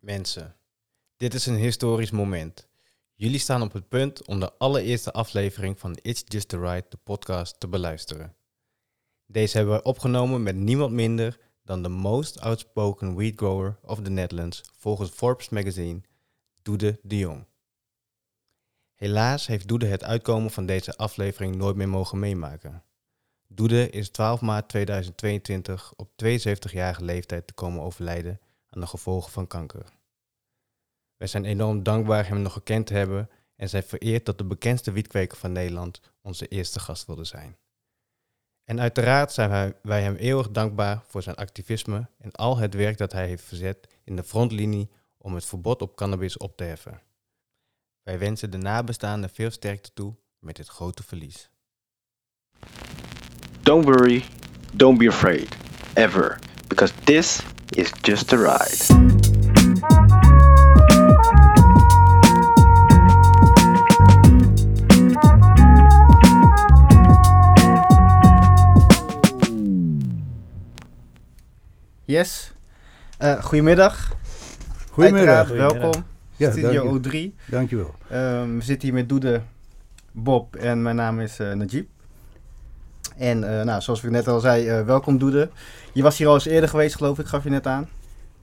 Mensen, dit is een historisch moment. Jullie staan op het punt om de allereerste aflevering van It's Just the Right, de podcast, te beluisteren. Deze hebben we opgenomen met niemand minder dan de most outspoken weed grower of the Netherlands volgens Forbes magazine, Doede de Jong. Helaas heeft Doede het uitkomen van deze aflevering nooit meer mogen meemaken. Doede is 12 maart 2022 op 72-jarige leeftijd te komen overlijden aan de gevolgen van kanker. Wij zijn enorm dankbaar hem nog gekend te hebben en zijn vereerd dat de bekendste wietkweker van Nederland onze eerste gast wilde zijn. En uiteraard zijn wij, hem eeuwig dankbaar voor zijn activisme en al het werk dat hij heeft verzet in de frontlinie om het verbod op cannabis op te heffen. Wij wensen de nabestaanden veel sterkte toe met dit grote verlies. Don't worry, don't be afraid, ever, because this is just a ride. Yes, Eh goedemiddag. Goedemiddag. Uiteraard, welkom. Ja, Studio dank O3. Dankjewel. Ehm, we zitten hier met Doede, Bob en mijn naam is eh, Najib. En eh, nou, zoals ik net al zei, eh, welkom Doede. Je was hier al eens eerder geweest, geloof ik, gaf je net aan.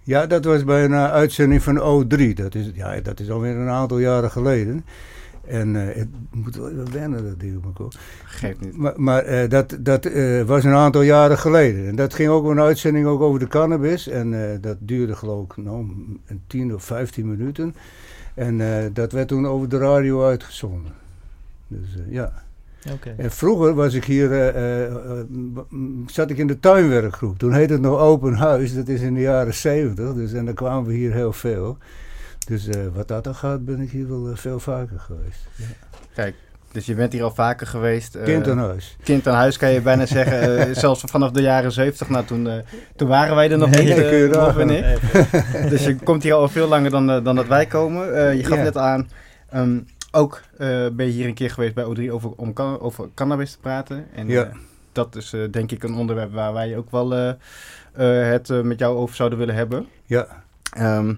Ja, dat was bij een eh, uitzending van O3. Dat is, ja, dat is alweer een aantal jaren geleden. En eh, het moet wel even wennen, dat ding kop. Geeft niet. Maar, maar dat, dat was een aantal jaren geleden. En dat ging ook een uitzending ook over de cannabis. En dat duurde geloof ik nou, een 10 of 15 minuten. En dat werd toen over de radio uitgezonden. Dus ja. Oké. En vroeger was ik hier, eh, eh, eh, zat ik in de tuinwerkgroep. Toen heette het nog Open Huis, dat is in de jaren 70. Dus, en dan kwamen we hier heel veel. Dus eh, wat dat dan gaat, ben ik hier wel veel vaker geweest. Kijk, dus je bent hier al vaker geweest. Kind aan huis. kind aan huis kan je bijna zeggen. zelfs vanaf de jaren 70. Nou, toen, eh, toen waren wij er nog Nee, niet, kun je nagaan. ik. Dus je komt hier al veel langer dan, dan dat wij komen. Eh, je gaf Ja. net aan, ehm, ook eh, ben je hier een keer geweest bij O3 over, om over cannabis te praten. En Ja. eh, dat is eh, denk ik een onderwerp waar wij ook wel het met jou over zouden willen hebben. Ja, Ehm,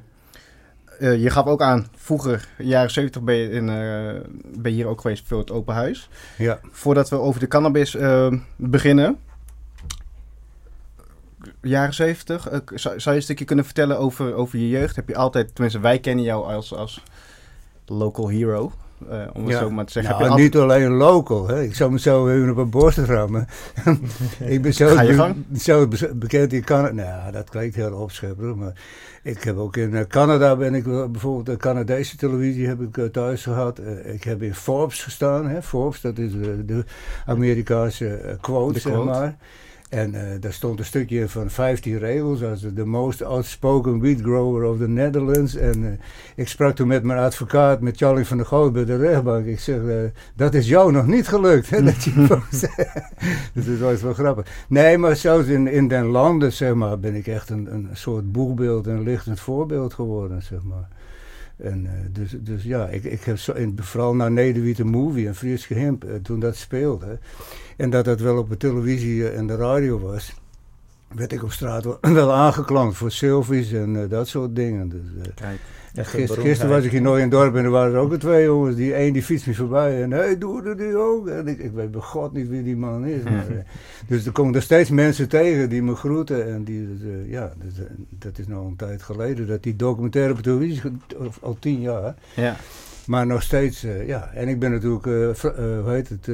eh, je gaf ook aan, vroeger, jaren 70 ben je, in, eh, ben je hier ook geweest voor het open huis. ja. Voordat we over de cannabis ehm, beginnen. Jaren 70, eh, k- zou, zou je een stukje kunnen vertellen over, over je jeugd? Heb je altijd, tenminste wij kennen jou als, als local hero, eh, om het Ja. zo maar te zeggen. Nou, niet alleen local. Hè. Ik zou mezelf even op een borst rammen. ik ben zo, Ga je be- gang. zo be- bekend in Canada. Nou, dat klinkt heel opschepperig. Maar ik heb ook in eh, Canada ben ik bijvoorbeeld de Canadese televisie heb ik eh, thuis gehad. Eh, ik heb in Forbes gestaan. Hè. Forbes, dat is de Amerikaanse quote, De zeg quote. maar. En eh, daar stond een stukje van 15 regels als de most outspoken weed grower of the Netherlands. En eh, ik sprak toen met mijn advocaat, met Charlie van der Goot bij de rechtbank. Ik zeg, eh, dat is jou nog niet gelukt. Hè, dat je dus dat was wel grappig. Nee, maar zelfs in, in den landen, zeg maar, ben ik echt een, een soort boegbeeld en lichtend voorbeeld geworden, zeg maar. En dus, dus ja, ik, ik heb zo, in, vooral naar Nederwiete Movie en Fries Gehimp, eh, toen dat speelde. En dat dat wel op de televisie eh, en de radio was, werd ik op straat wel, wel aangeklankt voor selfies en eh, dat soort dingen. Dus, eh, Kijk, en gister, gisteren was ik in nooit in het dorp en er waren er ook weer twee jongens. Die één die fietst me voorbij en hey, doe er die ook. En ik, ik weet bij god niet wie die man is. Maar, dus er komen er steeds mensen tegen die me groeten. En die, dus, ja, dus, dat is nou een tijd geleden dat die documentaire op televisie, al tien jaar. ja. Maar nog steeds, ja. En ik ben natuurlijk, hoe heet het,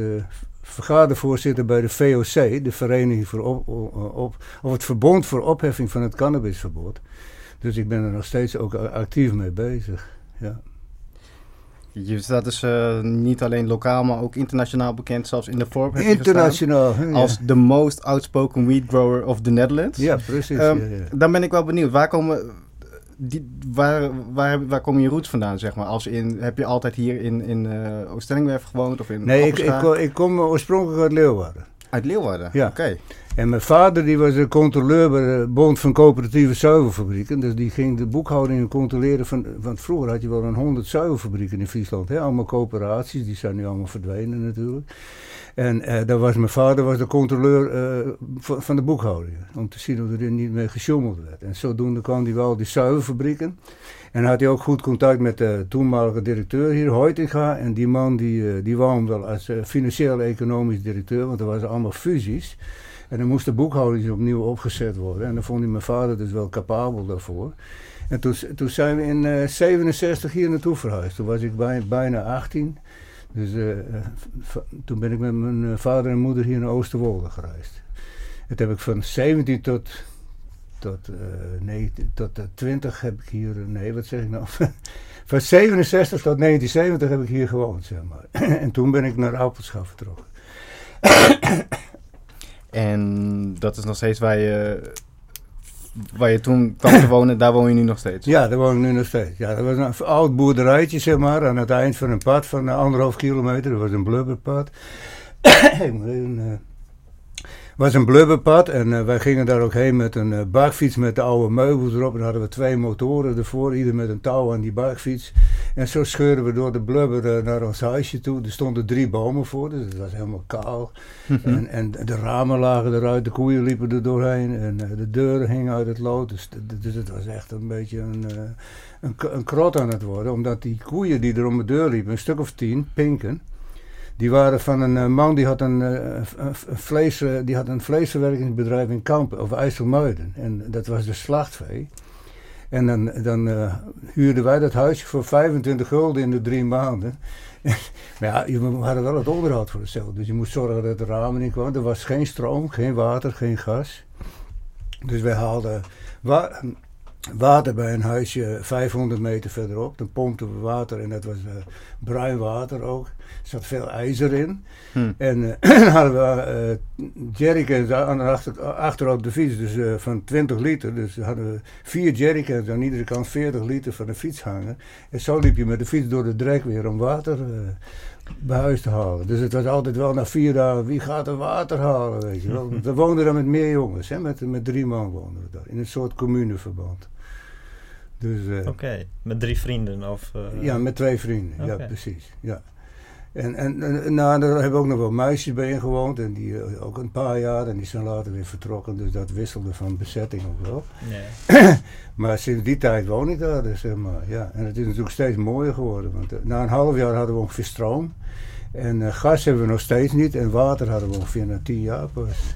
vergadervoorzitter bij de VOC, de Vereniging voor op, op, of het Verbond voor Opheffing van het Cannabisverbod. Dus ik ben er nog steeds ook actief mee bezig. Ja. Je staat dus eh, niet alleen lokaal, maar ook internationaal bekend, zelfs in de Forbes gestaan, Internationaal. ja. Als the most outspoken weed grower of the Netherlands. Ja, precies. Ehm, ja, ja. Dan ben ik wel benieuwd. Waar komen, die, waar, waar, waar komen je roots vandaan, zeg maar? Als in, heb je altijd hier in, in eh Oost-Stellingwerf gewoond? Of in Nee, ik, ik, Appelscha? ko- ik kom oorspronkelijk uit Leeuwarden. Uit Leeuwarden? Ja. Oké. En mijn vader die was de controleur bij de Bond van Coöperatieve Zuivelfabrieken. Dus die ging de boekhouding controleren van... Want vroeger had je wel een honderd zuivelfabrieken in Friesland. Hè? Allemaal coöperaties, die zijn nu allemaal verdwenen natuurlijk. En uh, daar was mijn vader was de controleur uh, van, de boekhouding. Om te zien of er niet mee gesjoemeld werd. En zodoende kwam hij wel die zuivelfabrieken. En had hij ook goed contact met de toenmalige directeur hier, Hoitinga. En die man die, die wou hem wel als financieel economisch directeur, want er waren allemaal fusies. En dan moest de boekhouding opnieuw opgezet worden. En dan vond hij mijn vader dus wel capabel daarvoor. En toen, toen zijn we in uh, eh, 67 hier naartoe verhuisd. Toen was ik bij, bijna 18. Dus uh, toen ben ik met mijn vader en moeder hier naar Oosterwolde gereisd. Het heb ik van 17 tot, tot, uh, 19, tot 20 heb ik hier, nee wat zeg ik nou, van 67 tot 1970 heb ik hier gewoond, zeg maar. en toen ben ik naar Appelschap vertrokken. En dat is nog steeds waar je, waar je toen kwam te wonen, daar woon je nu nog steeds? Ja, daar woon ik nu nog steeds. Ja, dat was een oud boerderijtje, zeg maar, aan het eind van een pad van anderhalf kilometer. Dat was een blubberpad. ik moet even... Was een blubberpad en uh, wij gingen daar ook heen met een uh, bakfiets met de oude meubels erop. En dan hadden we twee motoren ervoor, ieder met een touw aan die bakfiets. En zo scheurden we door de blubber uh, naar ons huisje toe. Er stonden drie bomen voor, dus het was helemaal kaal. Mhm. en, en de ramen lagen eruit, de koeien liepen er doorheen en de deuren hingen uit het lood. Dus, dus het was echt een beetje een, een, een krot aan het worden. Omdat die koeien die er om de deur liepen, een stuk of tien, pinken die waren van een uh, man die had een, uh, een, vlees, die had een vleesverwerkingsbedrijf in Kampen, of IJsselmuiden. En dat was de slachtvee. En dan, dan huurden wij dat huisje voor 25 gulden in de drie maanden. maar ja, we hadden wel het onderhoud voor hetzelfde. Dus je moest zorgen dat de ramen in kwamen. Er was geen stroom, geen water, geen gas. Dus wij haalden water bij een huisje 500 meter verderop. Dan pompten we water en dat was uh, bruin water ook. Er zat veel ijzer in. Hmm. En uh, hadden we uh, jerrycans aan achter, achter op de fiets, dus van 20 liter. Dus hadden we vier jerrycans aan iedere kant 40 liter van de fiets hangen. En zo liep je met de fiets door de drek weer om water bij huis te halen. Dus het was altijd wel na vier dagen, wie gaat er water halen, weet je wel. we woonden daar met meer jongens, hè, met, met drie man woonden we daar, in een soort communeverband. Dus, uh, Oké, met drie vrienden? Of, uh, ja, met twee vrienden, ja precies. Ja. En, en, en nou, daar hebben ook nog wel meisjes bij in gewoond. En die uh, ook een paar jaar. En die zijn later weer vertrokken. Dus dat wisselde van bezetting ook wel. Nee. maar sinds die tijd woon ik daar. Dus, zeg maar, ja. En het is natuurlijk steeds mooier geworden. Want na een half jaar hadden we ongeveer stroom. En gas hebben we nog steeds niet. En water hadden we ongeveer na tien jaar pas.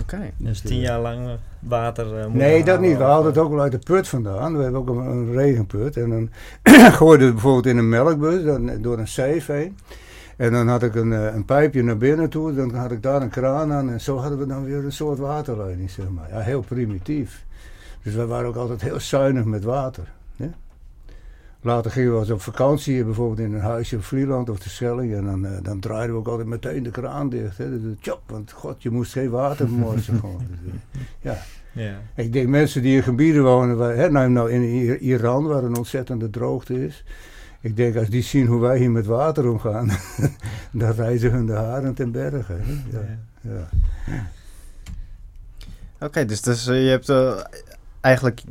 Oké. Dus tien jaar lang water uh, Nee, dat niet. We haalden het ook wel uit de put vandaan. We hebben ook een, regenput. En dan gooiden we bijvoorbeeld in een melkbus dan, door een zeef heen. En dan had ik een, eh, een pijpje naar binnen toe. Dan had ik daar een kraan aan. En zo hadden we dan weer een soort waterleiding, zeg maar. Ja, heel primitief. Dus we waren ook altijd heel zuinig met water. Later gingen we eens op vakantie, bijvoorbeeld in een huisje op Vlieland of de Schelling. En dan, uh, dan draaiden we ook altijd meteen de kraan dicht. Hè. Dus, tjop, want god, je moest geen water morsen. gewoon. Dus, ja. ja. Ik denk mensen die in gebieden wonen, waar, hè, nou, nou in Iran, waar een ontzettende droogte is. Ik denk als die zien hoe wij hier met water omgaan, dan reizen hun de haren ten bergen. Hè. Ja. ja. Oké, dus, dus je hebt uh, eigenlijk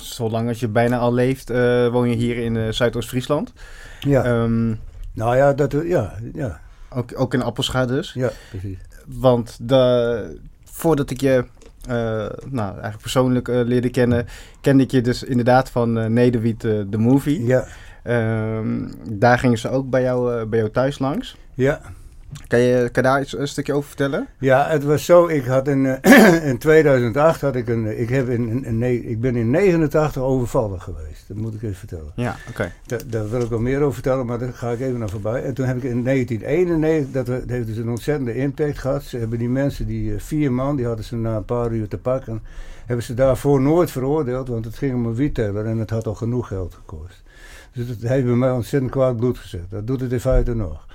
zolang als je bijna al leeft, uh, woon je hier in uh, Zuidoost-Friesland. Ja. Um, nou ja, dat, ja, ja. Ook, ook in Appelscha dus. Ja, precies. Want de, voordat ik je uh, nou, eigenlijk persoonlijk leerde kennen, kende ik je dus inderdaad van uh, Nederwiet de Movie. Ja. Um, daar gingen ze ook bij jou, bij jou thuis langs. Ja. Kan je, kan daar iets, een stukje over vertellen? Ja, het was zo. Ik had in, uh, in 2008 had ik een. Ik, heb in, in, ik ben in 89 overvallen geweest. Dat moet ik even vertellen. Ja, oké. Daar wil ik wel meer over vertellen, maar daar ga ik even naar voorbij. En toen heb ik in 1991, dat, dat heeft dus een ontzettende impact gehad. Ze hebben die mensen, die uh, vier man, die hadden ze na een paar uur te pakken. Hebben ze daarvoor nooit veroordeeld, want het ging om een wietteller en het had al genoeg geld gekost. Dus dat heeft bij mij ontzettend kwaad bloed gezet. Dat doet het in feite nog.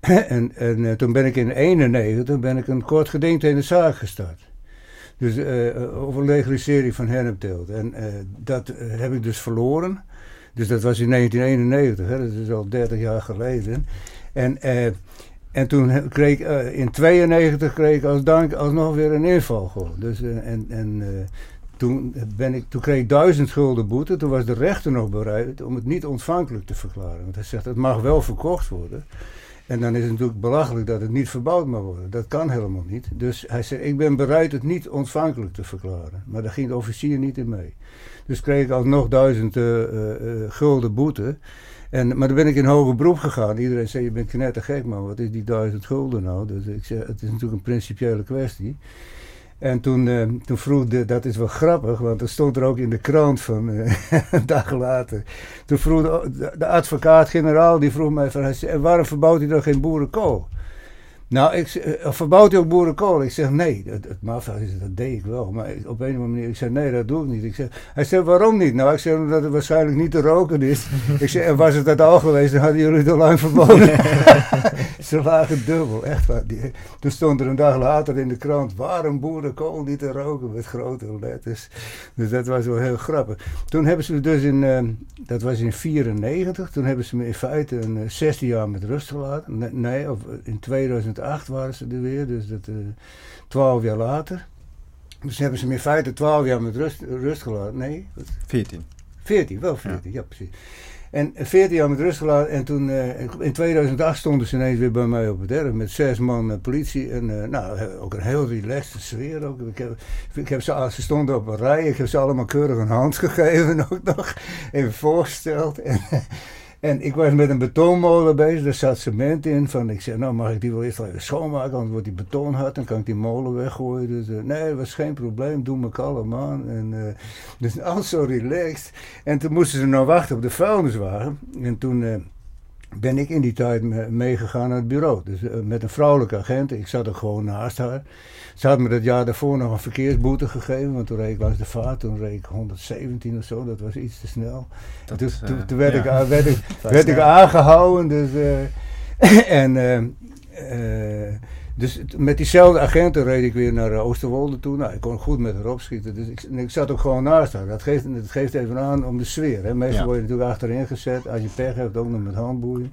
En, en uh, toen ben ik in 91 ben ik een kort geding in de zaak gestart. Dus uh, over legalisering van hennepteelt. En dat heb ik dus verloren. Dus dat was in 1991, hè, dat is al 30 jaar geleden. En, en toen kreeg ik, in 92 kreeg ik als dank alsnog weer een inval. Dus, en, en toen, ben ik, toen kreeg ik duizend gulden boete. Toen was de rechter nog bereid om het niet ontvankelijk te verklaren. Want hij zegt, het mag wel verkocht worden. En dan is het natuurlijk belachelijk dat het niet verbouwd mag worden. Dat kan helemaal niet. Dus hij zei, ik ben bereid het niet ontvankelijk te verklaren. Maar daar ging de officier niet in mee. Dus kreeg ik alsnog duizend uh, gulden boete. En, maar dan ben ik in hoger beroep gegaan. Iedereen zei, je bent knettergek man, wat is die duizend gulden nou? Dus ik zei, het is natuurlijk een principiële kwestie. En toen, uh, toen vroeg de, dat is wel grappig, want dat stond er ook in de krant van uh, een dag later. Toen vroeg de, de advocaat-generaal, die vroeg mij van, waarom verbouwt hij dan geen boerenkool? Nou, ik, uh, verbouwt hij ook boerenkool? Ik zeg nee. Het, het mafia dat deed ik wel. Maar op een of andere manier, ik zeg nee, dat doe ik niet. Ik zeg, hij zegt waarom niet? Nou, ik zeg omdat het waarschijnlijk niet te roken is. ik zeg, en was het dat al geweest, dan hadden jullie het al lang verboden. Ze lagen dubbel, echt waar. Die, toen stond er een dag later in de krant, waarom boerenkool niet te roken? Met grote letters. Dus dat was wel heel grappig. Toen hebben ze dus in, uh, dat was in 94, toen hebben ze me in feite een 16 jaar met rust gelaten. Nee, nee of in 2000 2008 waren ze er weer, dus dat, eh, 12 jaar later. Dus hebben ze me in feite 12 jaar met rust, rust gelaten. Nee? 14. 14, wel 14, ja, precies. En 14 jaar met rust gelaten. En toen uh, in 2008 stonden ze ineens weer bij mij op het erf met zes man uh, politie. En uh, nou, ook een heel relaxed sfeer. Ook. Ik heb, ik heb ze, ze stonden op een rij. Ik heb ze allemaal keurig een hand gegeven ook nog. Even voorgesteld. En, en ik was met een betonmolen bezig, daar zat cement in. Van, ik zei, nou mag ik die wel eerst even schoonmaken, anders wordt die beton hard, dan kan ik die molen weggooien. Dus uh, nee, dat was geen probleem, doe me kalm aan. En, uh, dus alles zo relaxed. En toen moesten ze nou wachten op de vuilniswagen. En toen... Ben ik in die tijd meegegaan naar het bureau. Dus met een vrouwelijke agent. Ik zat er gewoon naast haar. Ze had me dat jaar daarvoor nog een verkeersboete gegeven, want toen reed ik langs de vaart, toen reed ik 117 of zo, dat was iets te snel. Dat toen, toen, werd, ik, werd, ik, werd ik aangehouden, dus, uh, en dus met diezelfde agenten reed ik weer naar Oosterwolde toe. Nou, ik kon goed met haar opschieten. Dus ik, ik zat ook gewoon naast haar. Dat geeft, dat geeft even aan om de sfeer. Hè. Meestal ja. word je natuurlijk achterin gezet. Als je pech hebt, ook nog met handboeien.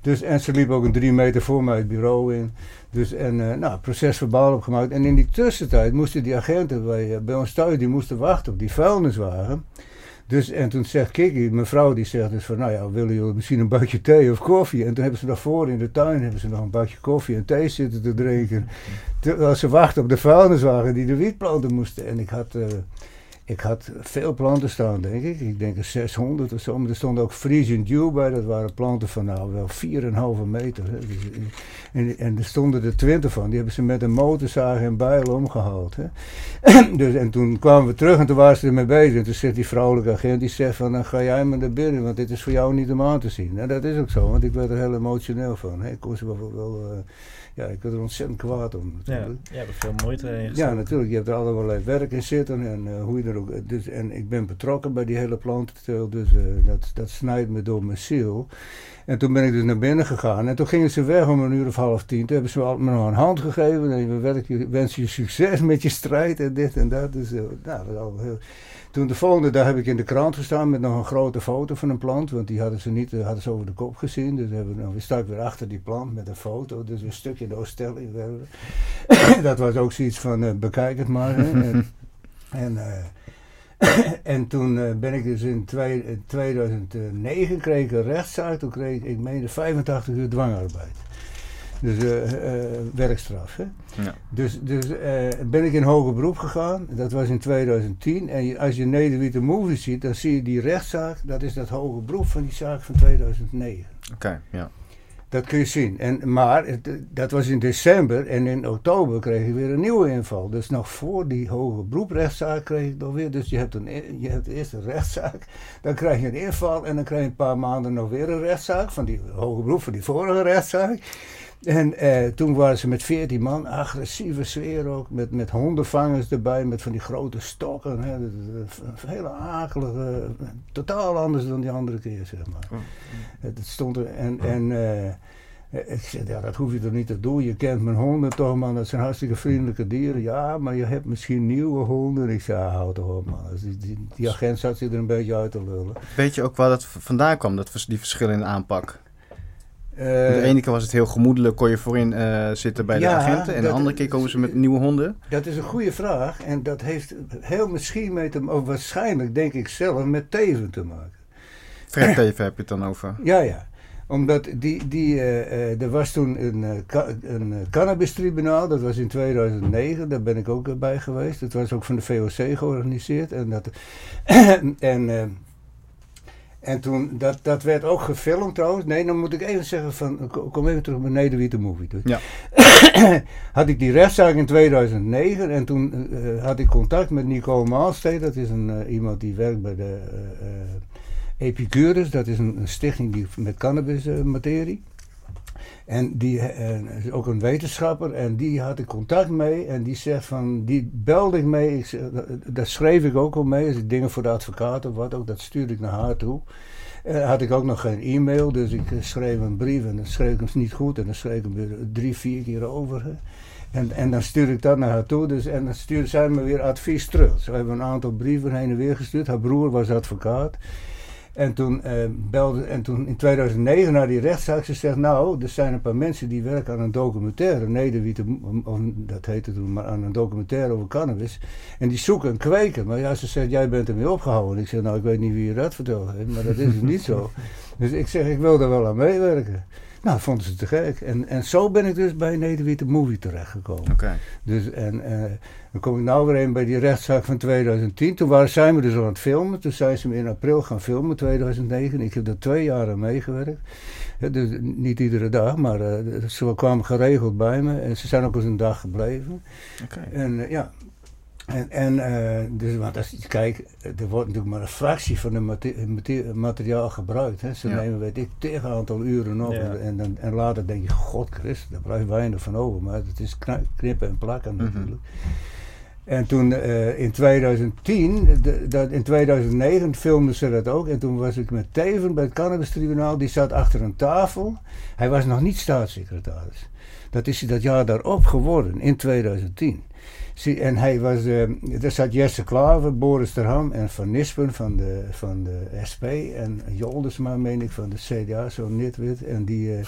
Dus, en ze liep ook een drie meter voor mij het bureau in. Dus, en uh, nou, procesverbaal opgemaakt. En in die tussentijd moesten die agenten bij, uh, bij ons thuis, die moesten wachten op die vuilniswagen. Dus, en toen zegt Kiki, mevrouw, die zegt dus van, nou ja, willen jullie misschien een bakje thee of koffie? En toen hebben ze daarvoor in de tuin hebben ze nog een bakje koffie en thee zitten te drinken. Terwijl ze wachten op de vuilniswagen die de wietplanten moesten. En ik had... Uh, ik had veel planten staan, denk ik. Ik denk een 600 of zo. Maar er stond ook Frisian Dew bij. Dat waren planten van nou wel 4,5 meter. Hè. Dus, en, en, er stonden er 20 van. Die hebben ze met een motorzaag en bijl omgehaald. Hè. dus, en toen kwamen we terug en toen waren ze ermee bezig. En toen zegt die vrouwelijke agent, die zegt van... dan ga jij maar naar binnen, want dit is voor jou niet om aan te zien. En dat is ook zo, want ik werd er heel emotioneel van. Hè. Ik ze wel... wel uh, ja, ik werd er ontzettend kwaad om. Natuurlijk. Ja, je hebt er veel moeite in Ja, natuurlijk. Je hebt er allerlei werk in zitten en uh, hoe je er ook... Dus, en ik ben betrokken bij die hele plantenteelt, dus uh, dat, dat snijdt me door mijn ziel. En toen ben ik dus naar binnen gegaan en toen gingen ze weg om een uur of half tien. Toen hebben ze me nog een hand gegeven en we wensen je succes met je strijd en dit en dat. Dus uh, nou, heel... Toen de volgende dag heb ik in de krant gestaan met nog een grote foto van een plant. Want die hadden ze niet hadden ze over de kop gezien. Dus hebben we, nou, stak weer achter die plant met een foto. Dus een stukje de Oostelling. dat was ook zoiets van uh, bekijk het maar. Hè. En, uh, en toen ben ik dus in twee, 2009 kreeg ik een rechtszaak. Toen kreeg ik, ik meende 85 uur dwangarbeid. Dus uh, uh, werkstraf. Hè? Ja. Dus, dus uh, ben ik in hoger beroep gegaan. Dat was in 2010. En je, als je Nederwitte Movie ziet, dan zie je die rechtszaak. Dat is dat hoger beroep van die zaak van 2009. Oké, okay, ja. Dat kun je zien. En, maar dat was in december en in oktober kreeg je weer een nieuwe inval. Dus nog voor die hoge beroeprechtszaak kreeg ik nog weer. Dus je hebt, een, je hebt eerst een rechtszaak, dan krijg je een inval en dan krijg je een paar maanden nog weer een rechtszaak van die hoge beroep van die vorige rechtszaak. En eh, toen waren ze met veertien man, agressieve sfeer ook, met, met hondenvangers erbij, met van die grote stokken. Hè, hele akelige, totaal anders dan die andere keer, zeg maar. Oh. Het stond er, en, en uh, ik zei, ja, dat hoef je toch niet te doen. Je kent mijn honden toch, man. Dat zijn hartstikke vriendelijke dieren. Ja, maar je hebt misschien nieuwe honden. Ik zei, houd toch op, man. Dus die, die, die, agent zat zich er een beetje uit te lullen. Weet je ook waar dat vandaan kwam, dat, die verschillen in aanpak? De ene keer was het heel gemoedelijk, kon je voorin uh, zitten bij de agenten. En de andere keer komen ze met nieuwe honden. Dat is een goede vraag. En dat heeft heel misschien mee te maken, waarschijnlijk denk ik zelf, met Teven te maken. Fred Teven heb je het dan over? Ja, ja. Omdat die, die, uh, er was toen een, een cannabistribunaal, dat was in 2009, daar ben ik ook bij geweest. Dat was ook van de VOC georganiseerd. En, dat, en en toen, dat, dat werd ook gefilmd trouwens. Nee, dan moet ik even zeggen van, kom even terug bij Nederwitte Movie. Dus. Ja. had ik die rechtszaak in 2009 en toen uh, had ik contact met Nicole Maalsteed. Dat is een, uh, iemand die werkt bij de uh, Epicurus. Dat is een, een, stichting die met cannabis materie. En die uh, is ook een wetenschapper en die had ik contact mee en die zegt van, die belde ik mee, ik, daar schreef ik ook al mee, dingen voor de advocaat of wat ook, dat stuurde ik naar haar toe. Uh, had ik ook nog geen e-mail, dus ik uh, schreef een brief en dan schreef ik hem niet goed en dan schreef ik hem weer drie, vier keer over. En, en dan stuurde ik dat naar haar toe dus, en dan stuurde zij me weer advies terug. Ze hebben een aantal brieven heen en weer gestuurd. Haar broer was advocaat. En toen, uh, belde, en toen in 2009 naar die rechtszaak, ze zegt, nou, er zijn een paar mensen die werken aan een documentaire, Nederwiete, of dat heette toen, maar aan een documentaire over cannabis. En die zoeken een kweker. Maar ja, ze zegt, jij bent ermee opgehouden. Ik zeg, nou, ik weet niet wie je dat verteld heeft, maar dat is dus niet zo. Dus ik zeg, ik wil daar wel aan meewerken. Nou, vonden ze te gek. En, en zo ben ik dus bij Nederwitte Movie terechtgekomen. Oké. Dus, en uh, dan kom ik nou weer een bij die rechtszaak van 2010. Toen waren, zijn we dus aan het filmen. Toen zijn ze me in april gaan filmen, 2009. Ik heb er twee jaar aan meegewerkt. dus niet iedere dag, maar uh, ze kwamen geregeld bij me. En ze zijn ook eens een dag gebleven. Oké. En uh, ja, en, en uh, dus, want als je kijkt, er wordt natuurlijk maar een fractie van het materiaal gebruikt. Hè. Ze ja. nemen, weet ik, tegen aantal uren op. Ja. En, en, en, later denk je, god Christus, daar blijft weinig van over. Maar het is knippen en plakken mm -hmm. natuurlijk. En toen uh, in 2010, de, dat, in 2009 filmden ze dat ook. En toen was ik met Teven bij het Cannabis-tribunaal. Die zat achter een tafel. Hij was nog niet staatssecretaris. Dat is hij dat jaar daarop geworden, in 2010. En hij was, uh, er zat Jesse Klaver, Boris Terham en Van Nispen van de, van de SP. En Joldersma, meen ik, van de CDA, zo'n nitwit. En die, uh,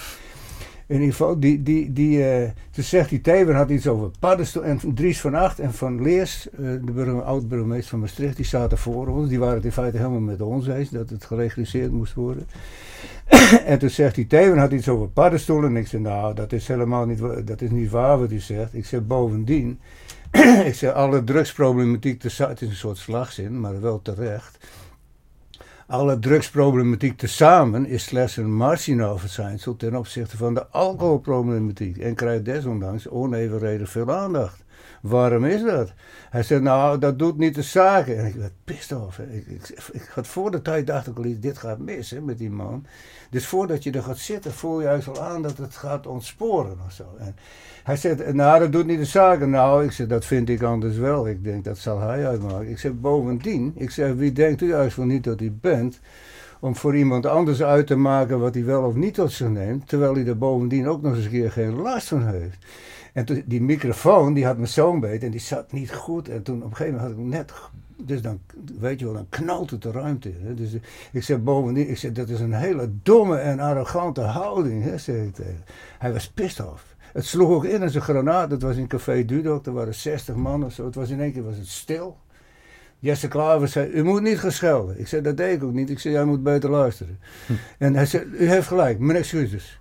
in ieder geval, die, die, die, uh, toen zegt hij, Teven had iets over paddenstoel. En Dries van Acht en Van Leers, de oud-burgemeester van Maastricht, die zaten voor ons. Die waren het in feite helemaal met ons eens, dat het geregistreerd moest worden. en toen zegt hij, Teven had iets over paddenstoelen. En ik zei, nou, dat is helemaal niet, dat is niet waar wat hij zegt. Ik zeg, bovendien ik zeg alle drugsproblematiek, het is een soort slagzin, maar wel terecht. Alle drugsproblematiek tezamen is slechts een marginaal verschijnsel ten opzichte van de alcoholproblematiek en krijgt desondanks onevenredig veel aandacht. Waarom is dat? Hij zei, nou, dat doet niet de zaken. En ik werd pissed. Ik, ik, ik, had voor de tijd dacht ik al, dit gaat mis hè, met die man. Dus voordat je er gaat zitten, voel je juist al aan dat het gaat ontsporen of zo. En hij zei, nou, dat doet niet de zaken. Nou, ik zeg, dat vind ik anders wel. Ik denk, dat zal hij uitmaken. Ik zeg, bovendien, ik zeg, wie denkt u juist wel niet dat u bent om voor iemand anders uit te maken wat hij wel of niet tot zich neemt, terwijl hij er bovendien ook nog eens een keer geen last van heeft. En toen, die microfoon, die had me zo'n beet en die zat niet goed. En toen op een gegeven moment had ik net dus dan, weet je wel, dan knalt het de ruimte. Hè. Dus ik zeg bovendien, ik zeg, dat is een hele domme en arrogante houding, hè, ik tegen. Hij was pissed off. Het sloeg ook in als een granaat. Het was in Café Dudok, er waren 60 man of zo. Het was in één keer was het stil. Jesse Klaver zei, u moet niet geschelden. Ik zei, dat deed ik ook niet. Ik zei, jij moet beter luisteren. Hm. En hij zei, u heeft gelijk, mijn excuses.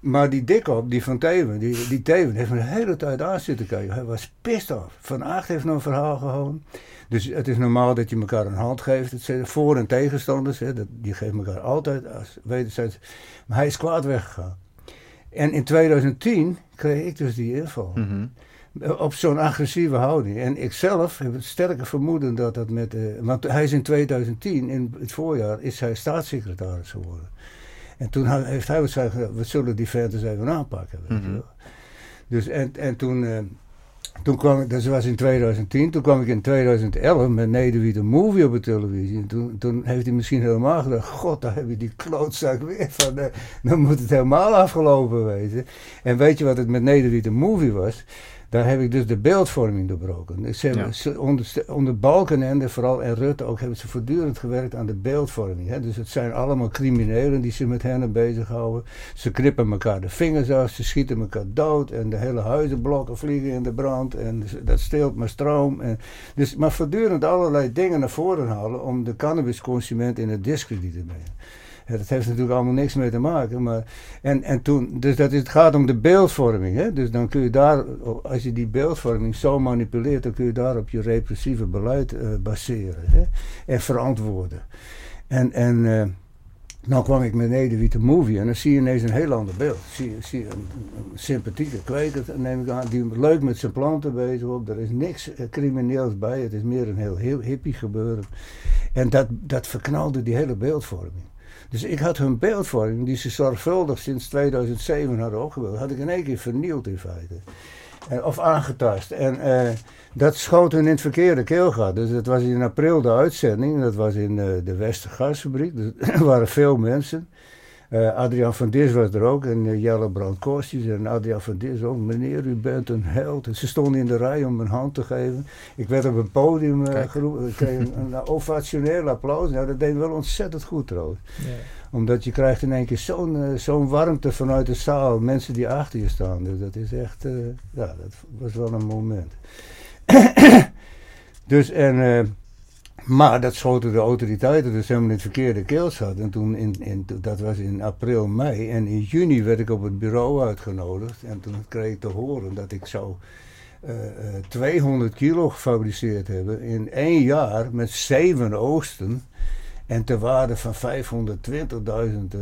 Maar die dikkop, die van Teven, die, die Teven, heeft me de hele tijd aan zitten kijken. Hij was pissed off. Van Acht heeft nog een verhaal gehouden. Dus het is normaal dat je elkaar een hand geeft. Het voor- en tegenstanders, hè, dat, die geven elkaar altijd als wederzijds. Maar hij is kwaad weggegaan. En in 2010 kreeg ik dus die inval. Mhm. Op zo'n agressieve houding. En ik zelf heb het sterke vermoeden dat dat met. Uh, want hij is in 2010, in het voorjaar, is hij staatssecretaris geworden. En toen heeft hij gezegd: we zullen die verder even aanpakken. Weet mm Dus en, en toen. Uh, toen kwam ik, dat was in 2010, toen kwam ik in 2011 met Nederwiet een movie op de televisie. En toen, toen heeft hij misschien helemaal gedacht, god, daar heb je die klootzak weer van, uh, dan moet het helemaal afgelopen wezen. En weet je wat het met Nederwiet een movie was? Daar heb ik dus de beeldvorming doorbroken. Dus ze onder, onder Balkenende, vooral en Rutte ook, hebben ze voortdurend gewerkt aan de beeldvorming. Hè. Dus het zijn allemaal criminelen die zich met hen bezighouden. Ze knippen elkaar de vingers af, ze schieten elkaar dood en de hele huizenblokken vliegen in de brand en dat steelt maar stroom. En, dus, maar voortdurend allerlei dingen naar voren halen om de cannabisconsument in het discrediet te brengen. Dat heeft natuurlijk allemaal niks mee te maken. Maar, en, en toen, dus dat is, het gaat om de beeldvorming. Hè? Dus dan kun je daar, als je die beeldvorming zo manipuleert, dan kun je daar op je repressieve beleid uh, baseren hè? en verantwoorden. En, en uh, nou kwam ik met Nederwiet Movie en dan zie je ineens een heel ander beeld. Zie, zie een, sympathieke kweker, neem ik aan, die leuk met zijn planten bezig op. Er is niks uh, crimineels bij, het is meer een heel, heel hippie gebeuren. En dat, dat verknalde die hele beeldvorming. Dus ik had hun beeldvorming, die ze zorgvuldig sinds 2007 hadden opgebouwd, had ik in één keer vernield in feite. Of aangetast. En uh, dat schoot hun in het verkeerde keelgat. Dus dat was in april de uitzending. Dat was in uh, de Westergasfabriek. Dus er waren veel mensen. Uh, Adriaan van Dis was er ook en uh, Jelle Brand Kostjes en Adriaan van Dis ook. Meneer, u bent een held. En ze stonden in de rij om een hand te geven. Ik werd op een podium uh, geroepen. Ik kreeg een, een ovationeel applaus. Nou, dat deed wel ontzettend goed trouwens. Omdat je krijgt in één keer zo'n zo'n warmte vanuit de zaal. Mensen die achter je staan. Dus dat is echt, ja, dat was wel een moment. dus en... Maar dat schoten de autoriteiten dus helemaal in het verkeerde keelzat. En toen, in, in, dat was in april, mei. En in juni werd ik op het bureau uitgenodigd. En toen kreeg ik te horen dat ik zou uh, uh, 200 kilo gefabriceerd hebben in één jaar met zeven oogsten. En ter waarde van 520.000 uh,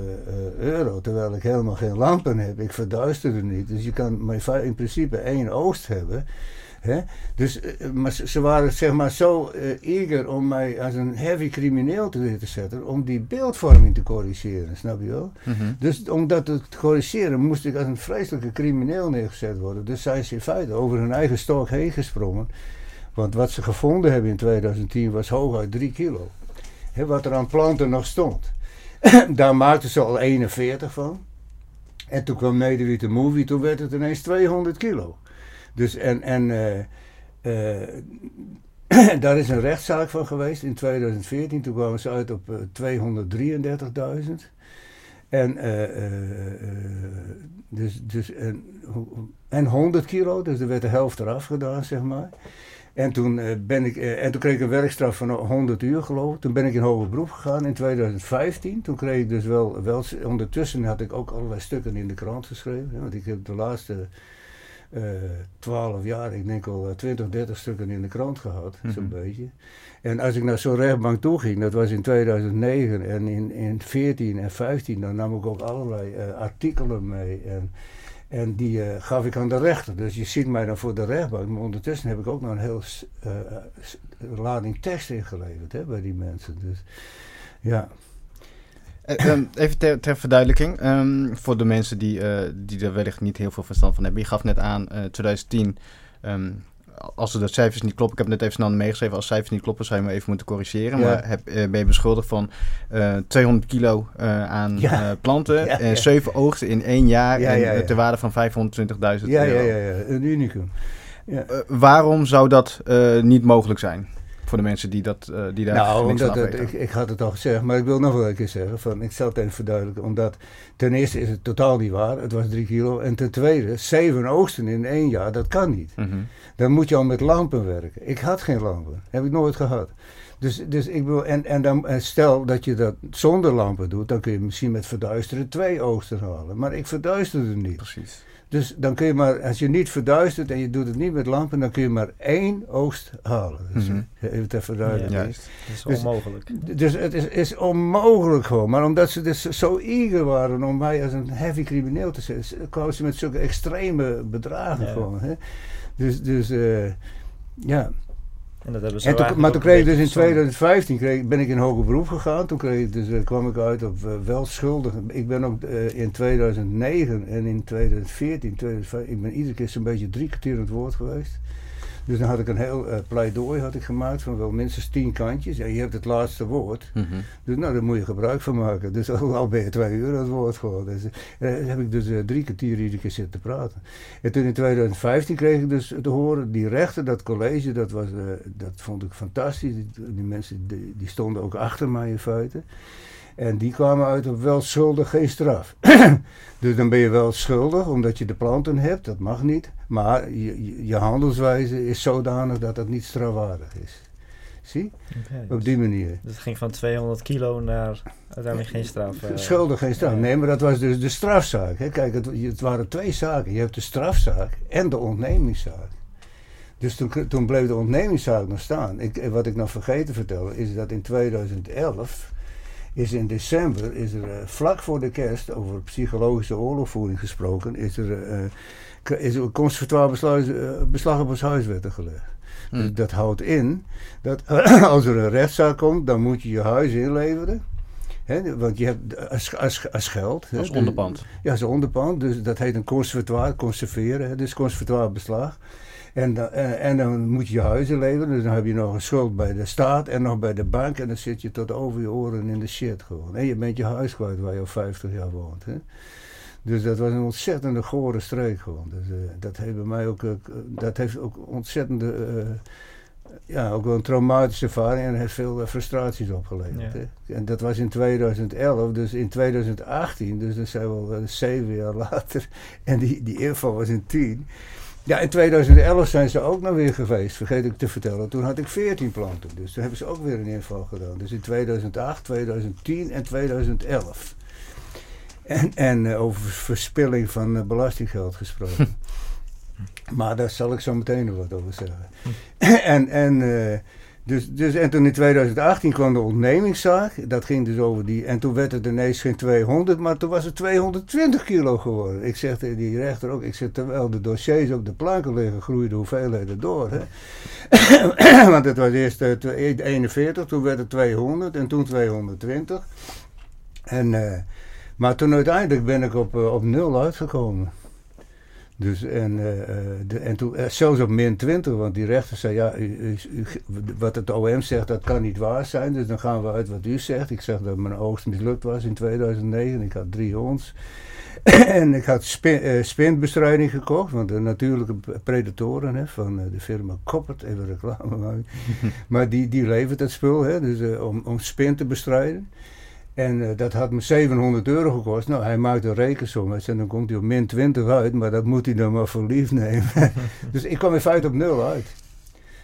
euro. Terwijl ik helemaal geen lampen heb. Ik verduisterde niet. Dus je kan maar in principe één oogst hebben. Hè? Dus, uh, maar ze waren zeg maar zo uh, eager om mij als een heavy crimineel te te zetten, om die beeldvorming te corrigeren, snap je wel? Mm -hmm. Dus om dat te corrigeren moest ik als een vreselijke crimineel neergezet worden. Dus zijn ze in feite over hun eigen stok heen gesprongen. Want wat ze gevonden hebben in 2010 was hooguit 3 kilo. Hè, wat er aan planten nog stond. Daar maakten ze al 41 van. En toen kwam Nederwiet de Movie, toen werd het ineens 200 kilo. Dus en, en uh, uh, daar is een rechtszaak van geweest in 2014. Toen kwamen ze uit op uh, 233.000. En, dus, dus, en, en 100 kilo, dus er werd de helft eraf gedaan, zeg maar. En toen, ben ik, en toen kreeg ik een werkstraf van 100 uur, geloof ik. Toen ben ik in hoger beroep gegaan in 2015. Toen kreeg ik dus wel, wel. Ondertussen had ik ook allerlei stukken in de krant geschreven. Want ik heb de laatste twaalf uh, jaar, ik denk al 20, 30 stukken in de krant gehad, mm -hmm. zo'n beetje. En als ik naar zo'n rechtbank toe ging, dat was in 2009 en in, in 14 en 15, dan nam ik ook allerlei uh, artikelen mee. En, en die uh, gaf ik aan de rechter. Dus je ziet mij dan voor de rechtbank. Maar ondertussen heb ik ook nog een heel lading tekst ingeleverd hè, bij die mensen. Dus ja. Um, even ter, ter verduidelijking, um, voor de mensen die, uh, die er wellicht niet heel veel verstand van hebben. Je gaf net aan, uh, 2010, um, als de cijfers niet kloppen, ik heb net even snel meegeschreven, als cijfers niet kloppen zou je me even moeten corrigeren. Ja. Maar heb, ben je beschuldigd van 200 kilo aan ja. planten, ja, 7 oogsten in één jaar en ter waarde van 520.000 ja, euro. Ja, ja, ja, een unicum. waarom zou dat niet mogelijk zijn? Voor de mensen die, dat, uh, die daar nou, omdat het, ik, ik had het al gezegd, maar ik wil nog wel een keer zeggen. Van, ik zal het even verduidelijken. Omdat ten eerste is het totaal niet waar. Het was drie kilo. En ten tweede, zeven oogsten in één jaar, dat kan niet. Mm -hmm. Dan moet je al met lampen werken. Ik had geen lampen. Heb ik nooit gehad. Dus, dus ik wil, en, en dan stel dat je dat zonder lampen doet, dan kun je misschien met verduisteren twee oogsten halen. Maar ik verduisterde niet. Precies. Dus dan kun je maar, als je niet verduistert en je doet het niet met lampen, dan kun je maar één oogst halen. Dus mm -hmm. even te verduidelijken. Ja, juist. Dat is dus, onmogelijk. Dus het is, is, onmogelijk gewoon. Maar omdat ze dus zo eager waren om mij als een heavy crimineel te zetten, kwamen ze met zulke extreme bedragen ja. gewoon. Hè? Dus, dus uh, ja. En dat hebben ze en toen, maar toen kreeg ik dus in 2015 kreeg, ben ik in hoger beroep gegaan. Toen kreeg ik dus, uh, kwam ik uit op uh, wel schuldig. Ik ben ook uh, in 2009 en in 2014, 2015, ik ben iedere keer zo'n beetje drie kwartier aan het woord geweest. Dus dan had ik een heel uh, pleidooi had ik gemaakt van wel minstens tien kantjes. Ja, je hebt het laatste woord. Mm -hmm. Dus nou, daar moet je gebruik van maken. Dus al ben je twee uur aan het woord gewoon. Dus, uh, heb ik dus uh, drie kwartier iedere keer zitten praten. En toen in 2015 kreeg ik dus te horen, die rechter, dat college, dat, was, dat vond ik fantastisch. Die, die mensen die, die stonden ook achter mij in feite. En die kwamen uit op wel schuldig, geen straf. dus dan ben je wel schuldig omdat je de planten hebt, dat mag niet. Maar je, je handelswijze is zodanig dat dat niet strafwaardig is. Zie? Op die manier. Dus het ging van 200 kilo naar uiteindelijk geen straf. Uh, Schuldig geen straf. Nee, maar dat was dus de strafzaak. Hè. Kijk, het, het, waren twee zaken. Je hebt de strafzaak en de ontnemingszaak. Dus toen, toen bleef de ontnemingszaak nog staan. Ik, wat ik nog vergeten vertellen is dat in 2011 is in december, is er uh, vlak voor de kerst, over psychologische oorlogvoering gesproken, is er, uh, is er conservatoire beslag, beslag op ons huiswetten gelegd. Dus hmm. dat houdt in dat als er een rechtszaak komt, dan moet je je huis inleveren. He, want je hebt als, als, als geld. Als onderpand. Ja, als onderpand. Dus dat heet een conservatoire, conserveren. He, dus conservatoire beslag. En, en, en, dan moet je je huizen leveren. Dus dan heb je nog een schuld bij de staat en nog bij de bank. En dan zit je tot over je oren in de shit gewoon. En je bent je huis kwijt waar je al 50 jaar woont. Hè? Dus dat was een ontzettende gore streek gewoon. Dus, uh, dat heeft bij mij ook, uh, dat heeft ook ontzettende, uh, ja, ook wel een traumatische ervaring en heeft veel frustraties opgeleverd. Hè? En dat was in 2011, dus in 2018, dus dat zijn wel zeven jaar later. En die, die inval was in 10. Ja, in 2011 zijn ze ook nog weer geweest, vergeet ik te vertellen. Toen had ik 14 planten, dus toen hebben ze ook weer een inval gedaan. Dus in 2008, 2010 en 2011. En, en uh, over verspilling van uh, belastinggeld gesproken. maar daar zal ik zo meteen nog wat over zeggen. en, en, uh, dus, dus, en toen in 2018 kwam de ontnemingszaak. Dat ging dus over die. En toen werd het ineens geen 200, maar toen was het 220 kilo geworden. Ik zeg tegen die rechter ook. Ik zeg terwijl de dossiers op de planken liggen, groeiden de hoeveelheden door. Hè? Want het was eerst 41, toen werd het 200 en toen 220. En. Maar toen uiteindelijk ben ik op, op nul uitgekomen. Dus en, uh, de, en toen, zelfs op min 20, want die rechter zei: Ja, u, u, u, wat het OM zegt, dat kan niet waar zijn. Dus dan gaan we uit wat u zegt. Ik zeg dat mijn oogst mislukt was in 2009. Ik had drie honds. en ik had spin, spinbestrijding gekocht, want de natuurlijke predatoren hè, van de firma Koppert, even reclame maken. maar die, die levert het spul, hè, dus, om, om spin te bestrijden. En uh, dat had me 700 euro gekost. Nou, hij maakt een rekensom. En dan komt hij op min 20 uit, maar dat moet hij dan maar voor lief nemen. dus ik kwam in feite op nul uit.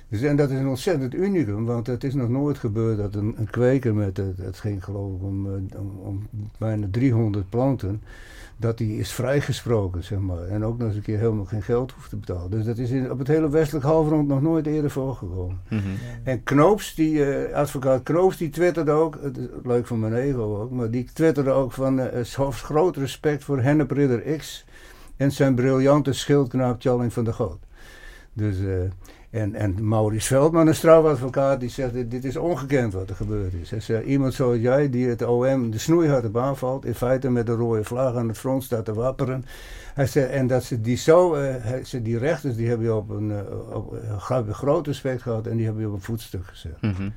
Dus, en dat is een ontzettend unicum, want het is nog nooit gebeurd dat een, een kweker met, het, het ging geloof ik om, eh, om, om bijna 300 planten, dat die is vrijgesproken, zeg maar. En ook nog eens een keer helemaal geen geld hoeft te betalen. Dus dat is in, op het hele westelijk halfrond nog nooit eerder voorgekomen. Mm En Knoops, die, uh, advocaat Knoops, die twitterde ook, het is leuk voor mijn ego ook, maar die twitterde ook van uh, groot respect voor Hennep Ridder X en zijn briljante schildknaap Tjalling van der Goot. Dus... Uh, en, en Maurice Veldman, een strafadvocaat, die zegt: dit, is ongekend wat er gebeurd is. Hij zegt: Iemand zoals jij, die het OM de snoeihard op aanvalt, in feite met een rode vlag aan het front staat te wapperen. Hij zegt: En dat ze die zo, uh, ze, die rechters, die hebben je op een, uh, op, uh, groot respect gehad en die hebben je op een voetstuk gezet. Mm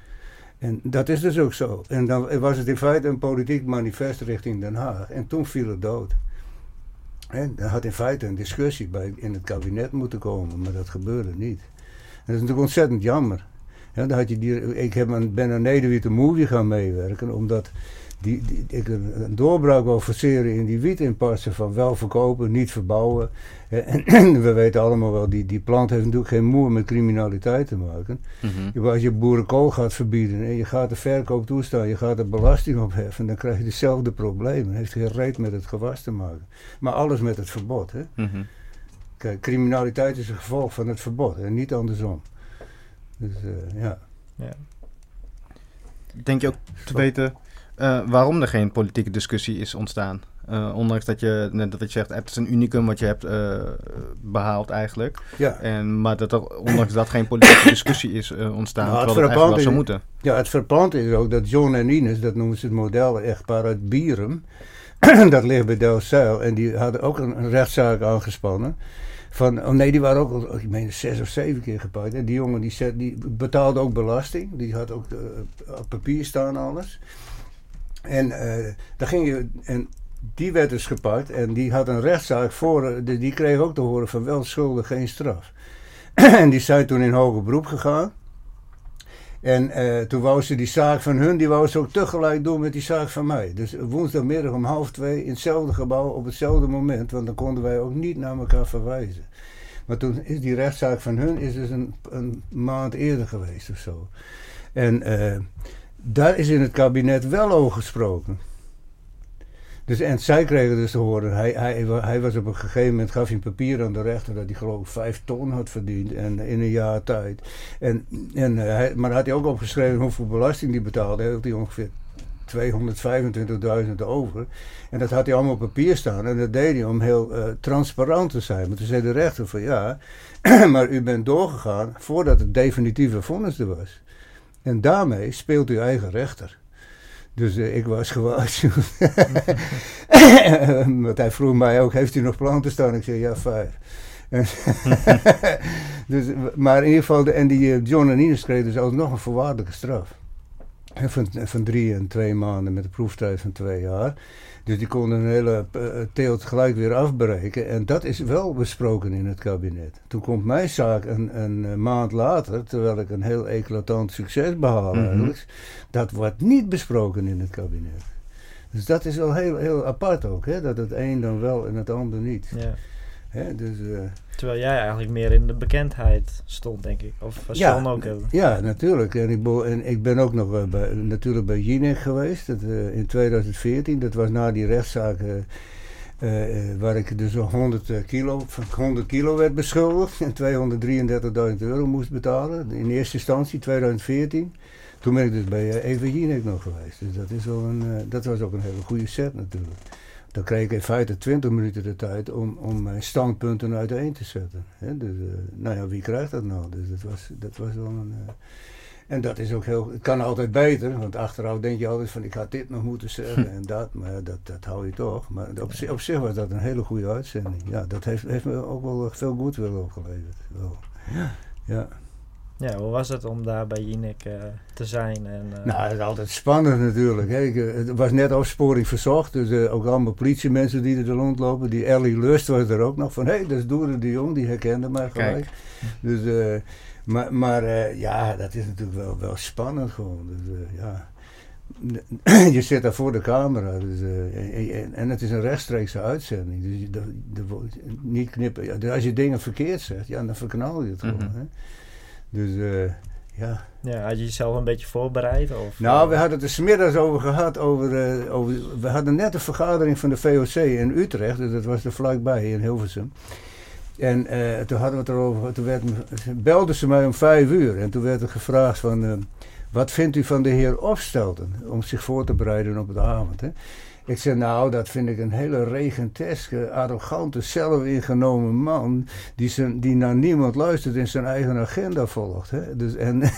En dat is dus ook zo. En dan was het in feite een politiek manifest richting Den Haag. En toen viel het dood. En er had in feite een discussie bij, in het kabinet moeten komen, maar dat gebeurde niet dat is natuurlijk ontzettend jammer. Ja, dan had je die, ik heb een, ben aan Nederwiet movie gaan meewerken, omdat die, die, ik een doorbraak wil forceren in die wietinpassen van wel verkopen, niet verbouwen. En, we weten allemaal wel, die, die plant heeft natuurlijk geen moer met criminaliteit te maken. Mm Als je boerenkool gaat verbieden en je gaat de verkoop toestaan, je gaat er belasting op heffen, dan krijg je dezelfde problemen. Het heeft geen reet met het gewas te maken. Maar alles met het verbod. Hè? Mhm. Kijk, criminaliteit is een gevolg van het verbod en niet andersom. Dus uh, ja. ja. Denk je ook te weten uh, waarom er geen politieke discussie is ontstaan? Uh, ondanks dat je, net dat je zegt, het is een unicum wat je hebt behaald eigenlijk. Ja. En, maar dat er ondanks dat geen politieke discussie is ontstaan, nou, terwijl het, het wel zou moeten. Ja, het verpante is ook dat John en Ines, dat noemen ze het model echtpaar uit Bierum, dat ligt bij Delfzijl, en die hadden ook een, een rechtszaak aangespannen. Van, oh nee, die waren ook al, ik meen, zes of zeven keer gepakt. En die jongen die, zet, die betaalde ook belasting. Die had ook uh, op papier staan alles. En uh, daar ging je, en die werd dus gepakt en die had een rechtszaak voor, eh, die, die kreeg ook te horen van wel schuldig, geen straf. en die zijn toen in hoger beroep gegaan. En uh, toen wou ze die zaak van hun, die wou ze ook tegelijk doen met die zaak van mij. Dus woensdagmiddag om half twee in hetzelfde gebouw op hetzelfde moment. Want dan konden wij ook niet naar elkaar verwijzen. Maar toen is die rechtszaak van hun is dus een, een maand eerder geweest of zo. En daar is in het kabinet wel over gesproken. Dus, en zij kregen dus te horen, hij, hij, hij was op een gegeven moment, gaf hij een papier aan de rechter dat hij geloof ik vijf ton had verdiend en, in een jaar tijd. En, en, hij, maar had hij ook opgeschreven hoeveel belasting hij betaalde. Hij had hij ongeveer 225.000 over. En dat had hij allemaal op papier staan. En dat deed hij om heel uh, transparant te zijn. Maar toen zei de rechter van ja, maar u bent doorgegaan voordat het definitieve vonnis er was. En daarmee speelt uw eigen rechter. Dus uh, ik was gewaarschuwd. Want hij vroeg mij ook, heeft u nog planten staan? Ik zei, ja, vijf. dus, maar in ieder geval, de, en die uh, John en Ines kregen dus nog een voorwaardelijke straf. Van, van drie en twee maanden met een proeftijd van twee jaar. Dus die konden een hele uh, teelt gelijk weer afbreken. En dat is wel besproken in het kabinet. Toen komt mijn zaak een, een eh, maand later, terwijl ik een heel eclatant succes behaal mm Dat wordt niet besproken in het kabinet. Dus dat is wel heel, heel apart ook, hè? dat het een dan wel en het ander niet. Ja. Hè, dus, uh, Terwijl jij eigenlijk meer in de bekendheid stond, denk ik. Of was ja, ook hebben. Ja, natuurlijk. En ik, en ik ben ook nog uh, bij, natuurlijk bij Jinek geweest dat, uh, in 2014. Dat was na die rechtszaak waar ik dus 100 kilo, 100 kilo werd beschuldigd en 233.000 euro moest betalen. In eerste instantie, 2014. Toen ben ik dus bij Eva Jinek nog geweest. Dus dat, is wel een, dat was ook een hele goede set natuurlijk dan kreeg ik in feite 20 minuten de tijd om, om mijn standpunten uiteen te zetten. dus, uh, nou ja, wie krijgt dat nou? Dus dat was, dat was wel een. Uh, en dat is ook heel. Het kan altijd beter, want achteraf denk je altijd van ik had dit nog moeten zeggen en dat, maar dat, dat hou je toch. Maar op, op zich was dat een hele goede uitzending. Ja, dat heeft, heeft me ook wel veel goodwill opgeleverd. Wel. Ja. ja. Ja, hoe was het om daar bij Jinek uh, te zijn? En, uh... Nou, het is altijd spannend natuurlijk. Hè. Eh, het was net opsporing verzocht, dus uh, ook allemaal politiemensen die er rondlopen. Die Ellie Lust was er ook nog van, hé, hey, dat is Doere de Jong, die herkende mij gelijk. Dus, maar maar ja, dat is natuurlijk wel, wel spannend gewoon. Dus, ja. je zit daar voor de camera dus, en, en, het is een rechtstreekse uitzending. Dus je, de, de, niet knippen. Als je dingen verkeerd zegt, ja, dan verknal je het gewoon. Mm -hmm. hè. Dus uh, ja. Ja, had je jezelf een beetje voorbereid? Of, nou, we hadden het er smiddags over gehad. Over, uh, over, we hadden net een vergadering van de VOC in Utrecht. Dus dat was er vlakbij in Hilversum. En toen hadden we het erover. Toen werd, belden ze mij om vijf uur. En toen werd er gevraagd van... wat vindt u van de heer Opstelten? Om zich voor te bereiden op de avond. Hè? Ik zei, nou, dat vind ik een hele regenteske, arrogante, zelfingenomen man. Die, zijn, die naar niemand luistert en zijn eigen agenda volgt. Hè? Dus, en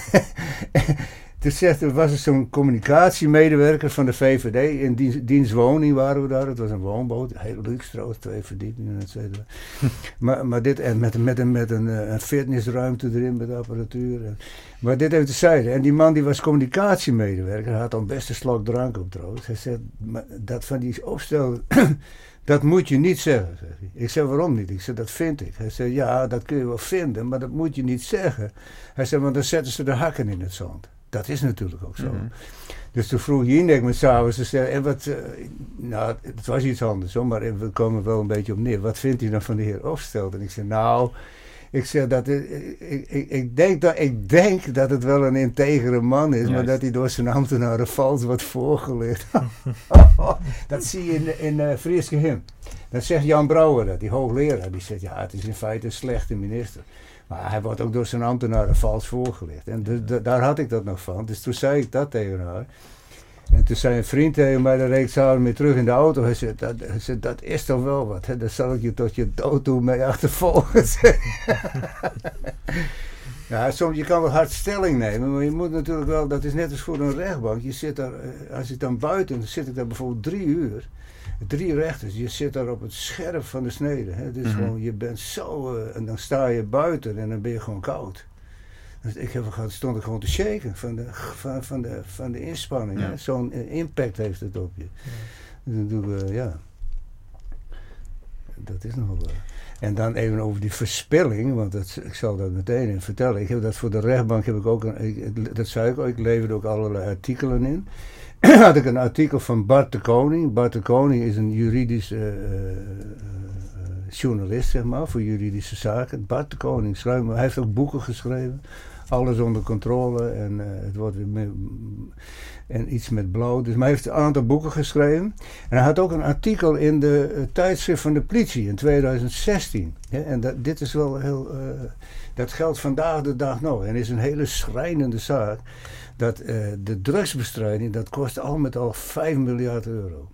Toen zegt, er was zo'n communicatiemedewerker van de VVD. In dienst, dienstwoning waren we daar. Het was een woonboot. Heel luxe trouwens, twee verdiepingen, et cetera. maar, maar dit, en met, met, een, met een, eh, een fitnessruimte erin met apparatuur. maar dit heeft zijde. En die man die was communicatiemedewerker. Had dan best een slok drank op trouwens. Hij zegt, dat van die opstel... Dat moet je niet zeggen, zeg Ik zeg, waarom niet? Ik zeg, dat vind ik. Hij zei, ja, dat kun je wel vinden, maar dat moet je niet zeggen. Hij zei, want dan zetten ze de hakken in het zand. Dat is natuurlijk ook zo. Mhm. Dus toen vroeg Jinek me s'avonds, ze zei, en wat, uh, nou, het was iets anders hoor, maar we komen wel een beetje op neer. Wat vindt u dan van de heer Opstelt? En ik zei, nou, ik zeg dat, ik, ik, ik, denk dat, ik denk dat het wel een integere man is, maar dat hij door zijn ambtenaren vals wordt voorgelegd. dat zie je in, in uh, Fries Gehim. Dat zegt Jan Brouwer, dat, die hoogleraar, die zegt, ja, het is in feite een slechte minister. Maar hij wordt ook door zijn ambtenaren vals voorgelegd. En daar had ik dat nog van. Dus toen zei ik dat tegen haar. En toen zei een vriend tegen mij, daar reed samen mee terug in de auto. Hij zei, dat, dat is toch wel wat. Hè? Daar zal ik je tot je dood toe mee achtervolgen. ja, soms, je kan wel hard stelling nemen, maar je moet natuurlijk wel, dat is net als voor een rechtbank. Je zit daar, eh, als ik dan buiten, dan zit ik daar bijvoorbeeld drie uur drie rechters. Je zit daar op het scherp van de snede. Hè. Dus gewoon, je bent zo, uh, en dan sta je buiten en dan ben je gewoon koud. Dus ik heb, stond er gewoon te shaken van de, van, van de, van de inspanning. Ja. Zo'n eh, impact heeft het op je. Ja. Dus dan doen we, ja. Dat is nogal wel. En dan even over die verspilling, want dat, ik zal dat meteen in vertellen. Ik heb dat voor de rechtbank heb ik ook, een, ik, dat zei ik ook, ik leverde ook allerlei artikelen in. had ik een artikel van Bart de Koning. Bart de Koning is een juridisch uh, journalist, zeg maar, voor juridische zaken. Bart de Koning schrijft, hij heeft ook boeken geschreven alles onder controle en het wordt weer en iets met blauw. Dus hij heeft een aantal boeken geschreven. En hij had ook een artikel in de tijdschrift van de politie in 2016. en dat, dit is wel heel. dat geldt vandaag de dag nog. En is een hele schrijnende zaak. Dat de drugsbestrijding, dat kost al met al 5 miljard euro.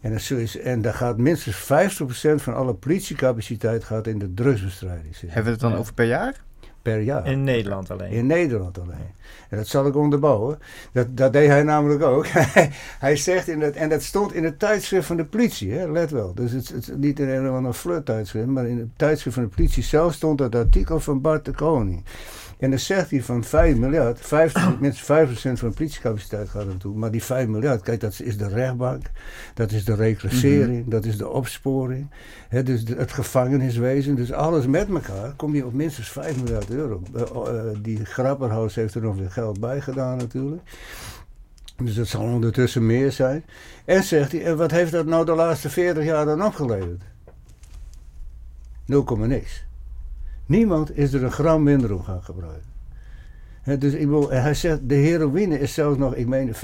En, dat en daar gaat minstens 50% van alle politiecapaciteit gaat in de drugsbestrijding zitten. Hebben we het dan over per jaar? Per jaar. In Nederland alleen? In Nederland alleen. En dat zal ik onderbouwen. Dat, dat deed hij namelijk ook. hij zegt, in het, en dat stond in het tijdschrift van de politie, hè, let wel. Dus het, het is niet in een of ander flirt tijdschrift, maar in het tijdschrift van de politie zelf stond dat artikel van Bart de Koning. En dan zegt hij van 5 miljard, 50, minstens 5% van de politiecapaciteit gaat er naartoe. Maar die 5 miljard, kijk, dat is de rechtbank, dat is de reclassering, mhm. dat is de opsporing, hè, dus het gevangeniswezen. Dus alles met elkaar kom je op minstens 5 miljard euro. Uh, uh, die Grapperhaus heeft er nog weer geld bij gedaan natuurlijk. Dus dat zal ondertussen meer zijn. En zegt hij, en wat heeft dat nou de laatste 40 jaar dan opgeleverd? 0, niks. Niemand is er een gram minder om gaan gebruiken. dus ik hij zegt, de heroïne is zelfs nog, ik meen 40%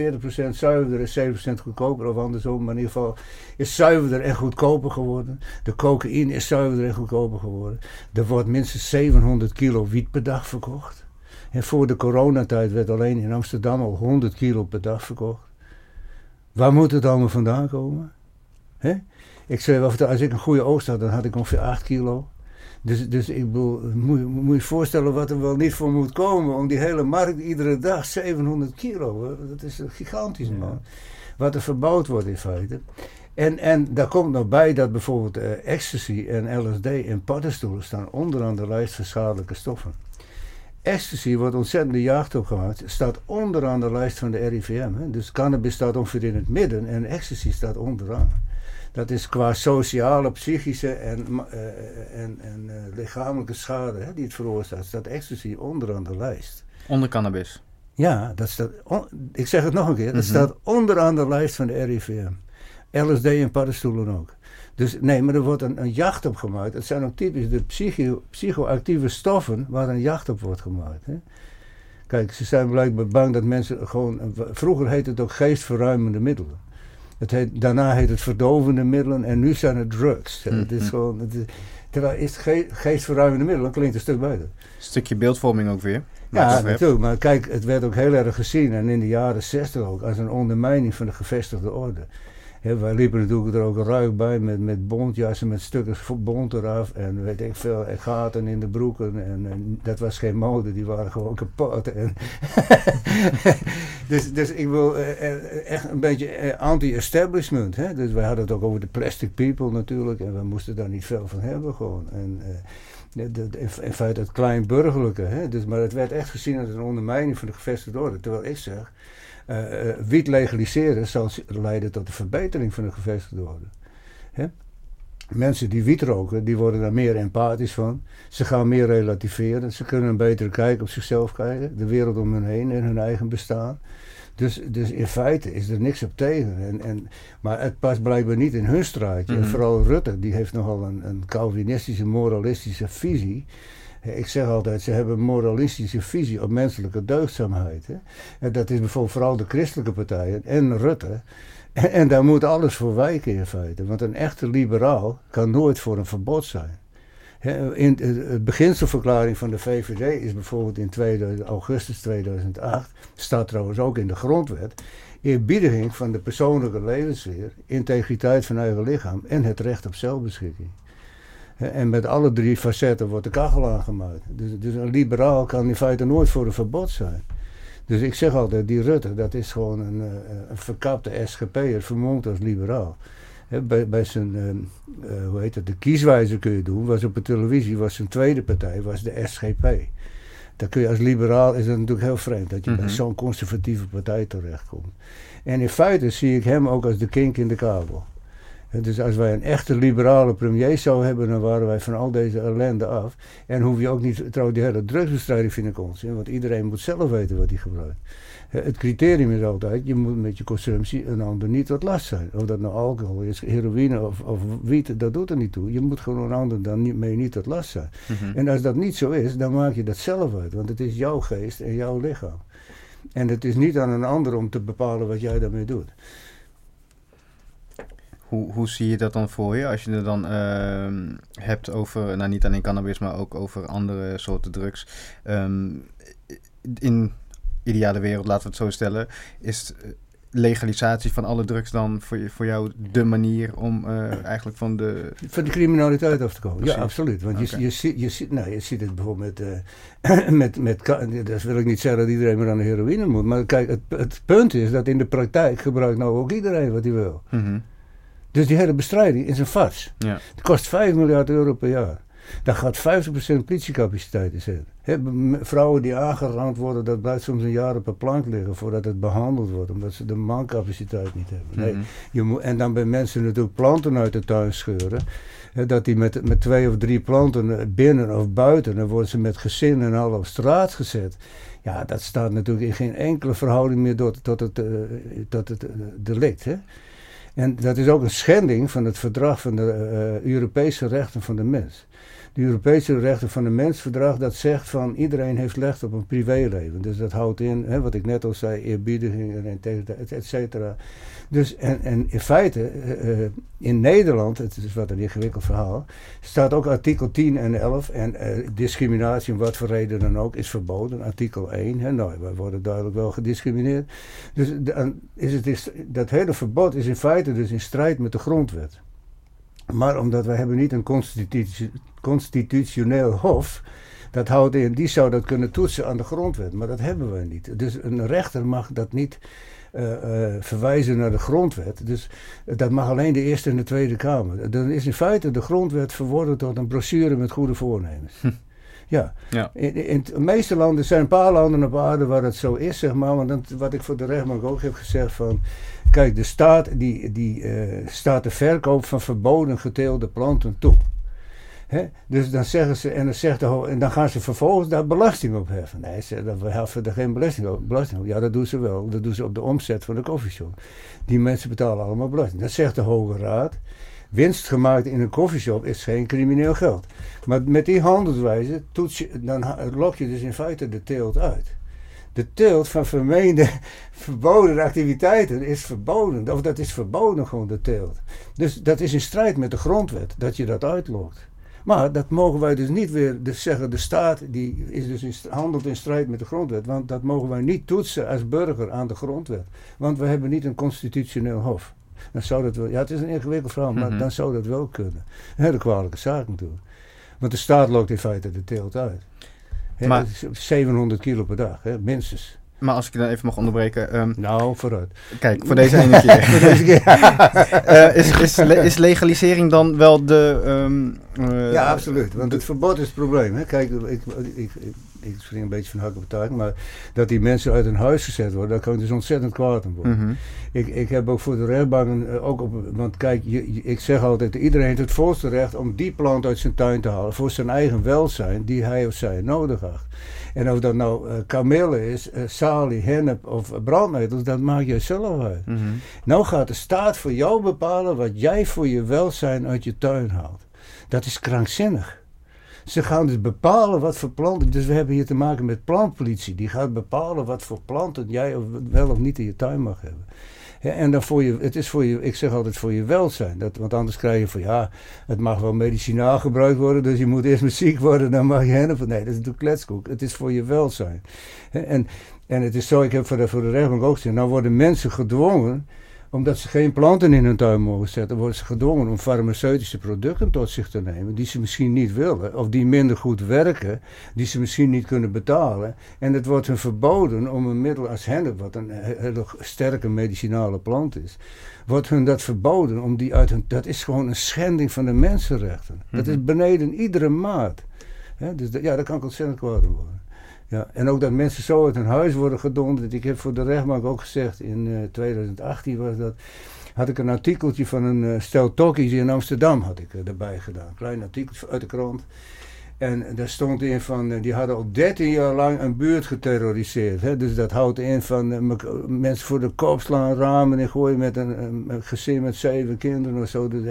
zuiverder en 7% goedkoper, of andersom, maar in ieder geval is zuiverder en goedkoper geworden. De cocaïne is zuiverder en goedkoper geworden. Er wordt minstens 700 kilo wiet per dag verkocht. En voor de coronatijd werd alleen in Amsterdam al 100 kilo per dag verkocht. Waar moet het allemaal vandaan komen? Ik zei, als ik een goede oogst had, dan had ik ongeveer 8 kilo. Dus, dus ik bedoel, moet, moet je voorstellen wat er wel niet voor moet komen om die hele markt iedere dag 700 kilo. Dat is gigantisch man. Wat er verbouwd wordt in feite. En, en daar komt nog bij dat bijvoorbeeld uh, ecstasy en LSD en paddenstoelen staan onderaan de lijst van schadelijke stoffen. Ecstasy wordt ontzettend de jacht op gemaakt, staat onderaan de lijst van de RIVM. Hè. Dus cannabis staat ongeveer in het midden en ecstasy staat onderaan. Dat is qua sociale, psychische en, uh, en, en uh, lichamelijke schade hè, die het veroorzaakt, staat ecstasy onderaan de lijst. Onder cannabis? Ja, dat staat, ik zeg het nog een keer, dat mm staat onderaan de lijst van de RIVM. LSD en paddenstoelen ook. Dus nee, maar er wordt een, een jacht op gemaakt. Het zijn ook typisch de psycho, psychoactieve stoffen waar een jacht op wordt gemaakt. Hè. Kijk, ze zijn blijkbaar bang dat mensen gewoon. Vroeger heette het ook geestverruimende middelen. Het heet, daarna heet het verdovende middelen en nu zijn het drugs. Het is mhm. gewoon, het is, terwijl is ge, geestverruimende middelen klinkt een stuk beter. Een stukje beeldvorming ook weer. Ja, natuurlijk. Maar kijk, het werd ook heel erg gezien en in de jaren zestig ook als een ondermijning van de gevestigde orde wij liepen natuurlijk er ook ruik bij met, met bontjassen, met stukken bont eraf en weet ik veel, en gaten in de broeken. En, dat was geen mode, die waren gewoon kapot. En dus, dus ik wil eh, eh, echt een beetje eh, anti-establishment. Dus wij hadden het ook over de plastic people natuurlijk en we moesten daar niet veel van hebben gewoon. En, in feite het kleinburgerlijke. Hè? Dus, maar het werd echt gezien als een ondermijning van de gevestigde orde. Terwijl ik zeg, uh, wiet legaliseren zal leiden tot de verbetering van de gevestigde orde. Hè? Mensen die wiet roken, die worden daar meer empathisch van. Ze gaan meer relativeren. Ze kunnen een betere kijk op zichzelf krijgen. De wereld om hen heen en hun eigen bestaan. Dus, dus in feite is er niks op tegen. En, en, maar het past blijkbaar niet in hun straatje. En mhm. vooral Rutte, die heeft nogal een, een Calvinistische, moralistische visie. Ik zeg altijd, ze hebben een moralistische visie op menselijke deugdzaamheid. Hè. En dat is bijvoorbeeld vooral de christelijke partijen en Rutte. En, en, daar moet alles voor wijken in feite. Want een echte liberaal kan nooit voor een verbod zijn. In de beginselverklaring van de VVD is bijvoorbeeld in 2000, augustus 2008, staat trouwens ook in de grondwet, eerbiediging van de persoonlijke levenssfeer, integriteit van eigen lichaam en het recht op zelfbeschikking. En met alle drie facetten wordt de kachel aangemaakt. Dus, dus een liberaal kan in feite nooit voor een verbod zijn. Dus ik zeg altijd, die Rutte, dat is gewoon een, eh, een verkapte SGP'er, vermomd als liberaal. bij, bij zijn, uh, uh, hoe heet het, de kieswijze kun je doen, was op de televisie, was zijn tweede partij, was de SGP. Dan kun je als liberaal, is dat natuurlijk heel vreemd, dat je bij mhm. zo'n conservatieve partij terechtkomt. En in feite zie ik hem ook als de kink in de kabel Dus als wij een echte liberale premier zouden hebben, dan waren wij van al deze ellende af. En hoef je ook niet, trouwens, die hele drugsbestrijding vind ik onzin, want iedereen moet zelf weten wat hij gebruikt. Het criterium is altijd, je moet met je consumptie een ander niet wat last zijn. Of dat nou alcohol is, heroïne of, of wiet, dat doet er niet toe. Je moet gewoon een ander dan niet, mee niet tot last zijn. Mhm. En als dat niet zo is, dan maak je dat zelf uit. Want het is jouw geest en jouw lichaam. En het is niet aan een ander om te bepalen wat jij daarmee doet. Hoe, hoe zie je dat dan voor je als je er dan ehm, hebt over, nou niet alleen cannabis, maar ook over andere soorten drugs? Um, in ideale wereld, laten we het zo stellen, is legalisatie van alle drugs dan voor, voor jou de manier om uh, eigenlijk van de... Van de criminaliteit af te komen. Ja, absoluut. Want je, je, ziet, je, ziet, nou, je ziet het bijvoorbeeld met, uh, met, met... Dat wil ik niet zeggen dat iedereen maar aan de heroïne moet. Maar kijk, het, het punt is dat in de praktijk gebruikt nou ook iedereen wat hij wil. Mm Dus die hele bestrijding is een fars. Ja. Het kost 5 miljard euro per jaar. Daar gaat 50% politiecapaciteit in zitten. vrouwen die aangerand worden, dat blijft soms een jaar op een plank liggen voordat het behandeld wordt, omdat ze de mancapaciteit niet hebben. Nee, mhm. je moet, en dan bij mensen natuurlijk planten uit de tuin scheuren. dat die met, met twee of drie planten eh, binnen of buiten, dan worden ze met gezin en al op straat gezet. Ja, dat staat natuurlijk in geen enkele verhouding meer tot, tot het, uh, tot het uh, delict. Hè? En dat is ook een schending van het verdrag van de Europese rechten van de mens de Europese rechten van de mensverdrag dat zegt van iedereen heeft recht op een privéleven. Dus dat houdt in, hè, wat ik net al zei, eerbiediging et cetera. Dus en, en in feite, uh, in Nederland, het is wat een ingewikkeld verhaal, staat ook artikel 10 en 11 en uh, discriminatie om wat voor reden dan ook is verboden. Artikel 1, hè, nou, wij worden duidelijk wel gediscrimineerd. Dus is het, is, dat hele verbod is in feite dus in strijd met de grondwet. Maar omdat wij hebben niet een constitutioneel hof, dat houdt in, die zou dat kunnen toetsen aan de grondwet, maar dat hebben wij niet. Dus een rechter mag dat niet verwijzen naar de grondwet. Dus dat mag alleen de Eerste en de Tweede Kamer. Dan is in feite de grondwet verworden tot een brochure met goede voornemens. Hm. Ja. ja. In, in, de meeste landen zijn een paar landen op aarde waar het zo is, zeg maar. Want wat ik voor de rechtbank ook heb gezegd van... Kijk, de staat die, die uh, staat de verkoop van verboden geteelde planten toe. Dus dan zeggen ze, en dan, zegt de, en dan gaan ze vervolgens daar belasting op heffen. Nee, ze, dan heffen er geen belasting op, belasting op. Ja, dat doen ze wel. Dat doen ze op de omzet van de koffieshop. Die mensen betalen allemaal belasting. Dat zegt de Hoge Raad. Winst gemaakt in een koffieshop is geen crimineel geld. Maar met die handelswijze toets je, dan lok je dus in feite de teelt uit de teelt van vermeende verboden activiteiten is verboden. Of dat is verboden gewoon, de teelt. Dus dat is in strijd met de grondwet, dat je dat uitlokt. Maar dat mogen wij dus niet weer dus zeggen, de staat die is dus in, handelt in strijd met de grondwet. Want dat mogen wij niet toetsen als burger aan de grondwet. Want we hebben niet een constitutioneel hof. Dan zou dat wel, ja het is een ingewikkeld verhaal, maar mhm. dan zou dat wel kunnen. Een hele kwalijke zaak natuurlijk. Want de staat loopt in feite de teelt uit maar, 700 kilo per dag, hè, minstens. Maar als ik je dan even mag onderbreken. Um, nou, vooruit. Kijk, voor deze ene keer. voor deze keer. uh, is, is, is, legalisering dan wel de. Um, uh, ja, absoluut. Want het verbod is het probleem. Hè. Kijk, ik, ik, ik spring een beetje van hak op tuig, maar dat die mensen uit hun huis gezet worden, daar kan ik dus ontzettend kwaad aan worden. Mhm. ik, ik heb ook voor de rechtbanken, uh, ook op, want kijk, je, ik zeg altijd, iedereen heeft het volste recht om die plant uit zijn tuin te halen voor zijn eigen welzijn, die hij of zij nodig acht. En of dat nou uh, kamille is, uh, salie, hennep of brandnetels, dat maakt je zelf uit. Mhm. Nou gaat de staat voor jou bepalen wat jij voor je welzijn uit je tuin haalt. Dat is krankzinnig. Ze gaan dus bepalen wat voor planten. Dus we hebben hier te maken met plantpolitie. Die gaat bepalen wat voor planten jij wel of niet in je tuin mag hebben. en dan voor je, het is voor je, ik zeg altijd voor je welzijn. Dat, want anders krijg je van ja, het mag wel medicinaal gebruikt worden, dus je moet eerst maar ziek worden, dan mag je hennep. Nee, dat is natuurlijk kletskoek. Het is voor je welzijn. en, en het is zo, ik heb voor de, voor de rechtbank ook gezegd, nou worden mensen gedwongen omdat ze geen planten in hun tuin mogen zetten, worden ze gedwongen om farmaceutische producten tot zich te nemen die ze misschien niet willen, of die minder goed werken, die ze misschien niet kunnen betalen. En het wordt hun verboden om een middel als hennep, wat een hele sterke medicinale plant is, wordt hun dat verboden om die uit hun. Dat is gewoon een schending van de mensenrechten. Dat is mhm. beneden iedere maat. dus ja, daar kan ik ontzettend kwaad worden. Ja, en ook dat mensen zo uit hun huis worden gedonderd. Ik heb voor de rechtbank ook gezegd, in 2018 was dat had ik een artikeltje van een uh, stel talkies in Amsterdam had ik, erbij gedaan. Klein artikel uit de krant. En daar stond in van, eh, die hadden al 13 jaar lang een buurt geterroriseerd. Hè? Dus dat houdt in van mensen voor de kop slaan, ramen en gooien met een, een, gezin met zeven kinderen of zo. Dus,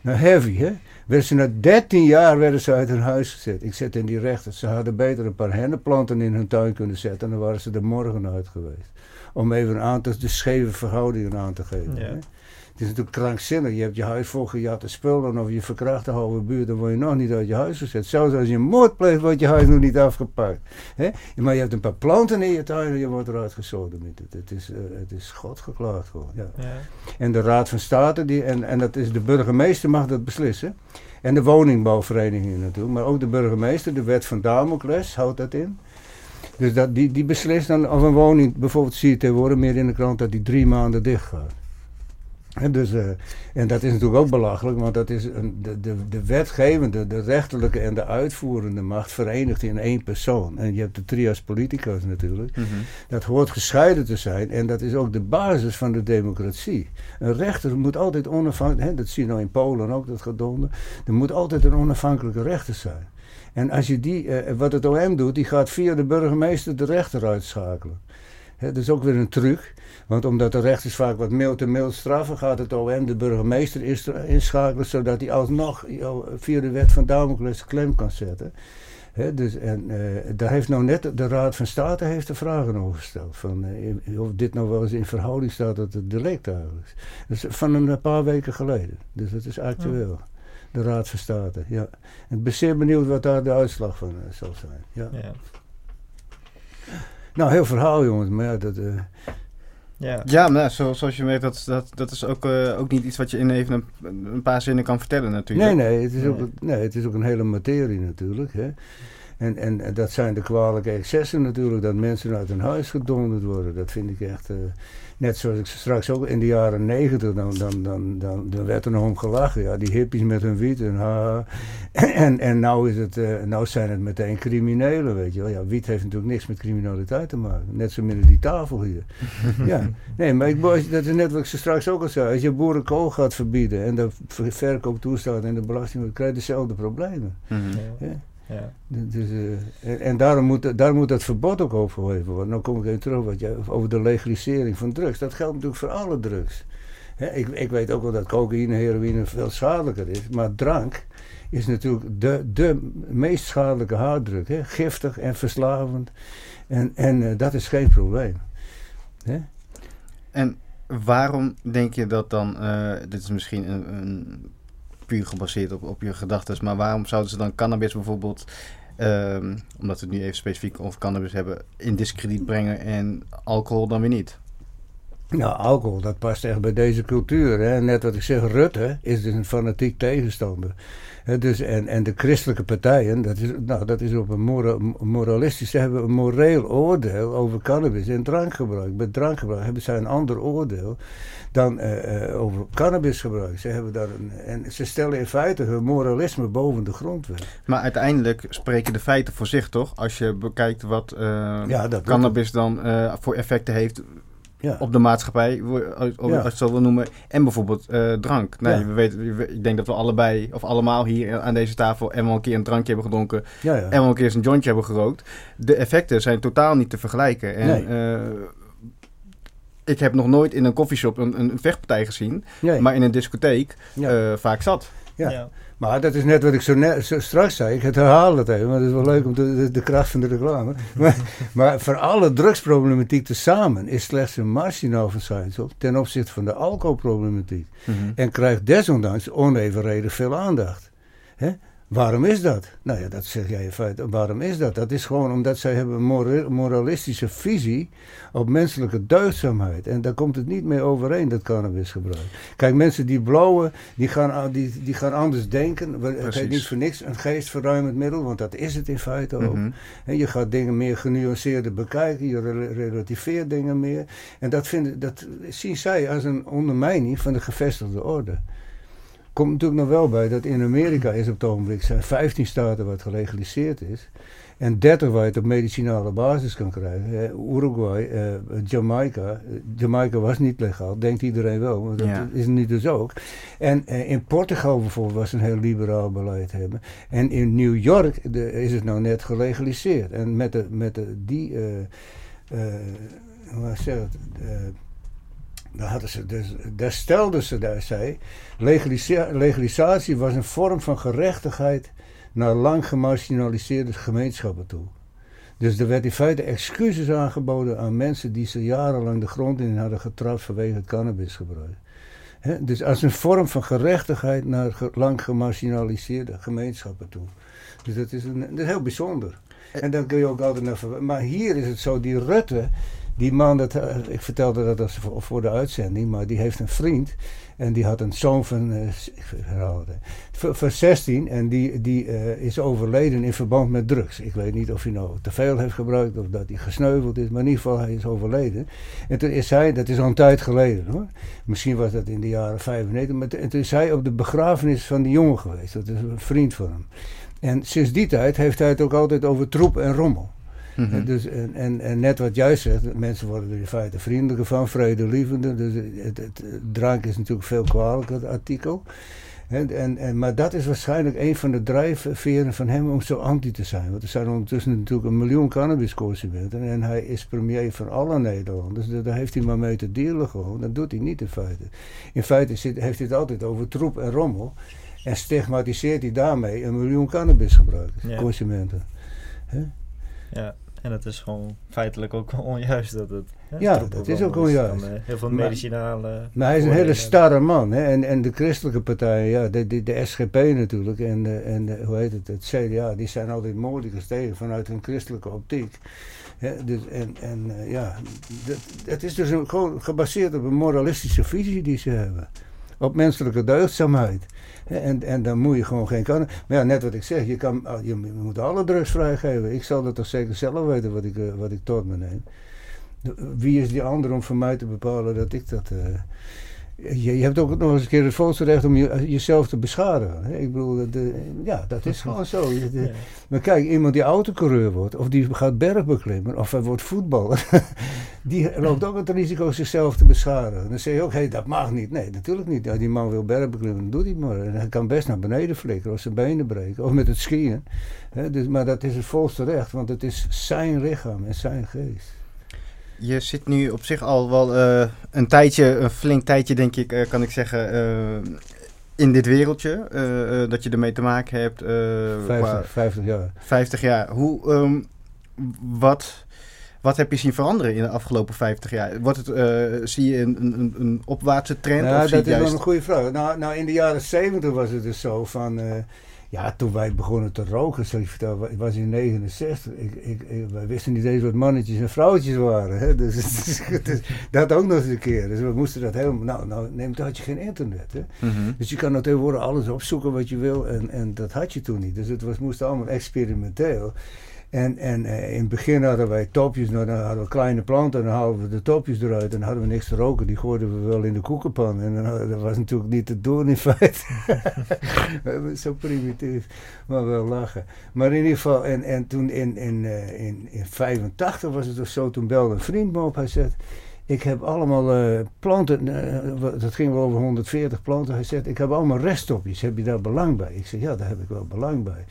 nou, heavy, hè? Werden ze na 13 jaar werden ze uit hun huis gezet. Ik zet in die rechter. Ze hadden beter een paar hennenplanten in hun tuin kunnen zetten. En dan waren ze er morgen uit geweest. Om even een aantal de scheve verhoudingen aan te geven. Ja. Is natuurlijk krankzinnig. Je hebt je huis vol te spullen of je verkracht de halve buurt, dan word je nog niet uit je huis gezet. Zelfs als je een moord pleegt, wordt je huis nog niet afgepakt. Maar je hebt een paar planten in je tuin en je wordt eruit gesoden. Het, is, uh, het is God geklaagd gewoon. Ja. ja. En de Raad van State, die, en, en dat is de burgemeester mag dat beslissen. En de woningbouwvereniging natuurlijk. Maar ook de burgemeester, de wet van Damocles, houdt dat in. Dus dat, die, die beslist dan of een woning, bijvoorbeeld zie je tegenwoordig meer in de krant dat die drie maanden dicht gaat dus, uh, en dat is natuurlijk ook belachelijk, want dat is een, de, de, de wetgevende, de rechterlijke en de uitvoerende macht verenigd in één persoon. En je hebt de trias politicus natuurlijk. Mhm. Dat hoort gescheiden te zijn en dat is ook de basis van de democratie. Een rechter moet altijd onafhankelijk, dat zie je nou in Polen ook, dat gedonder. Er moet altijd een onafhankelijke rechter zijn. En als je die, uh, wat het OM doet, die gaat via de burgemeester de rechter uitschakelen. dat is ook weer een truc. Want omdat de rechters vaak wat mild te mild straffen, gaat het OM de burgemeester inschakelen, zodat hij alsnog via de wet van Damocles klem kan zetten. dus, en uh, daar heeft nou net de Raad van State heeft er vragen over gesteld. Van, uh, of dit nou wel eens in verhouding staat tot het delict eigenlijk. Dat is van een paar weken geleden. Dus dat is actueel. De Raad van State, ja. ik ben zeer benieuwd wat daar de uitslag van uh, zal zijn. Ja. ja. Nou, heel verhaal jongens, maar ja, dat... Ja, ja maar zo, zoals je weet, dat, dat, dat is ook, uh, ook niet iets wat je in even een, een, paar zinnen kan vertellen natuurlijk. Nee, nee, het is, Ook, nee, het is ook een hele materie natuurlijk. Hè. En, en, dat zijn de kwalijke excessen natuurlijk, dat mensen uit hun huis gedonderd worden. Dat vind ik echt... Uh, net zoals ik straks ook in de jaren negentig, dan, dan, dan, dan, dan werd er nog om gelachen. Ja, die hippies met hun wiet en ha. En, en nou, is het, uh, nou zijn het meteen criminelen, weet je wel. Ja, wiet heeft natuurlijk niks met criminaliteit te maken. Net zo minder die tafel hier. ja, nee, maar ik, dat is net wat ik ze straks ook al zei. Als je boerenkool gaat verbieden en de verkoop toestaat en de belasting, krijg je dezelfde problemen. Mm ja. Ja. Dus, uh, en, daarom moet, daar moet dat verbod ook overgeheven worden. Nou kom ik even terug wat je, over de legalisering van drugs. Dat geldt natuurlijk voor alle drugs. ik, ik weet ook wel dat cocaïne en heroïne veel schadelijker is. Maar drank is natuurlijk de, de meest schadelijke harddruk. Hè? Giftig en verslavend. En, en uh, dat is geen probleem. En waarom denk je dat dan, uh, dit is misschien een, een gebaseerd op, op je gedachten. Maar waarom zouden ze dan cannabis bijvoorbeeld, um, omdat we het nu even specifiek over cannabis hebben, in discrediet brengen en alcohol dan weer niet? Nou, alcohol, dat past echt bij deze cultuur. Hè? Net wat ik zeg, Rutte is dus een fanatiek tegenstander dus, en, en de christelijke partijen, dat is, nou, dat is op een mora, moralistisch, ze hebben een moreel oordeel over cannabis en drankgebruik. Bij drankgebruik hebben zij een ander oordeel dan uh, uh, over cannabisgebruik. Ze, hebben daar een, en ze stellen in feite hun moralisme boven de grondwet. Maar uiteindelijk spreken de feiten voor zich, toch? Als je bekijkt wat uh, ja, cannabis dan voor effecten heeft ja. op de maatschappij, als je het zo wil noemen. En bijvoorbeeld uh, drank. Nee, we weten, ik denk dat we allebei, of allemaal hier aan deze tafel, en wel een keer een drankje hebben gedronken. en wel een keer een jointje hebben gerookt. De effecten zijn totaal niet te vergelijken. En, nee. uh, ik heb nog nooit in een koffieshop een, een vechtpartij gezien, maar in een discotheek uh, vaak zat. Ja. Maar dat is net wat ik zo, net, zo straks zei. Ik herhaal het even, maar het is wel leuk om de, de, kracht van de reclame. maar, maar, voor alle drugsproblematiek tezamen is slechts een marginaal verschijnsel ten opzichte van de alcoholproblematiek. Mhm. En krijgt desondanks onevenredig veel aandacht. Hè? Waarom is dat? Nou ja, dat zeg jij in feite. Waarom is dat? Dat is gewoon omdat zij hebben een moralistische visie op menselijke deugdzaamheid. En daar komt het niet mee overeen, dat cannabisgebruik. Kijk, mensen die blowen, die gaan, die, die gaan anders denken. Het heet niet voor niks een geestverruimend middel, want dat is het in feite ook. En mhm. je gaat dingen meer genuanceerder bekijken, je relativeert dingen meer. En dat, vinden, dat zien zij als een ondermijning van de gevestigde orde. Komt natuurlijk nog wel bij dat in Amerika is op het ogenblik zijn 15 staten wat gelegaliseerd is. En 30 waar je het op medicinale basis kan krijgen. Uruguay, uh, Jamaica. Jamaica was niet legaal, denkt iedereen wel, maar dat is niet dus ook. En uh, in Portugal bijvoorbeeld was een heel liberaal beleid hebben. En in New York de, is het nou net gelegaliseerd. En met, de, met de, die, uh, hoe zeg het, daar, hadden ze dus, daar stelden ze daar, zei, legalisatie was een vorm van gerechtigheid naar lang gemarginaliseerde gemeenschappen toe. Dus er werd in feite excuses aangeboden aan mensen die ze jarenlang de grond in hadden getrapt vanwege het cannabisgebruik. dus als een vorm van gerechtigheid naar lang gemarginaliseerde gemeenschappen toe. Dus dat is, een, dat is heel bijzonder. En dan kun je ook altijd naar Maar hier is het zo, die Rutte, die man, dat, eh, ik vertelde dat als voor de uitzending, maar die heeft een vriend. En die had een zoon van, uh, van 16 en die, die is overleden in verband met drugs. Ik weet niet of hij nou te veel heeft gebruikt of dat hij gesneuveld is, maar in ieder geval hij is overleden. En toen is hij, dat is al een tijd geleden hoor, misschien was dat in de jaren 95, maar toen is hij op de begrafenis van die jongen geweest. Dat is een vriend van hem. En sinds die tijd heeft hij het ook altijd over troep en rommel. Mhm. dus, en, en, en, net wat jij zegt, mensen worden er in feite vriendelijker van, vredelievender. Dus het, het, drank is natuurlijk veel kwalijker, het artikel. En, en, maar dat is waarschijnlijk een van de drijfveren van hem om zo anti te zijn. Want er zijn ondertussen natuurlijk een miljoen cannabisconsumenten. En hij is premier van alle Nederlanders. Dus daar heeft hij maar mee te dealen gewoon. Dat doet hij niet in feite. In feite zit, heeft hij het altijd over troep en rommel. En stigmatiseert hij daarmee een miljoen cannabisgebruikers, ja. consumenten. Ja. En dat is gewoon feitelijk ook onjuist dat het. Hè, ja, dat is ook onjuist. Dan, uh, heel veel medicinale. Maar, hij is een hele starre man. Hè? En, en de christelijke partijen, ja, de, de, de SGP natuurlijk en, de, en de, hoe heet het, het CDA, die zijn altijd moeilijk gestegen vanuit hun christelijke optiek. Hè? Dus, en en uh, ja, het is dus een, gewoon gebaseerd op een moralistische visie die ze hebben. Op menselijke deugdzaamheid. En, en dan moet je gewoon geen kan. Maar ja, net wat ik zeg, je, kan, ah, je moet alle drugs vrijgeven. Ik zal dat toch zeker zelf weten wat ik, eh, wat ik tot me neem. Wie is die ander om voor mij te bepalen dat ik dat. Uh, je, je, hebt ook nog eens een keer het volste recht om je, jezelf te beschadigen. Hè? Ik bedoel, de, ja, dat is gewoon zo. Maar kijk, iemand die autocoureur wordt, of die gaat bergbeklimmen, of hij wordt voetballer, die loopt ook het risico zichzelf te beschadigen. Dan zeg je ook, hé, hey, dat mag niet. Nee, natuurlijk niet. Ja, die man wil bergbeklimmen, dan doet hij maar. En hij kan best naar beneden flikkeren, of zijn benen breken, of met het skiën. Hè? Dus, maar dat is het volste recht, want het is zijn lichaam en zijn geest je zit nu op zich al wel uh, een tijdje, een flink tijdje denk ik, uh, kan ik zeggen, uh, in dit wereldje. dat je ermee te maken hebt. 50, 50, jaar. 50 jaar. Hoe, um, wat, wat heb je zien veranderen in de afgelopen 50 jaar? Wordt het, zie je een, een, een opwaartse trend? Ja, dat is wel een goede vraag. Nou, nou, in de jaren 70 was het dus zo van ja, toen wij begonnen te roken, zal ik vertellen, ik was in 69. Ik, ik, wij wisten niet eens wat mannetjes en vrouwtjes waren. Hè? Dus, dat ook nog eens een keer. Dus we moesten dat helemaal. Nou, nou neem, had je geen internet. Hè? Mhm. Dus je kan nou tegenwoordig alles opzoeken wat je wil. En, en dat had je toen niet. Dus het was, moest allemaal experimenteel. En, en uh, in het begin hadden wij topjes, nou, dan hadden we kleine planten en dan haalden we de topjes eruit en dan hadden we niks te roken. Die gooiden we wel in de koekenpan en dan, dat was natuurlijk niet te doen in feite. Zo primitief, maar wel lachen. Maar in ieder geval, en, en toen in, in, uh, in, in 85 was het of zo, toen belde een vriend me op, hij zegt... Ik heb allemaal uh, planten, uh, dat ging wel over 140 planten. Hij zegt, ik heb allemaal resttopjes, heb je daar belang bij? Ik zeg, ja, daar heb ik wel belang bij.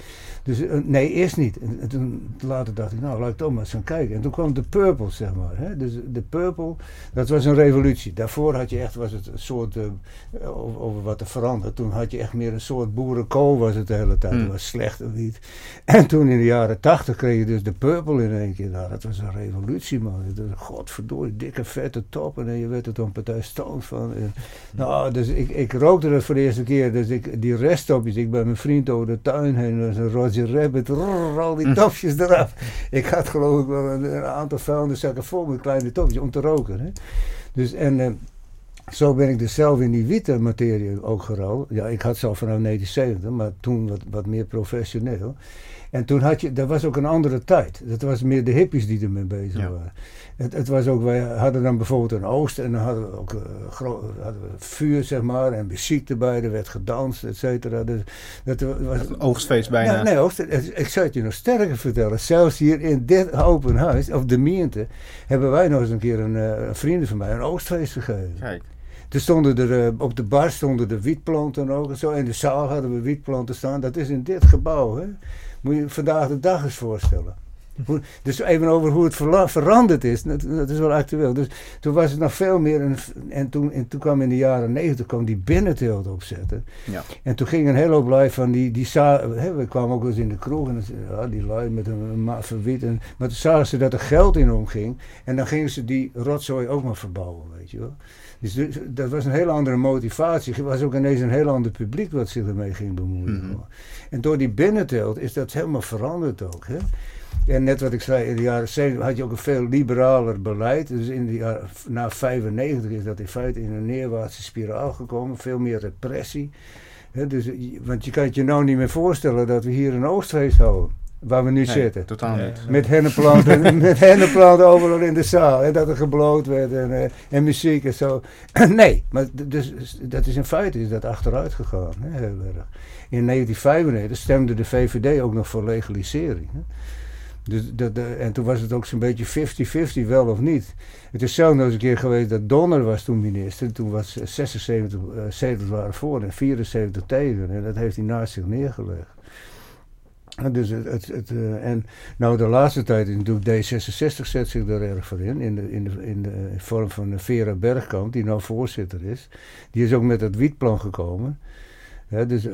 Dus uh, nee, eerst niet. En, toen later dacht ik, nou, laat ik toch maar eens gaan kijken. En toen kwam de Purple, zeg maar. Hè? Dus de Purple, dat was een revolutie. Daarvoor had je echt, was het een soort, over, over, wat er veranderd. Toen had je echt meer een soort boerenkool was het de hele tijd. Mm. Dat was slecht of niet. En toen in de jaren 80 kreeg je dus de Purple in één keer. Nou, dat was een revolutie, man. Godverdorie, dikke vet top en je werd er dan partij stoned van. nou, dus ik, ik rookte dat voor de eerste keer. Dus ik, die resttopjes, ik ben mijn vriend over de tuin heen, dus een Roger Rabbit, rrr, al die topjes eraf. Ik had geloof ik wel een, een aantal vuilniszakken vol met kleine topjes om te roken. Hè. Dus en... Uh, zo ben ik dus zelf in die witte materie ook gerold. Ja, ik had zelf vanaf 1970, maar toen wat, wat meer professioneel. En toen had je, dat was ook een andere tijd. Dat was meer de hippies die ermee bezig waren. Het, het, was ook, wij hadden dan bijvoorbeeld een oost en dan hadden we ook uh, hadden we vuur, zeg maar, en muziek erbij, er werd gedanst, et cetera. Dus, dat was een oogstfeest bijna. Ja, nee, oogst, ik zou het je nog sterker vertellen. Zelfs hier in dit open huis, of de Miente, hebben wij nog eens een keer een, uh, vrienden van mij een oogstfeest gegeven. Kijk. Er stonden er, uh, op de bar stonden de wietplanten ook en zo. In de zaal hadden we wietplanten staan. Dat is in dit gebouw, hè. Moet je vandaag de dag eens voorstellen. dus even over hoe het veranderd is, dat, dat, is wel actueel. Dus toen was het nog veel meer, een, en, toen, en toen kwam in de jaren negentig kwam die binnenteelt opzetten. Ja. En toen ging een hele hoop lui van die, die hè, we kwamen ook eens in de kroeg en ja, die lui met een maffe wit. En, maar toen zagen ze dat er geld in omging en dan gingen ze die rotzooi ook maar verbouwen, weet je wel. Dus, dus dat was een hele andere motivatie. Het was ook ineens een heel ander publiek wat zich ermee ging bemoeien. Mhm. En door die binnenteelt is dat helemaal veranderd ook. Hè? En net wat ik zei, in de jaren 70 had je ook een veel liberaler beleid. Dus in de jaren, na 95 is dat in feite in een neerwaartse spiraal gekomen. Veel meer repressie. dus, want je kan het je nou niet meer voorstellen dat we hier een oostfeest houden. Waar we nu zitten. Totaal niet. Met hennenplanten, met hennenplanten overal in de zaal. En dat er gebloot werd en, uh, en muziek en zo. nee, maar dus, dat is in feite is dat achteruit gegaan. Hè, heel erg. In 1995 stemde de VVD ook nog voor legalisering. Hè. Dus dat, en toen was het ook zo'n beetje 50-50, wel of niet. Het is zelfs nog eens een keer geweest dat Donner was toen minister. Toen was 76 uh, zetels waren voor en 74 tegen. En dat heeft hij naast zich neergelegd. Dus het, het, uh, en nou de laatste tijd is natuurlijk D66 zet zich er erg voor in, in de, in de, in de vorm van Vera Bergkamp, die nou voorzitter is. Die is ook met het wietplan gekomen dus uh,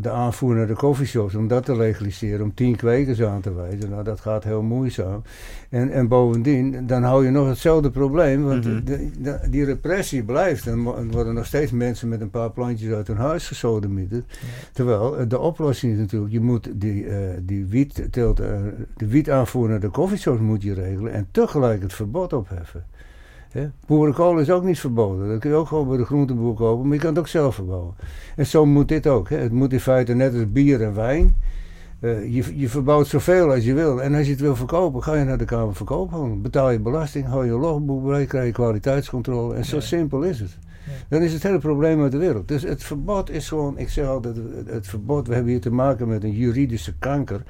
de aanvoer naar de coffeeshops, om dat te legaliseren, om tien kwekers aan te wijzen. Nou, dat gaat heel moeizaam. En, en bovendien, dan hou je nog hetzelfde probleem, want mhm. de, die repressie blijft. En worden nog steeds mensen met een paar plantjes uit hun huis gesodemieterd. Ja. Terwijl eh, de oplossing is natuurlijk, je moet die, uh, die wiet, uh, de wiet aanvoer naar de coffeeshops moet je regelen en tegelijk het verbod opheffen. Boerenkool is ook niet verboden. Dat kun je ook gewoon bij de groenteboer kopen, maar je kan het ook zelf verbouwen. En zo moet dit ook. Het moet in feite net als bier en wijn. Uh, je, je verbouwt zoveel als je wil. En als je het wil verkopen, ga je naar de Kamer Verkoop. Betaal je belasting, hou je logboek bij, krijg je kwaliteitscontrole. En zo simpel is het. Dan is het hele probleem uit de wereld. Dus het verbod is gewoon, ik zeg altijd, het verbod, we hebben hier te maken met een juridische kanker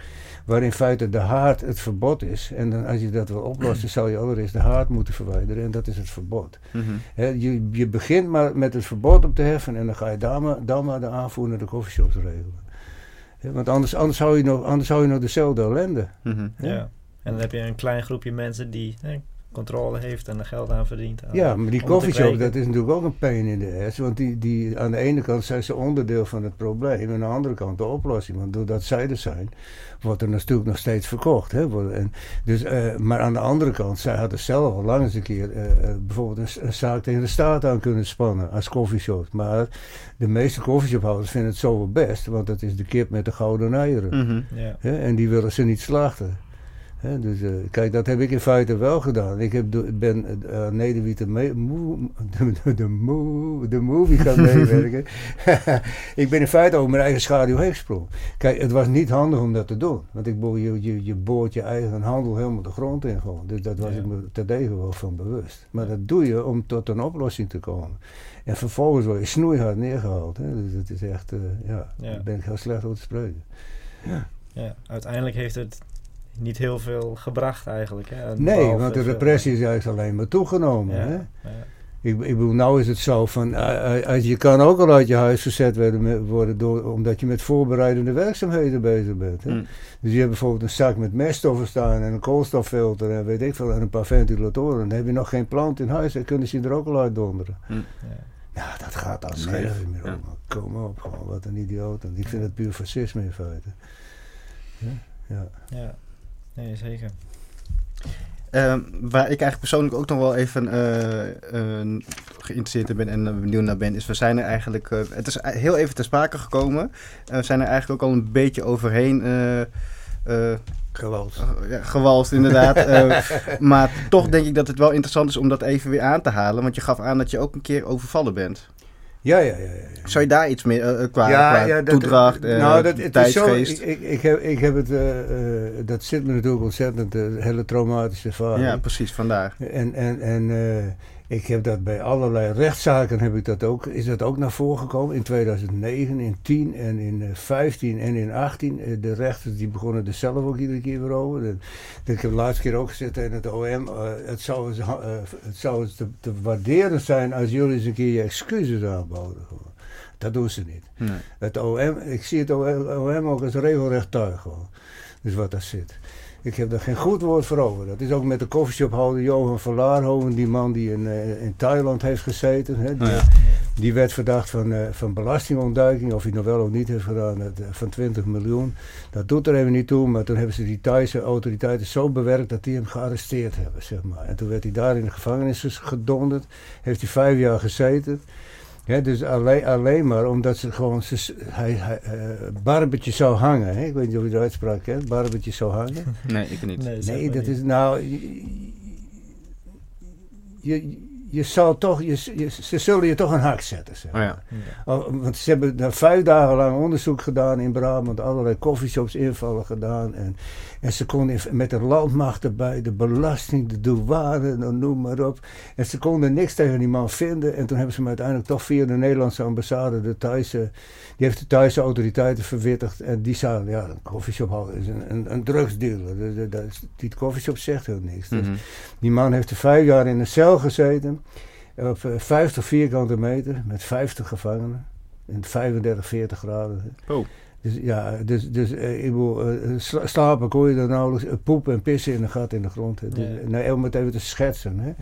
waar in feite de haard het verbod is. En dan, als je dat wil oplossen, zou je allereerst de haard moeten verwijderen. En dat is het verbod. Mhm. je, je begint maar met het verbod op te heffen en dan ga je dan maar, dan maar de aanvoer naar de coffeeshops regelen. want anders, anders, hou je nog, anders hou je nog dezelfde ellende. Mhm. ja. En dan heb je een klein groepje mensen die controle heeft en er geld aan verdient. ja, maar die koffieshop, dat is natuurlijk ook een pijn in de ass. Want die, die, aan de ene kant zijn ze onderdeel van het probleem. En aan de andere kant de oplossing. Want doordat zij er zijn, wordt er natuurlijk nog steeds verkocht. Hè? En dus, uh, maar aan de andere kant, zij hadden zelf al lang eens een keer uh, bijvoorbeeld een, zaak tegen de staat aan kunnen spannen als koffieshop. Maar de meeste koffieshophouders vinden het zo wel best. Want dat is de kip met de gouden eieren. Mm -hmm. En die willen ze niet slachten dus uh, kijk, dat heb ik in feite wel gedaan. Ik heb ben uh, Nederwiet de, de, de, de, movie gaan meewerken. ik ben in feite over mijn eigen schaduw heen gesprongen. Kijk, het was niet handig om dat te doen. Want ik boor, je, je, je boort je eigen handel helemaal de grond in gewoon. Dus dat was ik me terdege wel van bewust. Maar dat doe je om tot een oplossing te komen. En vervolgens word je snoeihard neergehaald. Dus het is echt, uh, ja, ja. daar ben ik heel slecht over te spreken. Ja. ja, uiteindelijk heeft het niet heel veel gebracht eigenlijk. Hè? Nee, want de repressie is eigenlijk alleen maar toegenomen. hè? Ja. Ik, ik bedoel, nou is het zo van, uh, uh, je kan ook al uit je huis gezet worden, worden door, omdat je met voorbereidende werkzaamheden bezig bent. Hè? Mm. Dus je hebt bijvoorbeeld een zak met meststoffen staan en een koolstoffilter en weet ik veel, en een paar ventilatoren. Dan heb je nog geen plant in huis en kunnen ze er ook al uit donderen. Mm. Ja. Nou, dat gaat als nee. meer ja. Kom op, gewoon, wat een idioot. Ik vind het puur fascisme in feite. Ja. ja. Ja. Nee, zeker. Ehm, waar ik eigenlijk persoonlijk ook nog wel even uh, geïnteresseerd in ben en benieuwd naar ben, is we zijn er eigenlijk, uh, het is heel even ter sprake gekomen, we zijn er eigenlijk ook al een beetje overheen gewalst. ja, gewalst inderdaad. maar toch denk ik dat het wel interessant is om dat even weer aan te halen, want je gaf aan dat je ook een keer overvallen bent. Ja, ja, ja. ja, Zou je daar iets meer uh, qua, ja, ja, dat, toedracht, uh, nou, dat, het? Is zo, ik, ik, heb, ik heb het, uh, dat zit me natuurlijk ontzettend, de hele traumatische ervaring. Ja, precies, vandaar. En, en, en ik heb dat bij allerlei rechtszaken heb ik dat ook, is dat ook naar voren gekomen. In 2009, in 10 en in 15 en in 18. De rechters die begonnen er zelf ook iedere keer weer over. Dat, ik heb de laatste keer ook gezegd in het OM. het zou, het zou te, te waarderen zijn als jullie eens een keer je excuses aanboden. Dat doen ze niet. Nee. Het OM, ik zie het OM ook als regelrecht tuig gewoon. Dus wat daar zit. Ik heb er geen goed woord voor over. Dat is ook met de koffieshophouder Johan van Laarhoven, die man die in, uh, in Thailand heeft gezeten. Hè, die, oh die, werd verdacht van, uh, van belastingontduiking, of hij nog wel of niet heeft gedaan, uh, van 20 miljoen. Dat doet er even niet toe, maar toen hebben ze die Thaise autoriteiten zo bewerkt dat die hem gearresteerd hebben. Zeg maar. En toen werd hij daar in de gevangenis gedonderd, heeft hij vijf jaar gezeten. Ja, dus alleen, alleen maar omdat ze gewoon. Ze, hij, hij uh, barbetje zou hangen. Hè? Ik weet niet of je de uitspraak kent. Barbetje zou hangen. Nee, ik niet. Nee, nee dat is nou. Je, je, zal toch, je, ze zullen je toch een hak zetten. Zeg oh ja. Oh, want ze hebben vijf dagen lang onderzoek gedaan in Brabant, allerlei coffeeshops invallen gedaan. En en ze konden met de landmacht erbij, de belasting, de douane, nou, noem maar op. En ze konden niks tegen die man vinden. En toen hebben ze hem uiteindelijk toch via de Nederlandse ambassade, de Thaise, die heeft de Thaise autoriteiten verwittigd. En die zeiden, ja, een koffieshop is een, een, een drugsdealer. De, de, die koffieshop zegt heel niks. Dus mhm. die man heeft er vijf jaar in een cel gezeten. Op 50 eh, vierkante meter met 50 gevangenen. In 35, 40 graden. Oh. Dus ja, dus, dus uh, ik wil, uh, slapen kon je dan nauwelijks, poepen en pissen in een gat in de grond. Dus, nou, om het even te schetsen. Hè. Ja.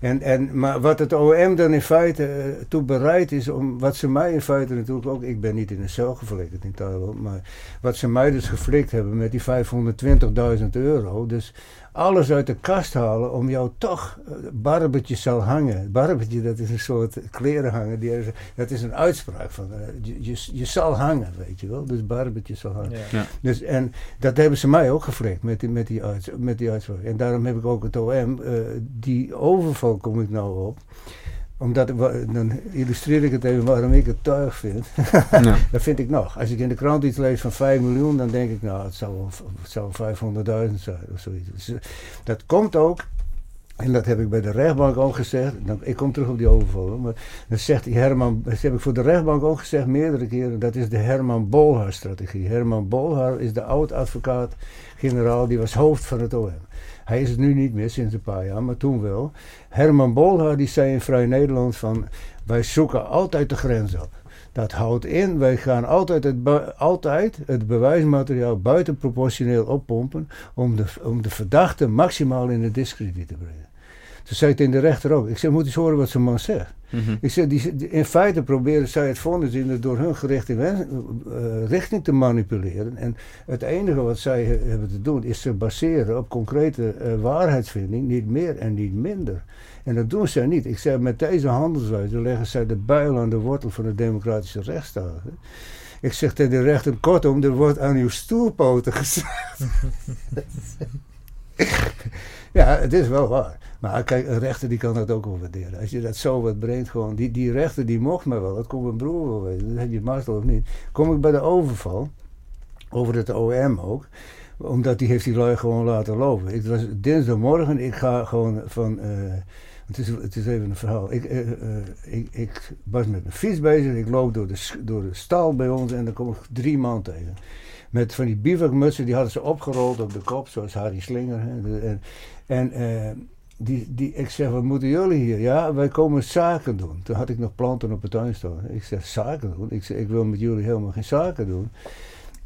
En, en, maar wat het OM dan in feite toe bereid is, om, wat ze mij in feite natuurlijk ook, ik ben niet in een cel geflikt in Thailand, maar wat ze mij dus geflikt hebben met die 520.000 euro, dus alles uit de kast halen om jou toch uh, barbetje zal hangen. Barbetje, dat is een soort kleren hangen. Die dat is een uitspraak van uh, je, je, je, zal hangen, weet je wel. Dus barbetje zal hangen. Ja. Dus, en dat hebben ze mij ook gevraagd met die, met die, uits, met die uitspraak. En daarom heb ik ook het OM, uh, die overval kom ik nou op omdat, dan illustreer ik het even waarom ik het tuig vind. Ja. dat vind ik nog. Als ik in de krant iets lees van 5 miljoen, dan denk ik, nou, het zou, het zou 500.000 zijn of zoiets. Dus, eh, dat komt ook, en dat heb ik bij de rechtbank ook gezegd. Dan, ik kom terug op die overval. Maar dan zegt die Herman, dat heb ik voor de rechtbank ook gezegd meerdere keren. Dat is de Herman Bolhar-strategie. Herman Bolhar is de oud-advocaat-generaal, die was hoofd van het OM. Hij is het nu niet meer sinds een paar jaar, maar toen wel. Herman Bolhar die zei in Vrij Nederland van... wij zoeken altijd de grens op. Dat houdt in, wij gaan altijd het, altijd het bewijsmateriaal buitenproportioneel oppompen... Om de, om de verdachte maximaal in de discrediet te brengen. Toen zei het in de rechter ook. Ik zei, moet eens horen wat zo'n man zegt. Mhm. Ik zei, die, in feite proberen zij het vonnis in door hun gerichte uh, richting te manipuleren. En het enige wat zij hebben te doen is ze baseren op concrete uh, waarheidsvinding, niet meer en niet minder. En dat doen zij niet. Ik zeg, met deze handelswijze leggen zij de buil aan de wortel van de democratische rechtsstaat. Ik zeg tegen de rechter, kortom, er wordt aan uw stoelpoten gezet. ja, het is wel waar. Maar kijk, een rechter die kan dat ook wel waarderen. Als je dat zo wat brengt, gewoon, die, die rechter die mocht mij wel, dat kon mijn broer wel weten, dat heb je mazzel of niet. Kom ik bij de overval, over het OM ook, omdat die heeft die lui gewoon laten lopen. Ik was dinsdagmorgen, ik ga gewoon van... Uh, het is, het is even een verhaal. Ik, uh, uh, ik, ik, was met mijn fiets bezig. Ik loop door de, door de stal bij ons en dan kom ik drie man tegen. Met van die bivakmutsen, die hadden ze opgerold op de kop, zoals Harry Slinger. Hè. En, en die, die, ik zeg, wat moeten jullie hier? Ja, wij komen zaken doen. Toen had ik nog planten op het tuin staan. Ik zeg, zaken doen? Ik zeg, ik wil met jullie helemaal geen zaken doen.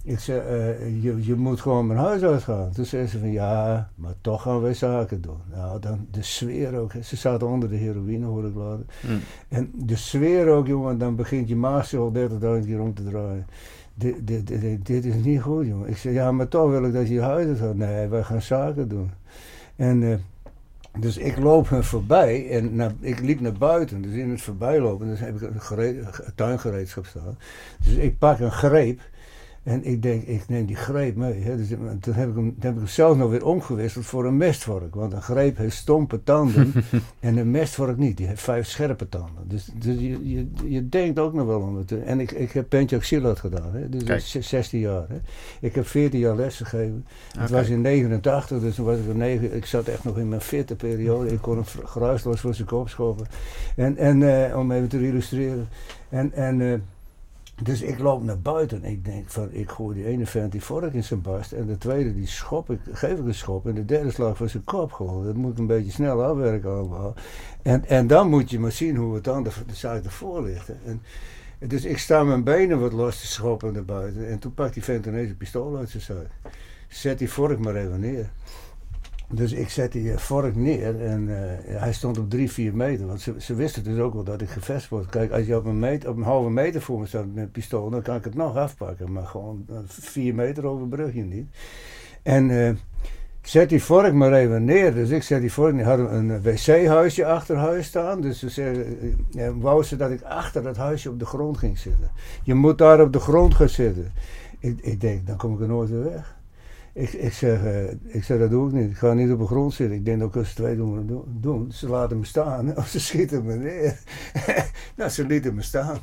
Ik zeg, uh, je, je moet gewoon mijn huis uitgaan. Toen zei ze van, ja, maar toch gaan wij zaken doen. Nou, dan de sfeer ook. Ze zaten onder de heroïne, hoor ik later. Mm. En de sfeer ook, jongen, dan begint je maag al 30.000 keer om te draaien. Dit, dit, dit, dit, is niet goed, jongen. Ik zeg, ja, maar toch wil ik dat je huis uitgaat. Nee, wij gaan zaken doen. En... Uh, dus ik loop hem voorbij en ik liep naar buiten. Dus in het voorbijlopen dus heb ik een, tuingereedschap staan. Dus ik pak een greep En ik denk, ik neem die greep mee. Hè. Dus, toen, heb ik hem, toen heb ik hem zelf nog weer omgewisseld voor een mestvork. Want een greep heeft stompe tanden en een mestvork niet. Die heeft vijf scherpe tanden. Dus, dus je, je, je, denkt ook nog wel om het. En ik, ik heb pentioxylat gedaan. Hè. Dus 16 jaar. Hè. Ik heb 14 jaar les gegeven. Het was in 89, dus toen was ik 9. Ik zat echt nog in mijn fitte periode. Ik kon hem geruisloos voor zijn kop schoppen. En, en uh, om even te illustreren. En, en uh, dus ik loop naar buiten en ik denk van, ik gooi die ene vent die vork in zijn barst en de tweede die schop ik, geef ik een schop en de derde slag voor zijn kop gewoon. Dat moet een beetje snel afwerken allemaal. En, en dan moet je maar zien hoe het dan de, de zaak ervoor ligt. En, dus ik sta mijn benen wat los te schoppen naar buiten en toen pakt die vent ineens een pistool uit zijn zak. Zet die vork maar even neer. Dus ik zet die eh, vork neer en uh, hij stond op drie, vier meter. Want ze, ze wisten dus ook wel dat ik gevest word. Kijk, als je op een, meter, op een halve meter voor me staat met een pistool, dan kan ik het nog afpakken. Maar gewoon uh, vier meter overbrug je niet. En uh, zet die vork maar even neer. Dus ik zet die vork neer. Hadden een wc-huisje achter huis staan. Dus ze zeggen, wou ze dat ik achter dat huisje op de grond ging zitten. Je moet daar op de grond gaan zitten. Ik, ik denk, dan kom ik er nooit weer weg. Ik, ik, zeg, uh, ik zeg, dat doe ik niet. Ik ga niet op de grond zitten. Ik denk dat als ze twee doen, doen. Ze laten me staan of ze schieten me neer. nou, ze lieten me staan.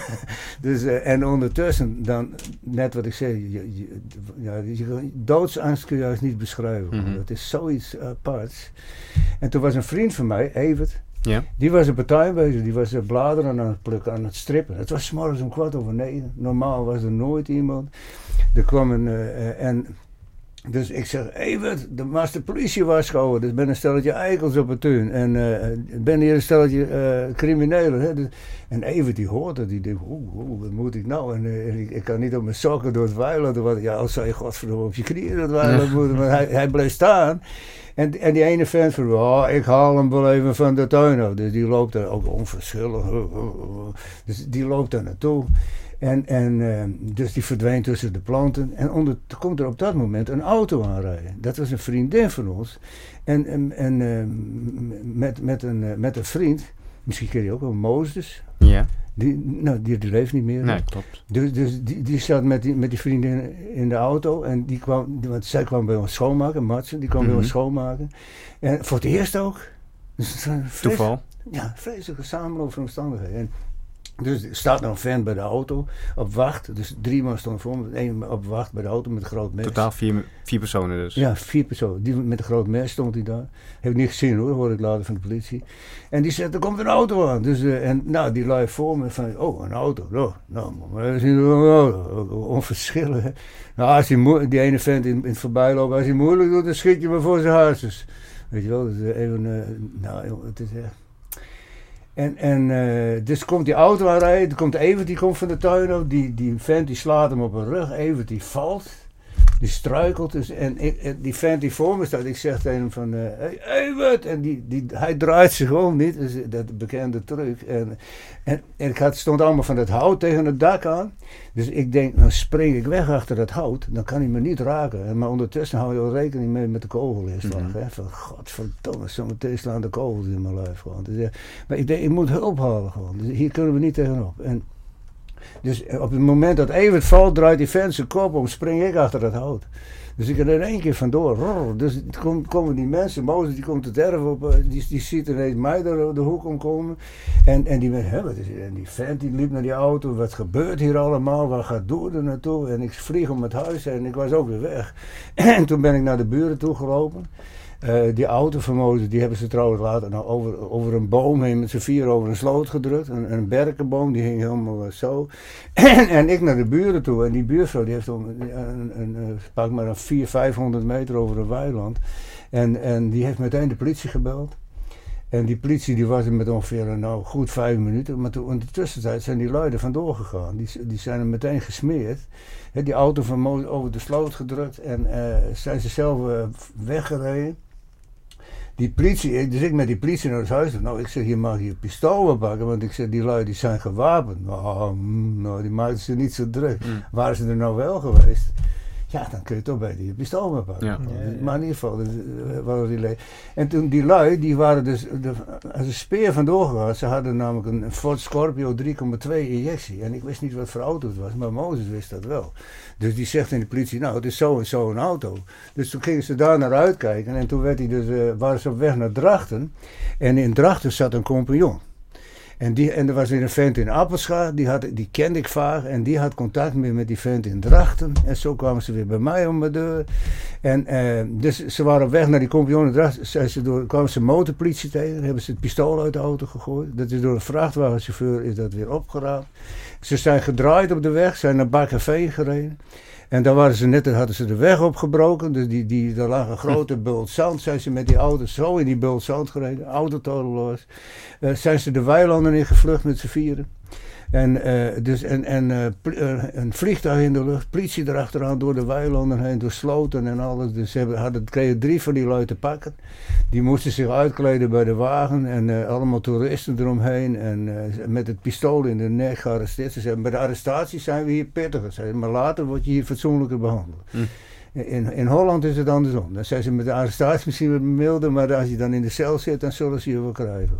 dus, uh, en ondertussen, dan, net wat ik zei, je, je, ja, je, doodsangst kun je juist niet beschrijven. Mm -hmm. Dat is zoiets aparts. En toen was een vriend van mij, Evert, ja. Die was op partij bezig, die was bladeren aan het plukken, aan het strippen. Het was morgens om kwart over negen. Normaal was er nooit iemand. Er kwam een, uh, en dus ik zeg, Evert, de master politie waarschuwen. Dus ben een stelletje eikels op het tuin. En uh, ben hier een stelletje uh, criminelen. Hè? Dus, en Evert die hoort het. Die denkt, oeh, wat moet ik nou? En uh, ik, kan niet op mijn sokken door het weilen. Ja, als zou je godverdomme op je knieën door het weilen moeten. Maar hij, hij bleef staan. En, en die ene vent van, oh, ik haal hem wel even van de tuin af. Dus die loopt er ook onverschillig. Dus die loopt daar naartoe. En, en uh, dus die verdwijnt tussen de planten. En onder, komt er op dat moment een auto aanrijden. Dat was een vriendin van ons. En, en, en uh, met, met, een, uh, met een vriend, misschien ken je ook wel, Mozes. Ja. Die, nou, die, die leeft niet meer. Nee, klopt. Dus, dus die, die zat met die, met die vriendin in de auto. En die kwam, want zij kwam bij ons schoonmaken, Matsen, die kwam mm -hmm. bij ons schoonmaken. En voor het eerst ook. Dus Toeval? Ja, vreselijke samenloop van omstandigheden. En, dus er staat nog een vent bij de auto op wacht. Dus drie man stonden voor me. één op wacht bij de auto met een groot mes. Totaal vier, vier personen dus? Ja, vier personen. Die met een groot mes stond hij daar. Heb ik niet gezien hoor, hoorde ik later van de politie. En die zegt, er komt een auto aan. Dus, uh, en nou, die lui voor me van, oh, een auto. Nou, nou maar zien oh, onverschillig. Nou, als die, die ene vent in, in het voorbijlopen, als hij moeilijk doet, dan schiet je me voor zijn huisjes. Weet je wel, dat is even, uh, nou, het is echt... En, en uh, dus komt die auto aanrijden, komt Evert, die komt van de tuin die, die vent die slaat hem op een rug, Evert die valt, die struikelt. Dus, en ik, die vent die voor me staat, ik zeg tegen hem van, uh, hey, Evert, en die, die, hij draait zich gewoon niet, dus dat bekende truc. En, en, en ik had, stond allemaal van het hout tegen het dak aan, dus ik denk, nou spring ik weg achter dat hout, dan kan hij me niet raken. Maar ondertussen hou je al rekening mee met de kogelinslag. Mm -hmm. hè? Van godverdomme, zometeen slaan de kogels in mijn lijf gewoon. Dus, ja, maar ik denk, ik moet hulp halen gewoon. Dus hier kunnen we niet tegenop. En, dus op het moment dat Evert valt, draait die vent zijn kop om, spring ik achter dat hout. Dus ik er één keer vandoor. Dus komen die mensen, Mozes die komt het erf op, die, die ziet ineens mij door de hoek omkomen. En, en die is En die vent die liep naar die auto, wat gebeurt hier allemaal, waar gaat Doer er naartoe? En ik vlieg om het huis en ik was ook weer weg. En toen ben ik naar de buren toe gelopen. Uh, die auto van Mozes, die hebben ze trouwens later nou over, over een boom heen met z'n vier over een sloot gedrukt. Een, een berkenboom, die hing helemaal zo. En, ik naar de buren toe. En die buurvrouw, die heeft om, een, een, een, pak maar een 400, 500 meter over een weiland. En, en die heeft meteen de politie gebeld. En die politie die was er met ongeveer nou, goed vijf minuten. Maar toen, in de tussentijd zijn die luiden vandoor gegaan. Die, die zijn er meteen gesmeerd. Die auto van over de sloot gedrukt. En zijn ze zelf weggereden die politie, dus ik met die politie naar het huis. Nou, ik zeg, je mag je pistool pakken, want ik zeg, die lui die zijn gewapend. Nou, nou die maakten ze niet zo druk. Mm. Waren ze er nou wel geweest? Ja, dan kun je toch bij die pistool maar pakken. Ja. Maar in ieder geval, dus, uh, die En toen die lui, die waren dus de, als een speer vandoor gegaan. Ze hadden namelijk een Ford Scorpio 3,2 injectie. En ik wist niet wat voor auto het was, maar Mozes wist dat wel. Dus die zegt in de politie, nou, het is zo en zo een auto. Dus toen gingen ze daar naar uitkijken. En toen werd hij dus, uh, waren ze op weg naar Drachten. En in Drachten zat een compagnon. En, die, en er was weer een vent in Appelscha, die, had, die kende ik vaak. En die had contact meer met die vent in Drachten. En zo kwamen ze weer bij mij om mijn deur. En eh, dus ze waren op weg naar die compagnon in Drachten. Ze door, kwamen ze motorpolitie tegen. Hebben ze het pistool uit de auto gegooid. Dat is door een vrachtwagenchauffeur is dat weer opgeraapt. Ze zijn gedraaid op de weg, zijn naar Bakcafé gereden. En daar waren ze net, hadden ze de weg opgebroken. Dus die, die, daar lag een grote bult zand. Zijn ze met die auto zo in die bult zand gereden. Auto los. Uh, zijn ze de weilanden in gevlucht met z'n vieren. En, uh, dus, en, en uh, een vliegtuig in de lucht, politie erachteraan door de weilanden heen, door sloten en alles. Dus ze hebben, hadden, kregen drie van die lui te pakken. Die moesten zich uitkleden bij de wagen en allemaal toeristen eromheen. En met het pistool in de nek gearresteerd. Ze zeiden, bij de arrestatie zijn we hier pittiger. Zeiden, maar later word je hier fatsoenlijker behandeld. Hm. In, in Holland is het andersom. Dan zijn ze met de arrestatie misschien wat milder, maar als je dan in de cel zit, dan zullen ze je wel krijgen.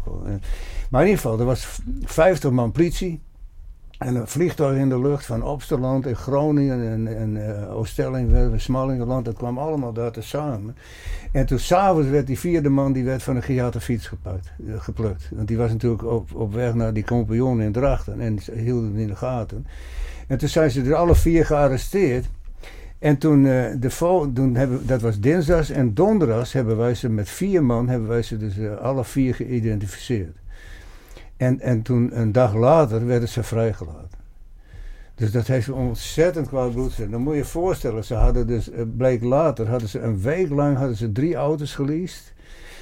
Maar in ieder geval, er was 50 man politie. En een vliegtuig in de lucht van Opsterland in Groningen en, en uh, Oostelling, Smallingenland, dat kwam allemaal daar te samen. En toen s'avonds werd die vierde man die werd van een gejaagde fiets uh, geplukt. Want die was natuurlijk op, op weg naar die compagnon in Drachten en hielden hem in de gaten. En toen zijn ze er alle vier gearresteerd. En toen, uh, de toen hebben, dat was dinsdags en donderdags hebben wij ze met vier man, hebben wij ze dus alle vier geïdentificeerd. En, en toen een dag later werden ze vrijgelaten. Dus dat heeft ontzettend kwaad bloed. Dan moet je je voorstellen, ze hadden dus, bleek later, hadden ze een week lang hadden ze drie auto's geleased.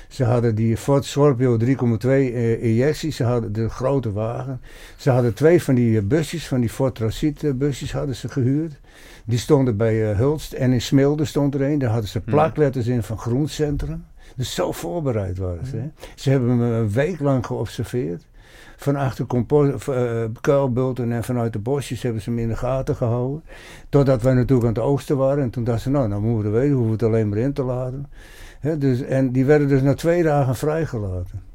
Ze hadden die Ford Scorpio 3,2 uh, injecties, ze hadden de grote wagen. Ze hadden twee van die busjes, van die Ford Transit busjes hadden ze gehuurd. Die stonden bij uh, Hulst en in Smilde stond er een. Daar hadden ze hmm. plakletters in van Groencentrum. Dus zo voorbereid waren ze. Hè. Ze hebben me een week lang geobserveerd van achter uh, kuilbulten en vanuit de bosjes hebben ze hem in de gaten gehouden. Totdat wij natuurlijk aan het oosten waren. En toen dachten ze, nou, nou moeten we weten, hoeven we het alleen maar in te laten. dus, en die werden dus na twee dagen vrijgelaten.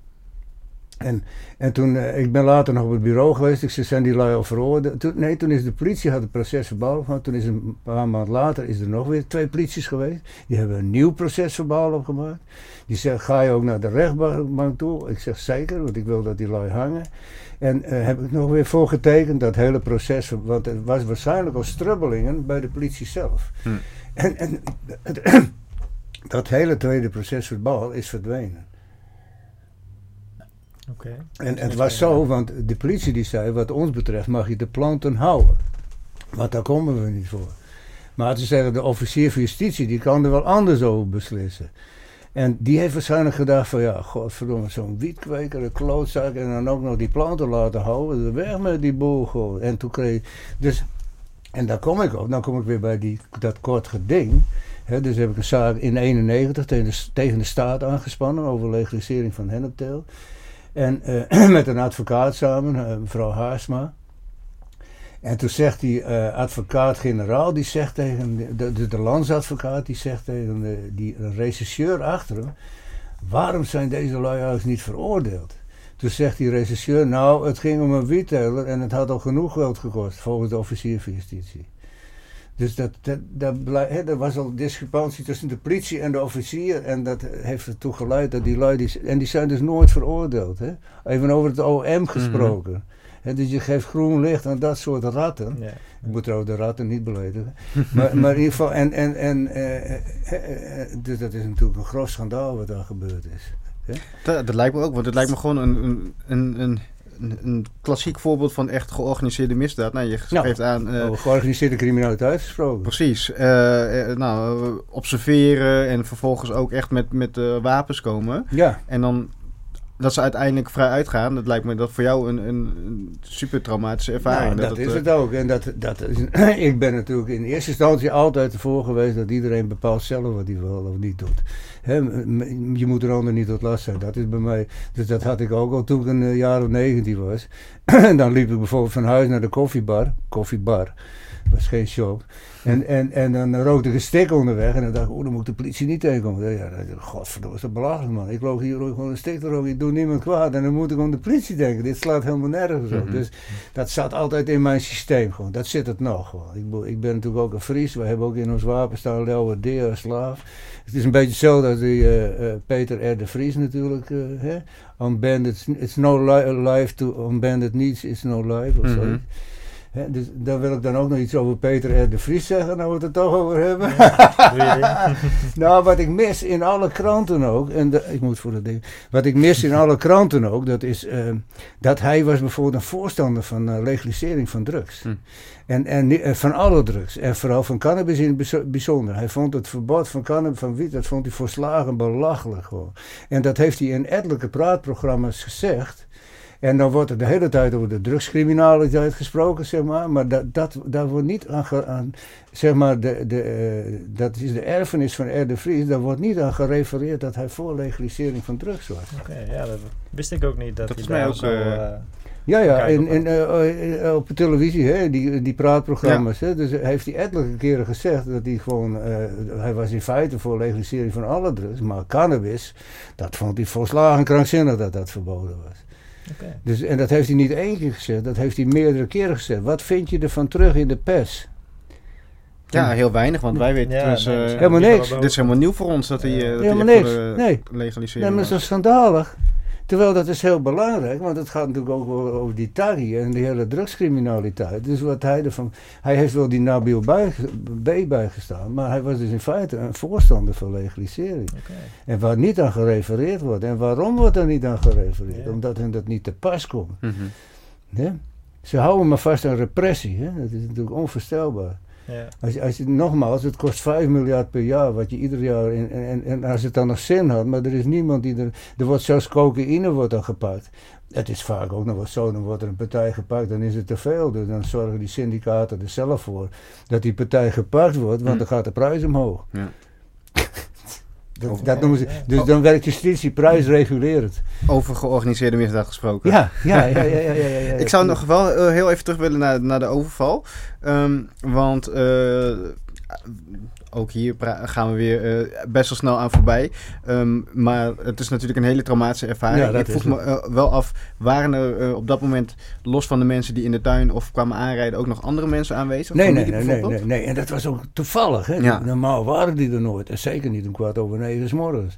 En, en toen, uh, ik ben later nog op het bureau geweest, ik zei, zijn die lui al veroordeeld? nee, toen is de politie, had het proces verbaal gemaakt. Toen is een paar maanden later, is er nog weer twee polities geweest. Die hebben een nieuw proces verbaal opgemaakt. Die zeggen, ga je ook naar de rechtbank toe? Ik zeg, zeker, want ik wil dat die lui hangen. En uh, heb ik nog weer voor getekend, dat hele proces, want het was waarschijnlijk al strubbelingen bij de politie zelf. Hm. En, en dat hele tweede proces verbaal is verdwenen. En het was zo, want de politie die zei, wat ons betreft mag je de planten houden. Want daar komen we niet voor. Maar ze zeggen, de officier van justitie, die kan er wel anders over beslissen. En die heeft waarschijnlijk gedacht van, ja, godverdomme, zo'n wietkweker, een klootzak... en dan ook nog die planten laten houden, weg met die boel gewoon. En toen kreeg Dus, en daar kom ik op, dan kom ik weer bij die, dat kort geding... He, dus heb ik een zaak in 91 tegen de, tegen de staat aangespannen over legalisering van hennepteel. En uh, met een advocaat samen, uh, mevrouw Haarsma. En toen zegt die uh, advocaat-generaal, die zegt tegen de, de, de, landsadvocaat, die zegt tegen de, die rechercheur achter hem, waarom zijn deze lui niet veroordeeld? Toen zegt die rechercheur, nou, het ging om een wietteler en het had al genoeg geld gekost, volgens de officier van justitie. Dus dat, dat, dat, er was al discrepantie tussen de politie en de officier. En dat heeft ertoe geleid dat die lui. Die, en die zijn dus nooit veroordeeld. Hè? Even over het OM mhm. gesproken. dus je geeft groen licht aan dat soort ratten. Ja. Ik moet trouwens de ratten niet beledigen. maar, maar in ieder geval. En, en, en, eh, eh, eh, dus dat is natuurlijk een groot schandaal wat daar gebeurd is. Dat, dat, lijkt me ook, want het lijkt me gewoon een, een, een een, klassiek voorbeeld van echt georganiseerde misdaad. Nou, je geeft aan... Uh, georganiseerde criminaliteit gesproken. Precies. Uh, nou, observeren en vervolgens ook echt met, met wapens komen. Ja. En dan dat ze uiteindelijk vrij uitgaan, dat lijkt me dat voor jou een, een, een super traumatische ervaring. Nou, dat, is het ook. En dat, dat is, ik ben natuurlijk in eerste instantie altijd ervoor geweest dat iedereen bepaalt zelf wat hij wil of niet doet. je moet er ander niet tot last zijn. Dat is bij mij. Dus dat had ik ook al toen ik een jaar of 19 was. dan liep ik bijvoorbeeld van huis naar de koffiebar. Koffiebar. was geen shop. En, en, en dan rookte ik een stik onderweg. En dan dacht ik, oh, dan moet de politie niet tegenkomen. Ja, godverdomme, is dat belachelijk, man. Ik loop hier gewoon een stik te roken. Ik doe niemand kwaad. En dan moet ik aan de politie denken. Dit slaat helemaal nergens op. Mhm. Dus dat zat altijd in mijn systeem gewoon. Dat zit het nog gewoon. Ik, ik ben natuurlijk ook een Fries. We hebben ook in ons wapen staan Leeuwen Dea Slaaf. Het is een beetje hetzelfde als die uh, uh, Peter R. de Vries natuurlijk. Uh, hè? On bandit, it's no li life to, on bandit needs, it's no life. Of mm dus daar wil ik dan ook nog iets over Peter R. de Vries zeggen, nou we het er toch over hebben. nou, wat ik mis in alle kranten ook, en ik moet voor dat ding. Wat ik mis in alle kranten ook, dat is uh, dat hij was bijvoorbeeld een voorstander van uh, legalisering van drugs. Hm. En, en uh, van alle drugs. En vooral van cannabis in het bijzonder. Hij vond het verbod van cannabis, van wiet, dat vond hij volslagen belachelijk gewoon. En dat heeft hij in ettelijke praatprogramma's gezegd. En dan wordt er de hele tijd over de drugscriminaliteit gesproken, zeg maar. Maar dat, dat, daar wordt niet aan, aan zeg maar, de, de, uh, dat is de erfenis van R. de Vries. Daar wordt niet aan gerefereerd dat hij voor legalisering van drugs was. Oké, ja, dat wist ik ook niet. Dat, dat is mij ook zo... Uh, ja, ja, in, in, uh, op televisie, hè, die, die praatprogramma's. Hè, dus heeft hij ettelijke keren gezegd dat hij gewoon. Uh, hij was in feite voor legalisering van alle drugs. Maar cannabis, dat vond hij volslagen krankzinnig dat dat verboden was. Dus, en dat heeft hij niet één keer gezegd, dat heeft hij meerdere keren gezegd. Wat vind je ervan terug in de pers? Ja, heel weinig, want wij weten ja, dus, uh, helemaal niks. Dit is helemaal nieuw voor ons dat hij, uh, helemaal niks. nee. legaliseren. Nee, maar dat is schandalig. Terwijl dat is heel belangrijk, want het gaat natuurlijk ook over die taggie en de hele drugscriminaliteit. Dus wat hij ervan. Hij heeft wel die Nabil bij, B bijgestaan, maar hij was dus in feite een voorstander van legalisering. En waar niet aan gerefereerd wordt. En waarom wordt er niet aan gerefereerd? Omdat hen dat niet te pas komt. Mm Ze houden maar vast aan repressie. Hè? Dat is natuurlijk onvoorstelbaar. Ja. Als, als je, nogmaals, het kost 5 miljard per jaar, wat je ieder jaar. In, en, en, als het dan nog zin had, maar er is niemand die er. Er wordt zelfs cocaïne wordt dan gepakt. Het is vaak ook nog wel zo, dan wordt er een partij gepakt, dan is het te veel. Dus dan zorgen die syndicaten er zelf voor dat die partij gepakt wordt, want hm. dan gaat de prijs omhoog. Ja. Dat, dat noemen ze, dus dan werkt justitie prijsregulerend. Over georganiseerde misdaad gesproken. Ja, ja, ja. ja, ja, ja, ja Ik zou nog wel uh, heel even terug willen naar, naar de overval. Um, want uh, ook hier gaan we weer uh, best wel snel aan voorbij. Um, maar het is natuurlijk een hele traumatische ervaring. Ja, ik vroeg me uh, wel af, waren er uh, op dat moment, los van de mensen die in de tuin of kwamen aanrijden, ook nog andere mensen aanwezig? Nee, nee, nee, nee, nee, nee, En dat was ook toevallig. Hè? Ja. Normaal waren die er nooit. En zeker niet om kwart over negen s morgens.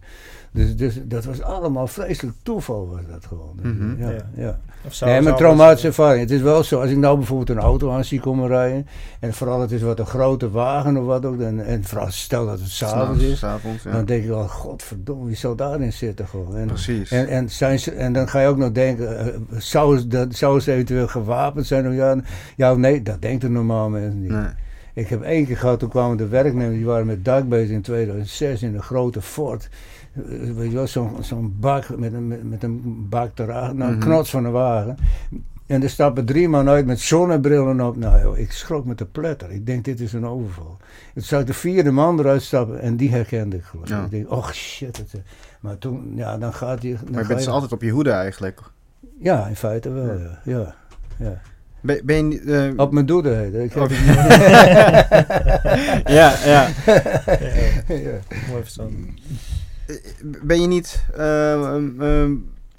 Dus, dus dat was allemaal vreselijk toeval was dat gewoon. Dus, mm Ja, ja. ja. mijn traumatische ervaring. Het is wel zo, als ik nou bijvoorbeeld een auto aan zie komen rijden. En vooral het is wat een grote wagen of wat ook. En, en vooral stel dat het s'avonds is. Avonds, ja. Dan denk je wel, godverdomme, wie zou daarin zitten gewoon. En, Precies. En, en, zijn ze, en dan ga je ook nog denken, uh, zou, dat, zou ze eventueel gewapend zijn? Of ja, ja, nee, dat denkt een normaal mens niet. Nee. Ik heb één keer gehad, toen kwamen de werknemers, die waren met dak bezig in 2006 in een grote fort. Eh, weet je wel, zo'n zo'n bak met een, met, een bak erachter, nou, een mm knots van een wagen. En er stappen drie man uit met zonnebrillen op. Nou joh, ik schrok met de pletter. Ik denk, dit is een overval. Toen zag ik de vierde man eruit stappen en die herkende ik gewoon. Ik denk, oh shit. Het, eh. maar toen, ja, dan gaat hij... Maar je bent ze altijd op je hoede eigenlijk? Ja, in feite wel, ja. ja. ja. Ben, ben je, uh, op mijn doede heet ik oh. ja, ja. ja. Mooi verstand. Eh, ben je niet uh,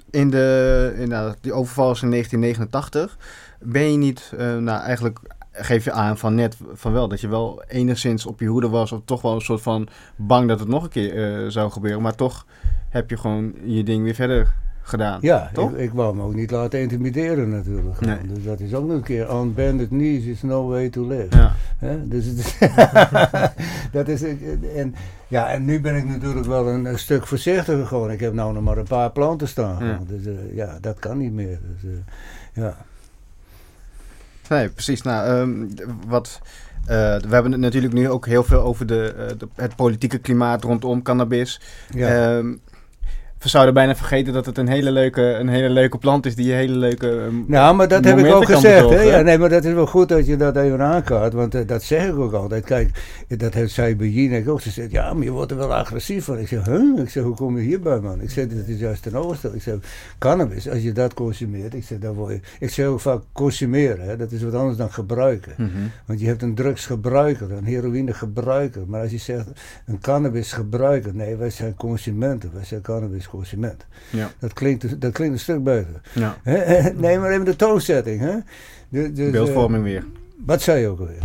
in de, in, nou, die overval in 1989, ben je niet, uh, nou eigenlijk geef je aan van net van wel dat je wel enigszins op je hoede was of toch wel een soort van bang dat het nog een keer zou gebeuren, maar toch heb je gewoon je ding weer verder gedaan. Ja, toch? Ik, ik wou me ook niet laten intimideren natuurlijk. Nee. Dus dat is ook nog een keer on bended knees is no way to live. Ja. Dus dat is en ja, en nu ben ik natuurlijk wel een, stuk voorzichtiger gewoon. Ik heb nou nog maar een paar planten staan. Ja. Dus uh, ja, dat kan niet meer. Dus, uh, ja. Nee, precies. Nou, um, wat. Uh, we hebben het natuurlijk nu ook heel veel over de, de het politieke klimaat rondom cannabis. Ja. Um, we zouden bijna vergeten dat het een hele leuke, een hele leuke plant is die je hele leuke. Um, nou, maar dat heb ik ook gezegd. Hè? Ja, nee, maar dat is wel goed dat je dat even aankaart. Want uh, dat zeg ik ook altijd. Kijk, dat heeft zij bij Jinek ook. Ze zegt, ja, maar je wordt er wel agressief van. Ik zeg, huh? Ik zeg, hoe kom je hierbij, man? Ik zeg, dat is juist ten oosten. Ik zeg, cannabis, als je dat consumeert. Ik zeg, dan word je. Ik zeg ook vaak consumeren. Hè? Dat is wat anders dan gebruiken. Mm -hmm. Want je hebt een drugsgebruiker, een heroïnegebruiker. Maar als je zegt, een cannabisgebruiker. Nee, wij zijn consumenten. Wij zijn cannabis consument. Ja. Dat, klinkt, dat klinkt een stuk beter. Ja. nee, maar even de toonzetting. Hè? De, dus, Beeldvorming uh, weer. Wat zei je ook alweer?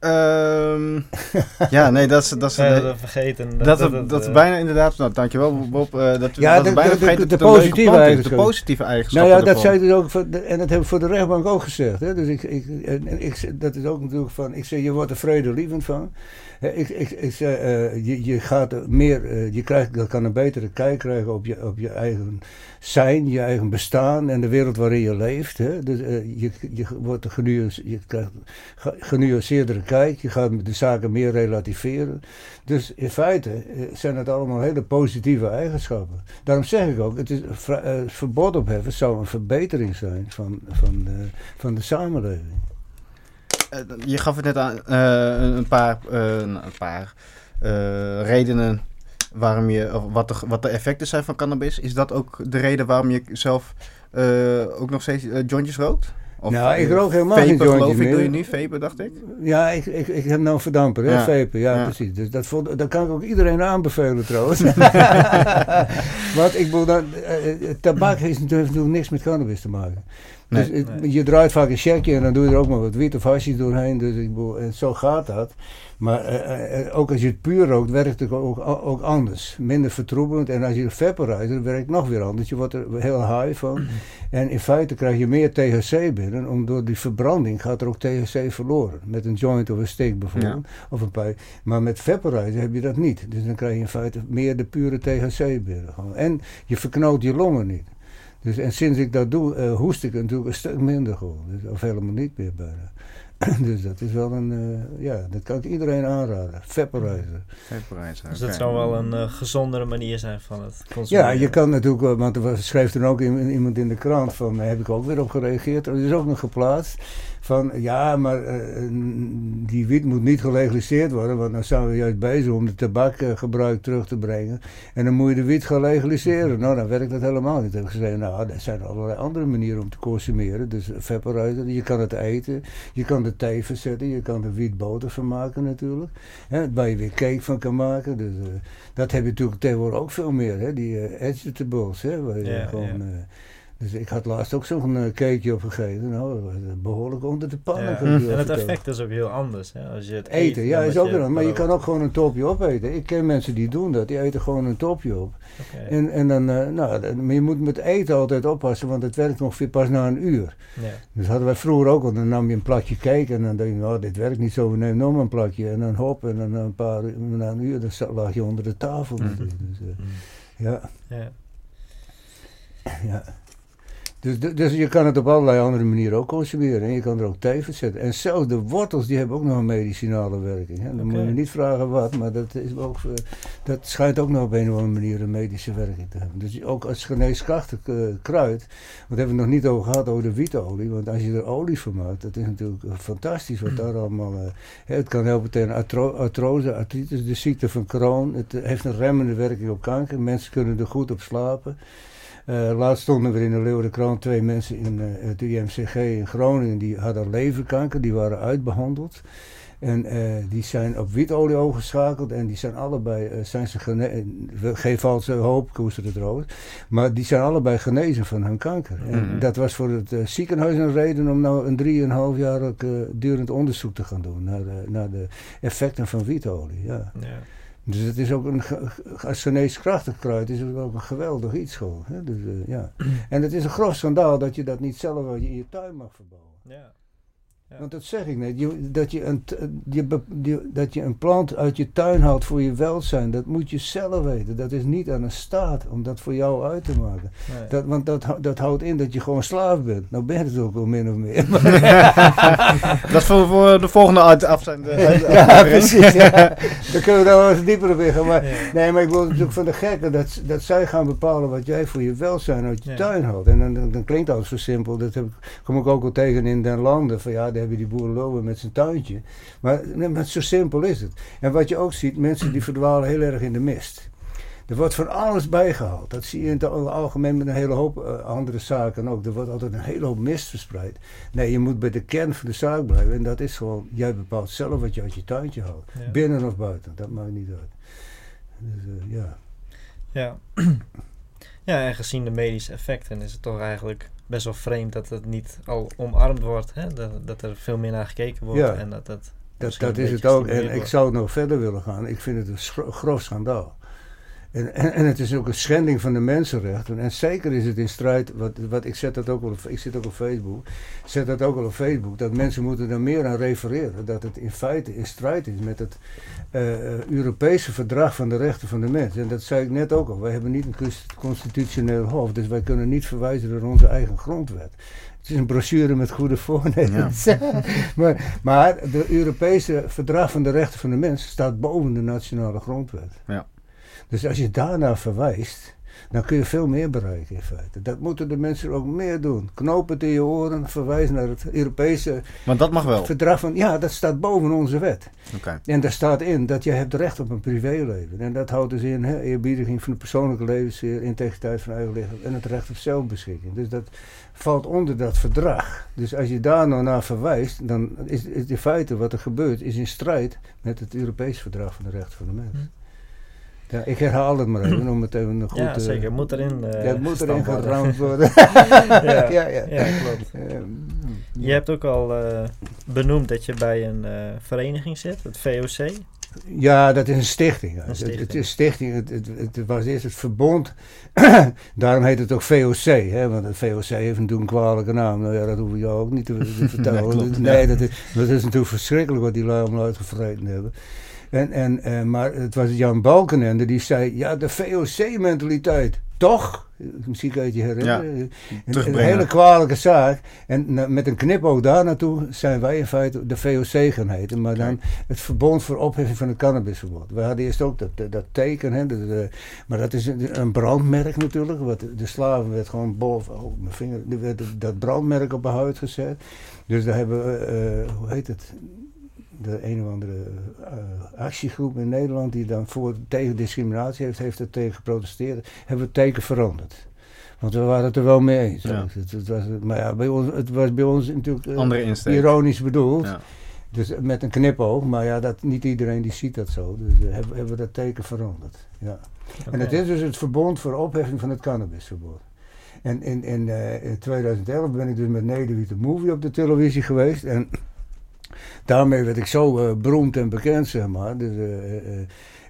Um, ja, nee, dat is... Dat is ja, dat vergeten. Dat, dat, dat, dat uh, bijna inderdaad... Nou, dankjewel Bob. Uh, dat, ja, dat de, bijna de, vergeten de, de, positieve eigenschappen. De positieve eigenschappen Nou ja, dat zei dus ook... Voor en dat heb ik voor de rechtbank ook gezegd. Hè? Dus ik, ik, en ik, dat is ook natuurlijk van... Ik zeg, je wordt er vredelievend van. Ik, ik, ik zeg, uh, je, je gaat meer... Uh, je krijgt, kan een betere kijk krijgen op je, op je eigen zijn, je eigen bestaan en de wereld waarin je leeft. Hè? Dus, je, je, wordt genuance, je krijgt genuanceerdere kijk, je gaat de zaken meer relativeren. Dus in feite zijn het allemaal hele positieve eigenschappen. Daarom zeg ik ook, het is, verbod opheffen zou een verbetering zijn van, van, van de samenleving. Je gaf het net aan, uh, een paar, een paar redenen waarom je, wat, de, wat de effecten zijn van cannabis. Is dat ook de reden waarom je zelf ook nog steeds jointjes rookt? Of, nou, ik rook helemaal geen jointjes geloof ik, doe je nu vapen, dacht ik? Ja, ik, ik, ik heb nou verdamper, hè, ja. vapen, ja, ja, precies. Dus dat, vond, dat kan ik ook iedereen aanbevelen trouwens. Want ik bedoel, dan, tabak heeft natuurlijk niks met cannabis te maken. Nee, dus nee. je draait vaak een checkje en dan doe je er ook maar wat wiet of hasjes doorheen. Dus ik bedoel, en zo gaat dat. Maar uh, ook als je het puur rookt, werkt het ook, ook anders. Minder vertroebelend. En als je vaporizer, werkt het nog weer anders. Je wordt er heel high van. En in feite krijg je meer THC binnen. Omdat door die verbranding gaat er ook THC verloren. Met een joint of een steek bijvoorbeeld. Ja. Of een pijp. Maar met vaporizer heb je dat niet. Dus dan krijg je in feite meer de pure THC binnen. En je verknoot je longen niet. Dus, en sinds ik dat doe, uh, hoest ik natuurlijk een stuk minder gewoon. Dus, of helemaal niet meer bijna. dus dat is wel een, uh, ja, dat kan ik iedereen aanraden. Vaporizer. Vaporizer. Dus dat okay. zou wel een uh, gezondere manier zijn van het consumeren. Ja, je kan natuurlijk, want er schreef er ook iemand in de krant van, heb ik ook weer op gereageerd. Er is ook nog geplaatst van, ja, maar uh, die wiet moet niet gelegaliseerd worden, want dan zijn we juist bezig om de tabakgebruik terug te brengen. En dan moet je de wiet gaan legaliseren. Nou, dan werkt dat helemaal niet. Ik heb gezegd, nou, er zijn allerlei andere manieren om te consumeren. Dus vaporizer, je kan het eten, je kan de thee verzetten, je kan er wietboter van maken natuurlijk. Hè, waar je weer cake van kan maken. Dus uh, dat heb je natuurlijk tegenwoordig ook veel meer, hè, die uh, vegetables, hè, waar je gewoon... Dus ik had laatst ook zo'n cakeje opgegeten. Nou, behoorlijk onder de pan. Ja. En het effect is ook heel anders. Hè? Als je het eten, eet, ja, is ook wel. Maar je kan ook gewoon een topje opeten. Ik ken mensen die doen dat. Die eten gewoon een topje op. Okay. En, en dan, uh, nou, maar je moet met eten altijd oppassen, want het werkt ongeveer pas na een uur. Ja. Dus hadden wij vroeger ook, want dan nam je een plakje cake en dan denk je, nou, dit werkt niet zo, we nemen nog maar een plakje. En dan hop, en dan een paar, na een uur, dan lag je onder de tafel. Mm. Dus, uh, mm. ja. ja. ja. Dus, dus je kan het op allerlei andere manieren ook consumeren. En je kan er ook thee zetten. En zelfs de wortels die hebben ook nog een medicinale werking. Hè. Dan okay. moet je niet vragen wat, maar dat, is ook, uh, dat schijnt ook nog op een of andere manier een medische werking te hebben. Dus ook als geneeskrachtig uh, kruid, wat hebben we nog niet over gehad over de wietolie. Want als je er olie van maakt, dat is natuurlijk fantastisch wat daar allemaal... Uh, het kan helpen tegen artro artrose, artritis, de ziekte van Crohn. Het heeft een remmende werking op kanker. Mensen kunnen er goed op slapen. Uh, laatst stonden er in de Leeuwenkrant twee mensen in uh, het UMCG in Groningen die hadden leverkanker, die waren uitbehandeld. En uh, die zijn op witolie overgeschakeld en die zijn allebei, zijn ze geen valse hoop, koester het rood, maar die zijn allebei genezen van hun kanker. Mm -hmm. En dat was voor het ziekenhuis een reden om nou een drieënhalf jaar durend onderzoek te gaan doen naar de, naar de effecten van witolie. Ja. ja. Dus het is ook een, als geneeskrachtig kruid is het ook een geweldig iets gewoon. Hè? Dus, uh, ja. En het is een groot schandaal dat je dat niet zelf in je tuin mag verbouwen. Ja. Want dat zeg ik net. Je, dat, je een, je, dat je een plant uit je tuin haalt voor je welzijn, dat moet je zelf weten. Dat is niet aan een staat om dat voor jou uit te maken. Dat, want dat, dat houdt in dat je gewoon slaaf bent. Nou ben je het ook wel min of meer. dat is voor, voor de volgende afzend. ja, precies. Ja. Daar kunnen we dan wel eens dieper op liggen. Maar, Nee, maar ik wil natuurlijk van de gekken dat, dat zij gaan bepalen wat jij voor je welzijn uit je tuin houdt. En dan, dan, dan klinkt dat zo simpel. Dat heb, kom ik ook al tegen in den landen. Van ja, heb je die boerenloven met zijn tuintje. Maar, maar zo simpel is het. En wat je ook ziet, mensen die verdwalen heel erg in de mist. Er wordt van alles bijgehaald. Dat zie je in het algemeen met een hele hoop uh, andere zaken ook. Er wordt altijd een hele hoop mist verspreid. Nee, je moet bij de kern van de zaak blijven. En dat is gewoon, jij bepaalt zelf wat je uit je tuintje haalt. Binnen of buiten, dat maakt niet uit. Dus uh, ja. Ja. ja, en gezien de medische effecten is het toch eigenlijk best wel vreemd dat het niet al omarmd wordt. Hè? Dat, dat er veel meer naar gekeken wordt. En dat, dat, dat, dat is het ook. En ik zou nog verder willen gaan. Ik vind het een groot schandaal. En, en, en, het is ook een schending van de mensenrechten. En zeker is het in strijd, wat, wat ik zet dat ook wel, ik zit ook op Facebook, zet dat ook wel op Facebook, dat mensen moeten er meer aan refereren. Dat het in feite in strijd is met het uh, Europese verdrag van de rechten van de mens. En dat zei ik net ook al. Wij hebben niet een constitutioneel hof, dus wij kunnen niet verwijzen naar onze eigen grondwet. Het is een brochure met goede voornemens. Ja. maar, maar de Europese verdrag van de rechten van de mens staat boven de nationale grondwet. Ja. Dus als je daarna verwijst, dan kun je veel meer bereiken in feite. Dat moeten de mensen ook meer doen. Knoop het in je oren, verwijs naar het Europese Want dat mag wel. verdrag van... Ja, dat staat boven onze wet. Okay. En daar staat in dat je hebt recht op een privéleven. En dat houdt dus in hè, eerbiediging van de persoonlijke levensfeer, integriteit van eigen lichaam en het recht op zelfbeschikking. Dus dat valt onder dat verdrag. Dus als je daar nou naar verwijst, dan is, is in feite wat er gebeurt, is in strijd met het Europese verdrag van de rechten van de mens. Hm. Ja, ik herhaal het maar even om het even goed... Ja, zeker. Moet erin uh, Ja, het moet erin geramd worden. ja, ja, ja, ja. klopt. Je hebt ook al uh, benoemd dat je bij een vereniging zit, het VOC. Ja, dat is een stichting. Een stichting. Het, het, is stichting. Het, het, het, was eerst het verbond. Daarom heet het ook VOC. Hè, want het VOC heeft natuurlijk een kwalijke naam. Nou ja, dat hoef je jou ook niet te, te vertellen. nee, nee dat, is, dat is natuurlijk verschrikkelijk wat die lui allemaal uitgevreten hebben. En, en, uh, maar het was Jan Balkenende die zei, ja, de VOC-mentaliteit, toch? Misschien kan je het je herinneren. Ja, een, een, hele kwalijke zaak. En met een knipoog daar naartoe zijn wij in feite de VOC gaan heten. Maar dan het Verbond voor Opheffing van het Cannabisverbod. We hadden eerst ook dat, dat, teken. Hè, de, maar dat is een, een, brandmerk natuurlijk. Wat, de slaven werd gewoon boven, oh, mijn vinger, werd dat brandmerk op de huid gezet. Dus daar hebben we, uh, hoe heet het? De een of andere uh, actiegroep in Nederland die dan voor, tegen discriminatie heeft, heeft er tegen geprotesteerd, hebben we het teken veranderd. Want we waren het er wel mee eens. Ja. Het, het, was, maar ja, bij ons, het was bij ons natuurlijk uh, ironisch bedoeld. Ja. Dus met een knipoog, maar ja, dat, niet iedereen die ziet dat zo. Dus uh, hebben, hebben we dat teken veranderd. Ja. Okay. En het is dus het verbond voor opheffing van het cannabisverbod. En in, in, in 2011 ben ik dus met Nederwiet de Movie op de televisie geweest. En daarmee werd ik zo uh, beroemd en bekend, zeg maar. Dus,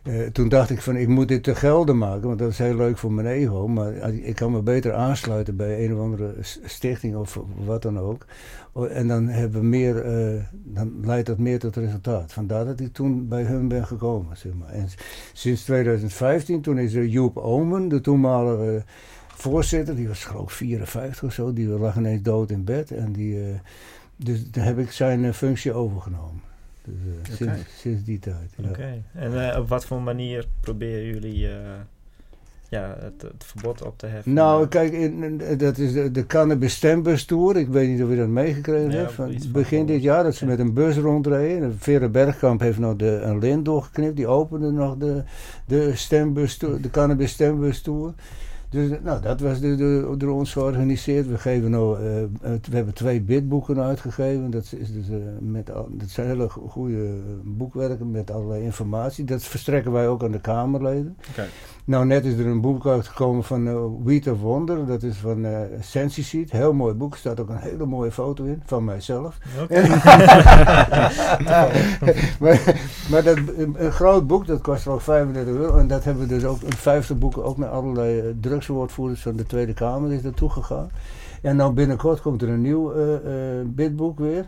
uh, toen dacht ik van, ik moet dit te gelden maken, want dat is heel leuk voor mijn ego. Maar ik kan me beter aansluiten bij een of andere stichting of wat dan ook. En dan, hebben meer, dan leidt dat meer tot resultaat. Vandaar dat ik toen bij hun ben gekomen, zeg maar. En sinds 2015, toen is er Joep Omen, de toenmalige voorzitter, die was geloof 54 of zo, die lag ineens dood in bed. En die dus daar heb ik zijn uh, functie overgenomen. Dus, uh, sinds, sinds, die tijd. Oké. En uh, op wat voor manier proberen jullie ja, het, het, verbod op te heffen? Nou, kijk, in, dat is de, de Cannabis Stembus Tour. Ik weet niet of je dat meegekregen ja, hebt. begin dit jaar dat ze met een bus rondreden. Vere Bergkamp heeft nog de, een lint doorgeknipt. Die opende nog de, de, stembus tour, de Cannabis Stembus Tour. Dus nou, dat was door ons georganiseerd. We, geven nou, uh, we hebben twee bidboeken uitgegeven. Dat, is dus, uh, met dat zijn hele goede boekwerken met allerlei informatie. Dat verstrekken wij ook aan de Kamerleden. Nou, net is er een boek uitgekomen van uh, Wheat of Wonder. Dat is van uh, Sensiseed. Heel mooi boek. Er staat ook een hele mooie foto in van mijzelf. Okay. maar, maar dat, een groot boek, dat kost ook 35 euro. En dat hebben we dus ook in 50 boeken ook met allerlei drugs woordvoerders van de Tweede Kamer is naartoe gegaan. En nou binnenkort komt er een nieuw uh, uh, bidboek weer.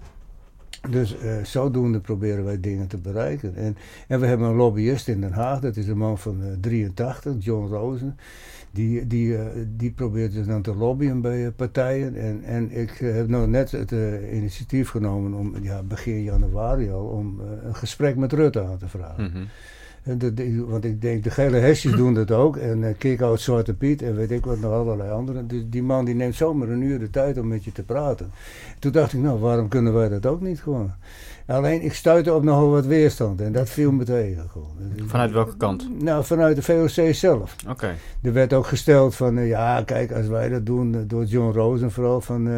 Dus eh, zodoende proberen wij dingen te bereiken. En, en we hebben een lobbyist in Den Haag, dat is een man van eh, 83, John Rosen. Die, die, eh, die probeert dus dan te lobbyen bij eh, partijen. En, en ik eh, heb nou net het eh, initiatief genomen om ja, begin januari al om eh, een gesprek met Rutte aan te vragen. Mhm. De- de- want ik denk, de gele hesjes doen dat ook. En uh, Kick-Out Zwarte Piet en weet ik wat nog allerlei anderen. Dus die man die neemt zomaar een uur de tijd om met je te praten. Toen dacht ik, nou waarom kunnen wij dat ook niet gewoon? Alleen ik stuitte op nogal wat weerstand en dat viel me tegen. Gewoon. Vanuit welke kant? Nou, vanuit de VOC zelf. Oké. Er werd ook gesteld van, eh, ja, kijk, als wij dat doen, eh, door John Rosen vooral, van, eh,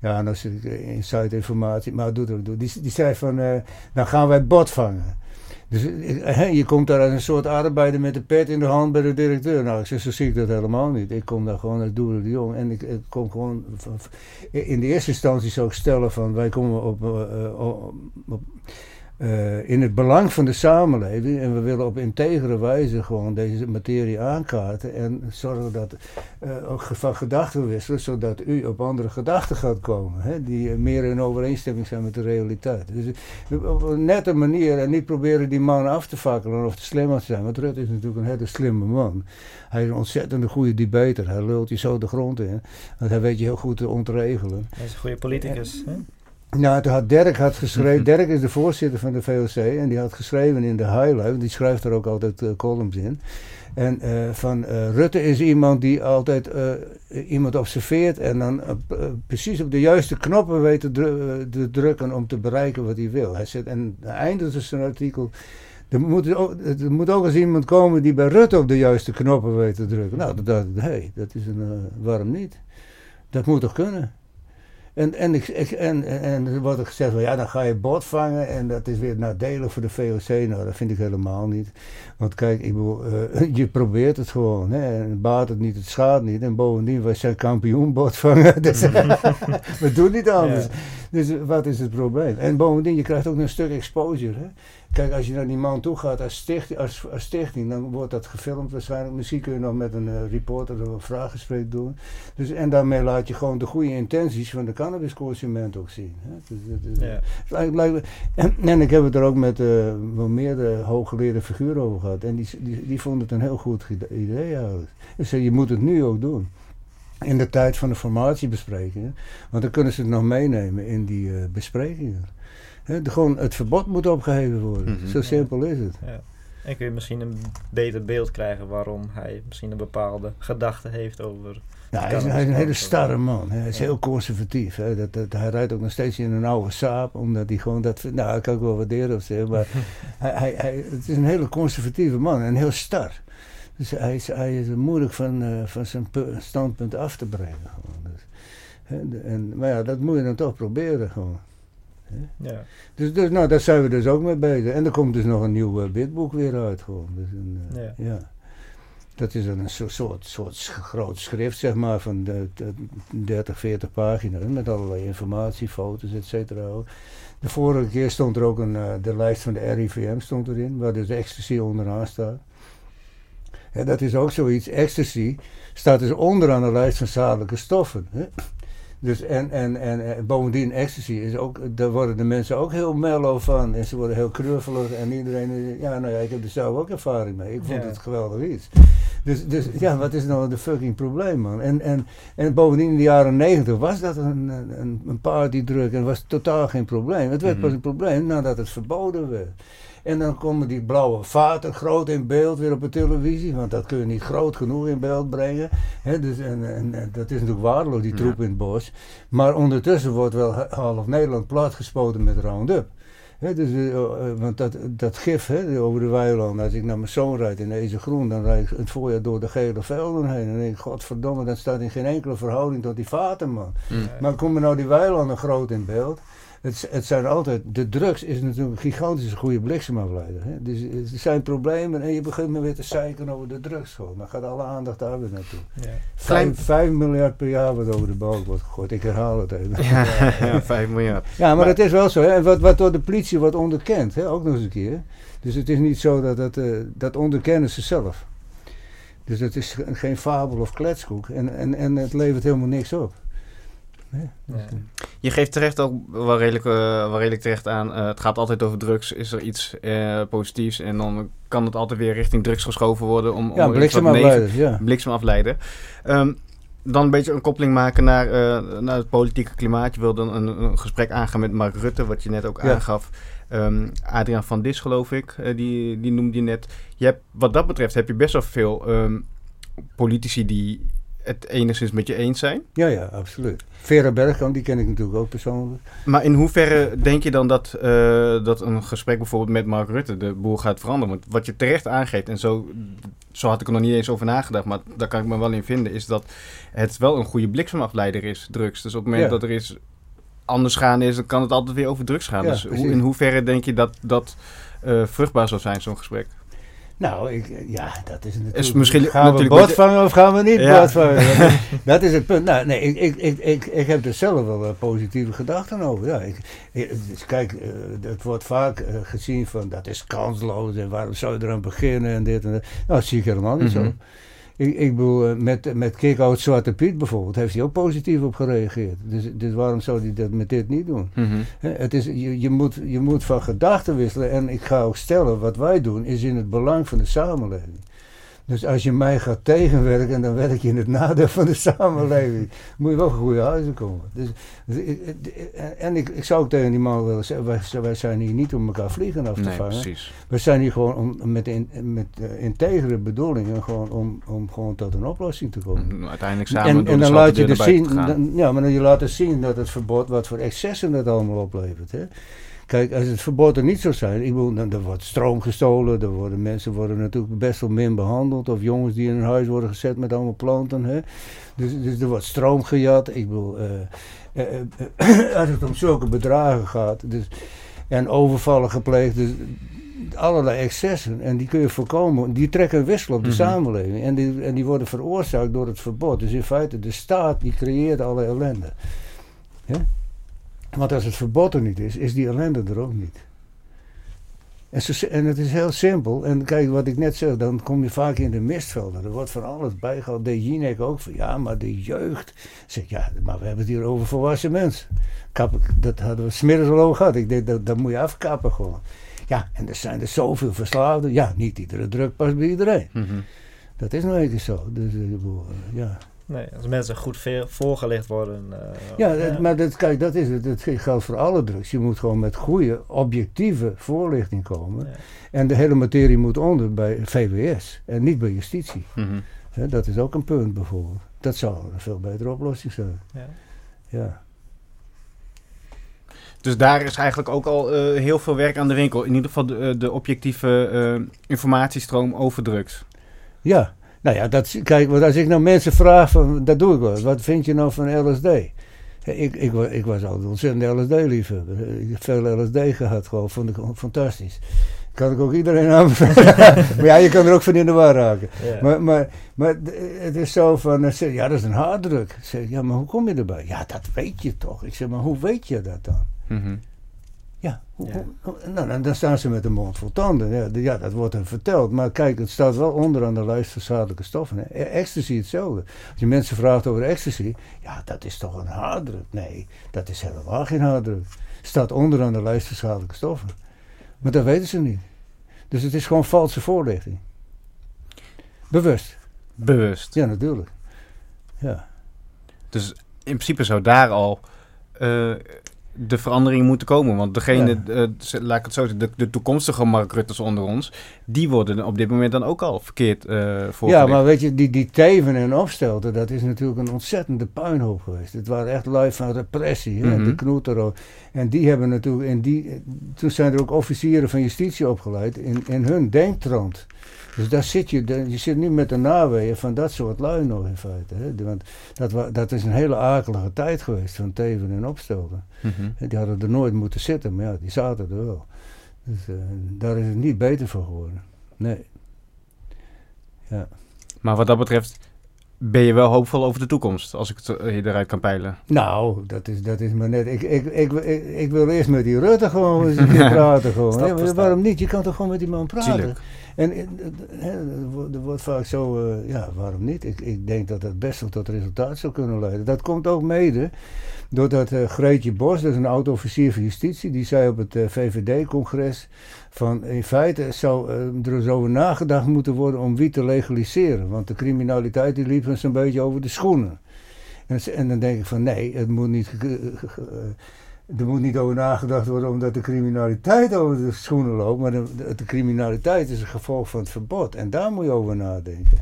ja, en als ik eh, inside informatie, maar doe dat, doe. Die, die zei van, eh, dan gaan wij bot vangen. Dus eh, je komt daar als een soort arbeider met de pet in de hand bij de directeur. Nou, ik zeg, zo zie ik dat helemaal niet. Ik kom daar gewoon als Doer de Jong en ik, kom gewoon, in de eerste instantie zou ik stellen van, wij komen op, eh, eh, op eh, in het belang van de samenleving en we willen op integere wijze gewoon deze materie aankaarten en zorgen dat eh, ook van gedachten wisselen, zodat u op andere gedachten gaat komen, hè, die meer in overeenstemming zijn met de realiteit. Dus op een nette manier en niet proberen die man af te fakkelen of te slim te zijn, want Rutte is natuurlijk een hele slimme man. Hij is een ontzettend goede debater, hij lult je zo de grond in, want hij weet je heel goed te ontregelen. Hij is een goede politicus. hè? Nou, toen had Dirk had geschreven. Dirk is de voorzitter van de VOC en die had geschreven in de highlight, die schrijft er ook altijd eh, columns in. En eh, van eh, Rutte is iemand die altijd iemand observeert en dan precies op de juiste knoppen weet te, dru- te drukken om te bereiken wat hij wil. Hij zegt, en eindigt dus zijn artikel. Er moet, ook, er moet ook eens iemand komen die bij Rutte op de juiste knoppen weet te drukken. Nou, dat dacht ik, hé, dat is een, waarom niet? Dat moet toch kunnen? En, en, ik, en, en er wordt er gezegd, van, ja, dan ga je bot vangen en dat is weer nadelig voor de VOC. Nou, dat vind ik helemaal niet. Want kijk, ik bedoel, eh, je probeert het gewoon. Hè, en het baat het niet, het schaadt niet. En bovendien, wij zijn kampioen bot vangen. Dus, we doen niet anders. Ja. Dus eh, wat is het probleem? En bovendien, je krijgt ook een stuk exposure. Hè? Kijk, als je naar die man toe gaat als stichting, als, als stichting, dan wordt dat gefilmd waarschijnlijk. Misschien kun je nog met een eh, reporter een vraaggesprek doen. Dus, en daarmee laat je gewoon de goede intenties van de cannabisconsument ook zien. Hè? Dus, dat is- Ja. lijkt- lijkt en, en ik heb het er ook met eh, wel meerdere hooggeleerde figuren over gehad. En die, die, die vonden het een heel goed idee eigenlijk. Dus je moet het nu ook doen. In de tijd van de formatiebesprekingen. Want dan kunnen ze het nog meenemen in die eh, besprekingen. De, gewoon het verbod moet opgeheven worden. Mhm. Zo simpel is het. Ja. En kun je misschien een beter beeld krijgen waarom hij misschien een bepaalde gedachte heeft over. Nou, hij, is, hij is een hele starre man. Hij is Ja. heel conservatief. Hè. Dat, dat, hij rijdt ook nog steeds in een oude saap. Omdat hij gewoon dat vindt. Nou, dat kan ik wel waarderen of zo. Maar hij, hij, hij, het is een hele conservatieve man. En heel star. Dus hij is, hij is moeilijk van, eh, van zijn pu- standpunt af te brengen. Gewoon. Dus, hè, de- en, maar ja, dat moet je dan toch proberen gewoon. Ja. Dus, dus nou, daar zijn we dus ook mee bezig. En er komt dus nog een nieuw eh, bidboek weer uit gewoon. Dus een, eh, Ja. ja. Dat is dan een soort, soort, groot schrift, zeg maar, van de, de 30, 40 pagina's. Met allerlei informatie, foto's, et cetera. ook. De vorige keer stond er ook een, de lijst van de RIVM stond erin, waar dus ecstasy onderaan staat. Dat is ook zoiets. Ecstasy staat dus onderaan de lijst van schadelijke stoffen. Hè? Dus en, en, en, en bovendien, ecstasy is ook, daar worden de mensen ook heel mellow van. En ze worden heel knuffelig. En iedereen, ja, nou ja, ik heb er zelf ook ervaring mee. Ik vond Ja. het geweldig iets. Dus, dus ja, wat is nou de fucking probleem, man? En, en, en bovendien in de jaren negentig was dat een, een, een partydruk en was totaal geen probleem. Het werd Mhm. pas een probleem nadat het verboden werd. En dan komen die blauwe vaten groot in beeld weer op de televisie, want dat kun je niet groot genoeg in beeld brengen. Dus, en, en, en dat is natuurlijk waardeloos, die Ja. troep in het bos. Maar ondertussen wordt wel ha- half Nederland platgespoten met Roundup. Hè, dus, eh, eh, want dat, dat gif over de weiland, als ik naar mijn zoon rijd in deze groen, dan rijd ik het voorjaar door de gele velden heen. En dan denk ik, godverdomme, dat staat in geen enkele verhouding tot die vaten, man. Mm. Maar komen nou die weilanden groot in beeld? Het, het zijn altijd, de drugs is natuurlijk een gigantische goede bliksemafleider. Hè? Dus er zijn problemen en je begint maar weer te zeiken over de drugs. Gewoon. Dan gaat alle aandacht daar weer naartoe. Ja. Vijf, vijf miljard per jaar wat over de balk wordt gegooid. Ik herhaal het even. Ja, ja, 5 miljard. Ja, maar, Maar- het is wel zo. Hè? En Wat, wat door de politie wordt onderkend, hè? ook nog eens een keer. Dus het is niet zo dat dat, eh, dat onderkennen ze zelf. Dus het is ge- geen fabel of kletskoek. En, en, en het levert helemaal niks op. Hè? Ja. Je geeft terecht ook wel redelijk, eh, wel redelijk terecht aan. eh, het gaat altijd over drugs. Is er iets eh, positiefs en dan kan het altijd weer richting drugs geschoven worden. Om, ja, om bliksemafleiders, ja. bliksem afleiden. Ehm, dan een beetje een koppeling maken naar, eh, naar het politieke klimaat. Je wilde een, een gesprek aangaan met Mark Rutte, wat je net ook Ja. aangaf. Ehm Adriaan van Dis, geloof ik, die, die noemde je net. Je hebt, wat dat betreft heb je best wel veel ehm, politici die het enigszins met je eens zijn. Ja, ja, absoluut. Vera Bergkamp, die ken ik natuurlijk ook persoonlijk. Maar in hoeverre denk je dan dat, eh, dat een gesprek bijvoorbeeld met Mark Rutte de boel gaat veranderen? Want wat je terecht aangeeft, en zo, zo had ik er nog niet eens over nagedacht, maar daar kan ik me wel in vinden, is dat het wel een goede bliksemafleider is, drugs. Dus op het moment Ja. dat er iets anders gaan is, dan kan het altijd weer over drugs gaan. Ja, dus precies. in hoeverre denk je dat dat eh, vruchtbaar zou zijn, zo'n gesprek? Nou, ik, ja, dat is natuurlijk... Is misschien gaan we vangen of gaan we niet Ja. vangen? Dat is, het punt. Nou, nee, ik, ik, ik, ik, ik heb er zelf wel eh, positieve gedachten over. Ja, ik, dus kijk, eh, het wordt vaak eh, gezien van dat is kansloos en waarom zou je eraan beginnen en dit en dat. Nou, dat zie ik helemaal niet Mhm. zo. Ik, ik bedoel, eh, met, met Kick-Out Zwarte Piet bijvoorbeeld, heeft hij ook positief op gereageerd. Dus, dus waarom zou hij dat met dit niet doen? Hè, Het is, je, je, moet, je moet van gedachten wisselen. En ik ga ook stellen, wat wij doen, is in het belang van de samenleving. Dus als je mij gaat tegenwerken, dan werk je in het nadeel van de samenleving. Moet je wel goede huizen komen. Dus, dus ik- ik- en ik, ik zou ook tegen die man willen zeggen, wij, wij zijn hier niet om elkaar vliegen af te Nee, vangen. precies. We zijn hier gewoon om, met, in, met eh, integere bedoelingen gewoon om, om gewoon tot een oplossing te komen. Mm, Uiteindelijk samen En, en dan laat je dus zien, dan- ja, maar dan je laat dus zien dat het verbod wat voor excessen dat allemaal oplevert. Hè? Kijk, als het verbod er niet zou zijn, ik bedoel, dan, er wordt stroom gestolen, er worden mensen worden natuurlijk best wel min behandeld, of jongens die in hun huis worden gezet met allemaal planten. Hè? Dus, dus er wordt stroom gejat. Ik bedoel, eh, eh, eh, als het om zulke bedragen gaat, dus, en overvallen gepleegd, dus allerlei excessen, en die kun je voorkomen, die trekken een wissel op de Mhm. samenleving. En die, en die worden veroorzaakt door het verbod. Dus in feite, de staat die creëert alle ellende. Ja? Want als het verbod er niet is, is die ellende er ook niet. En, zo, en het is heel simpel. En kijk, wat ik net zeg, dan kom je vaak in de mistvelden. Er wordt van alles bijgehaald. De Jinek ook van, ja, maar de jeugd. Zeg, ja, maar we hebben het hier over volwassen mensen. Dat hadden we smiddags al over gehad. Ik denk, dat, dat moet je afkappen gewoon. Ja, en er zijn er zoveel verslaafden. Ja, niet iedere druk past bij iedereen. Mhm. Dat is nou keer zo. Dus, eh, ja. Nee, als mensen goed veel voorgelicht worden. eh, Ja, dat- maar dat, kijk, dat is het. Het geldt voor alle drugs. Je moet gewoon met goede, objectieve voorlichting komen. ja. En de hele materie moet onder bij VWS en niet bij justitie. Mhm. Hè, dat is ook een punt bijvoorbeeld. Dat zou een veel betere oplossing zijn. Ja. Ja. Dus daar is eigenlijk ook al eh, heel veel werk aan de winkel. In ieder geval de, eh, de objectieve eh, informatiestroom over drugs. Ja, nou ja, dat, kijk, want als ik nou mensen vraag, van, dat doe ik wel. Wat vind je nou van LSD? Ik, ik, ik was altijd ontzettend LSD-liefhebber. Ik heb veel LSD gehad, gewoon, vond ik fantastisch. Kan ik ook iedereen aanbevelen. maar ja, je kan er ook van in de war raken. Maar, maar, maar het is zo van, je, ja, dat is een harddruk. Ik zeg, ja, maar hoe kom je erbij? Ja, dat weet je toch. Ik zeg, maar hoe weet je dat dan? Mhm. Ja, hoe- nou, dan- dan staan ze met een mond vol tanden. Ja, de- ja, dat wordt hen verteld. Maar kijk, het staat wel onderaan de lijst van schadelijke stoffen. Hè. E- Ecstasy hetzelfde. Als je mensen vraagt over ecstasy, ja, dat is toch een harddruk? Nee, dat is helemaal geen harddruk. Staat onderaan de lijst van schadelijke stoffen. Maar dat weten ze niet. Dus het is gewoon valse voorlichting. Bewust. Bewust. Ja, natuurlijk. Ja. Dus in principe zou daar al eh, de verandering moeten komen. Want degene, eh, laat ik het zo zeggen, de, de toekomstige Mark Rutters onder ons, die worden op dit moment dan ook al verkeerd eh Ja, maar weet je, die, die Teven en Opstelten, dat is natuurlijk een ontzettende puinhoop geweest. Het waren echt lui van repressie, hè, Mhm. de knoeter. En die hebben natuurlijk, en die, toen zijn er ook officieren van justitie opgeleid in, in hun denktrand. Dus daar zit je, je zit nu met de naweeën van dat soort lui nog in feite. Hè. Want dat, dat is een hele akelige tijd geweest van Teven en Opstelten. Mhm. Die hadden er nooit moeten zitten, maar ja, die zaten er wel. Dus eh, daar is het niet beter voor geworden. Nee. Ja. Maar wat dat betreft ben je wel hoopvol over de toekomst, als ik het eh, eruit kan peilen. Nou, dat is, dat is maar net. Ik, ik, ik, ik, ik wil eerst met die Rutte gewoon eens praten. Gewoon. Ja, waarom niet? Je kan toch gewoon met die man praten? Tuurlijk. En eh, er wordt- vaak zo, eh, ja, waarom niet? Ik, ik denk dat dat best wel tot resultaat zou kunnen leiden. Dat komt ook mede doordat eh Greetje Bos, dat is een oud-officier van justitie, die zei op het VVD-congres van in feite zou er eens over nagedacht moeten worden om wiet te legaliseren. Want de criminaliteit die liep ons een beetje over de schoenen. En, en dan denk ik van nee, het moet niet, er moet niet over nagedacht worden omdat de criminaliteit over de schoenen loopt. Maar de, de, de criminaliteit is een gevolg van het verbod. En daar moet je over nadenken.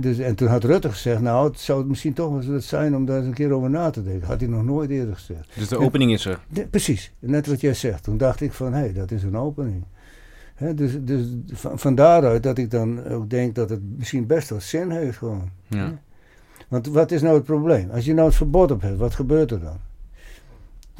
Dus, en toen had Rutte gezegd, nou het zou het misschien toch wel eens zijn om daar eens een keer over na te denken. Had hij nog nooit eerder gezegd. Dus de opening is er. De- precies, net wat jij zegt. Toen dacht ik van, hé, dat is een opening. Dus dus van, van daaruit dat ik dan ook denk dat het misschien best wel zin heeft gewoon. Ja. Want wat is nou het probleem? Als je nou het verbod op hebt, wat gebeurt er dan?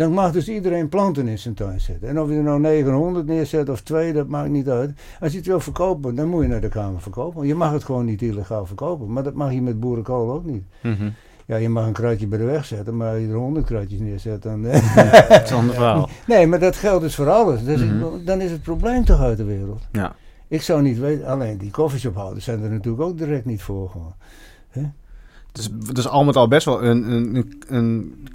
Dan mag dus iedereen planten in zijn tuin zetten. En of je er nou 900 neerzet of 2, dat maakt niet uit. Als je het wil verkopen, dan moet je naar de Kamer verkopen. Je mag het gewoon niet illegaal verkopen. Maar dat mag je met boerenkool ook niet. Mhm. Ja, je mag een kratje bij de weg zetten, maar als je er 100 kratjes neerzet, dan... Dat is een ander verhaal. Nee, maar dat geldt dus voor alles. Dus dan is het probleem toch uit de wereld. Ja. Ik zou niet weten, alleen die koffieshophouders zijn er natuurlijk ook direct niet voor. Gewoon. Het is al met al best wel een, een, een, een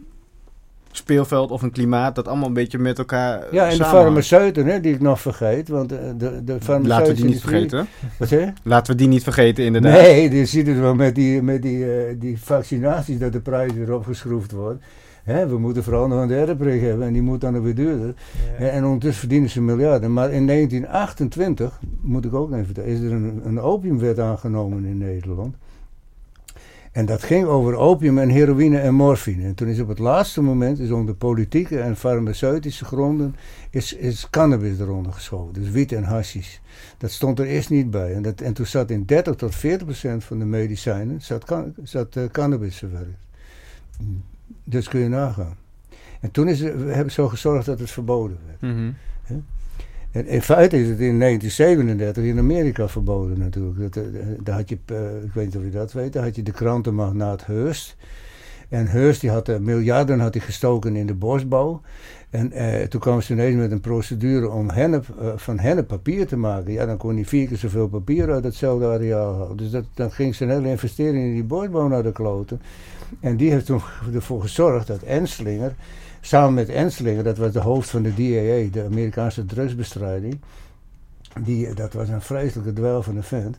speelveld of een klimaat dat allemaal een beetje met elkaar Ja, en de farmaceuten, hè, die ik nog vergeet, want eh, de, de farmaceutische Laten we die niet vergeten. Wat zeg je? Laten we die niet vergeten, inderdaad. Nee, je ziet het wel met die, met die, eh, die vaccinaties dat de prijs weer opgeschroefd wordt. Hè, we moeten vooral nog een derde prik hebben en die moet dan weer duurder. En, en ondertussen verdienen ze miljarden. Maar in 1928, moet ik ook even vertellen, is er een, een opiumwet aangenomen in Nederland. En dat ging over opium en heroïne en morfine. En toen is op het laatste moment, is onder politieke en farmaceutische gronden, is, is cannabis eronder geschoven. Dus wiet en hashish. Dat stond er eerst niet bij. En, dat, en toen zat in 30 tot 40 procent van de medicijnen zat, zat eh, cannabis verwerkt. Dus kun je nagaan. En toen is hebben zo gezorgd dat het verboden werd. En in feite is het in 1937 in Amerika verboden natuurlijk. Dat, eh, daar had je, eh, ik weet niet of je dat weet, daar had je de krantenmagnaat Hearst. En Hearst die had eh, miljarden had gestoken in de bosbouw. En eh, toen kwam ze ineens met een procedure om hennep, eh, van hennep papier te maken. Ja, dan kon hij vier keer zoveel papier uit hetzelfde areaal halen. Dus dat, dan ging zijn hele investering in die bosbouw naar de kloten. En die heeft toen ervoor gezorgd dat Enslinger, samen met Enslinger, dat was de hoofd van de DAA, de Amerikaanse drugsbestrijding. Die, dat was een vreselijke dweil van een vent.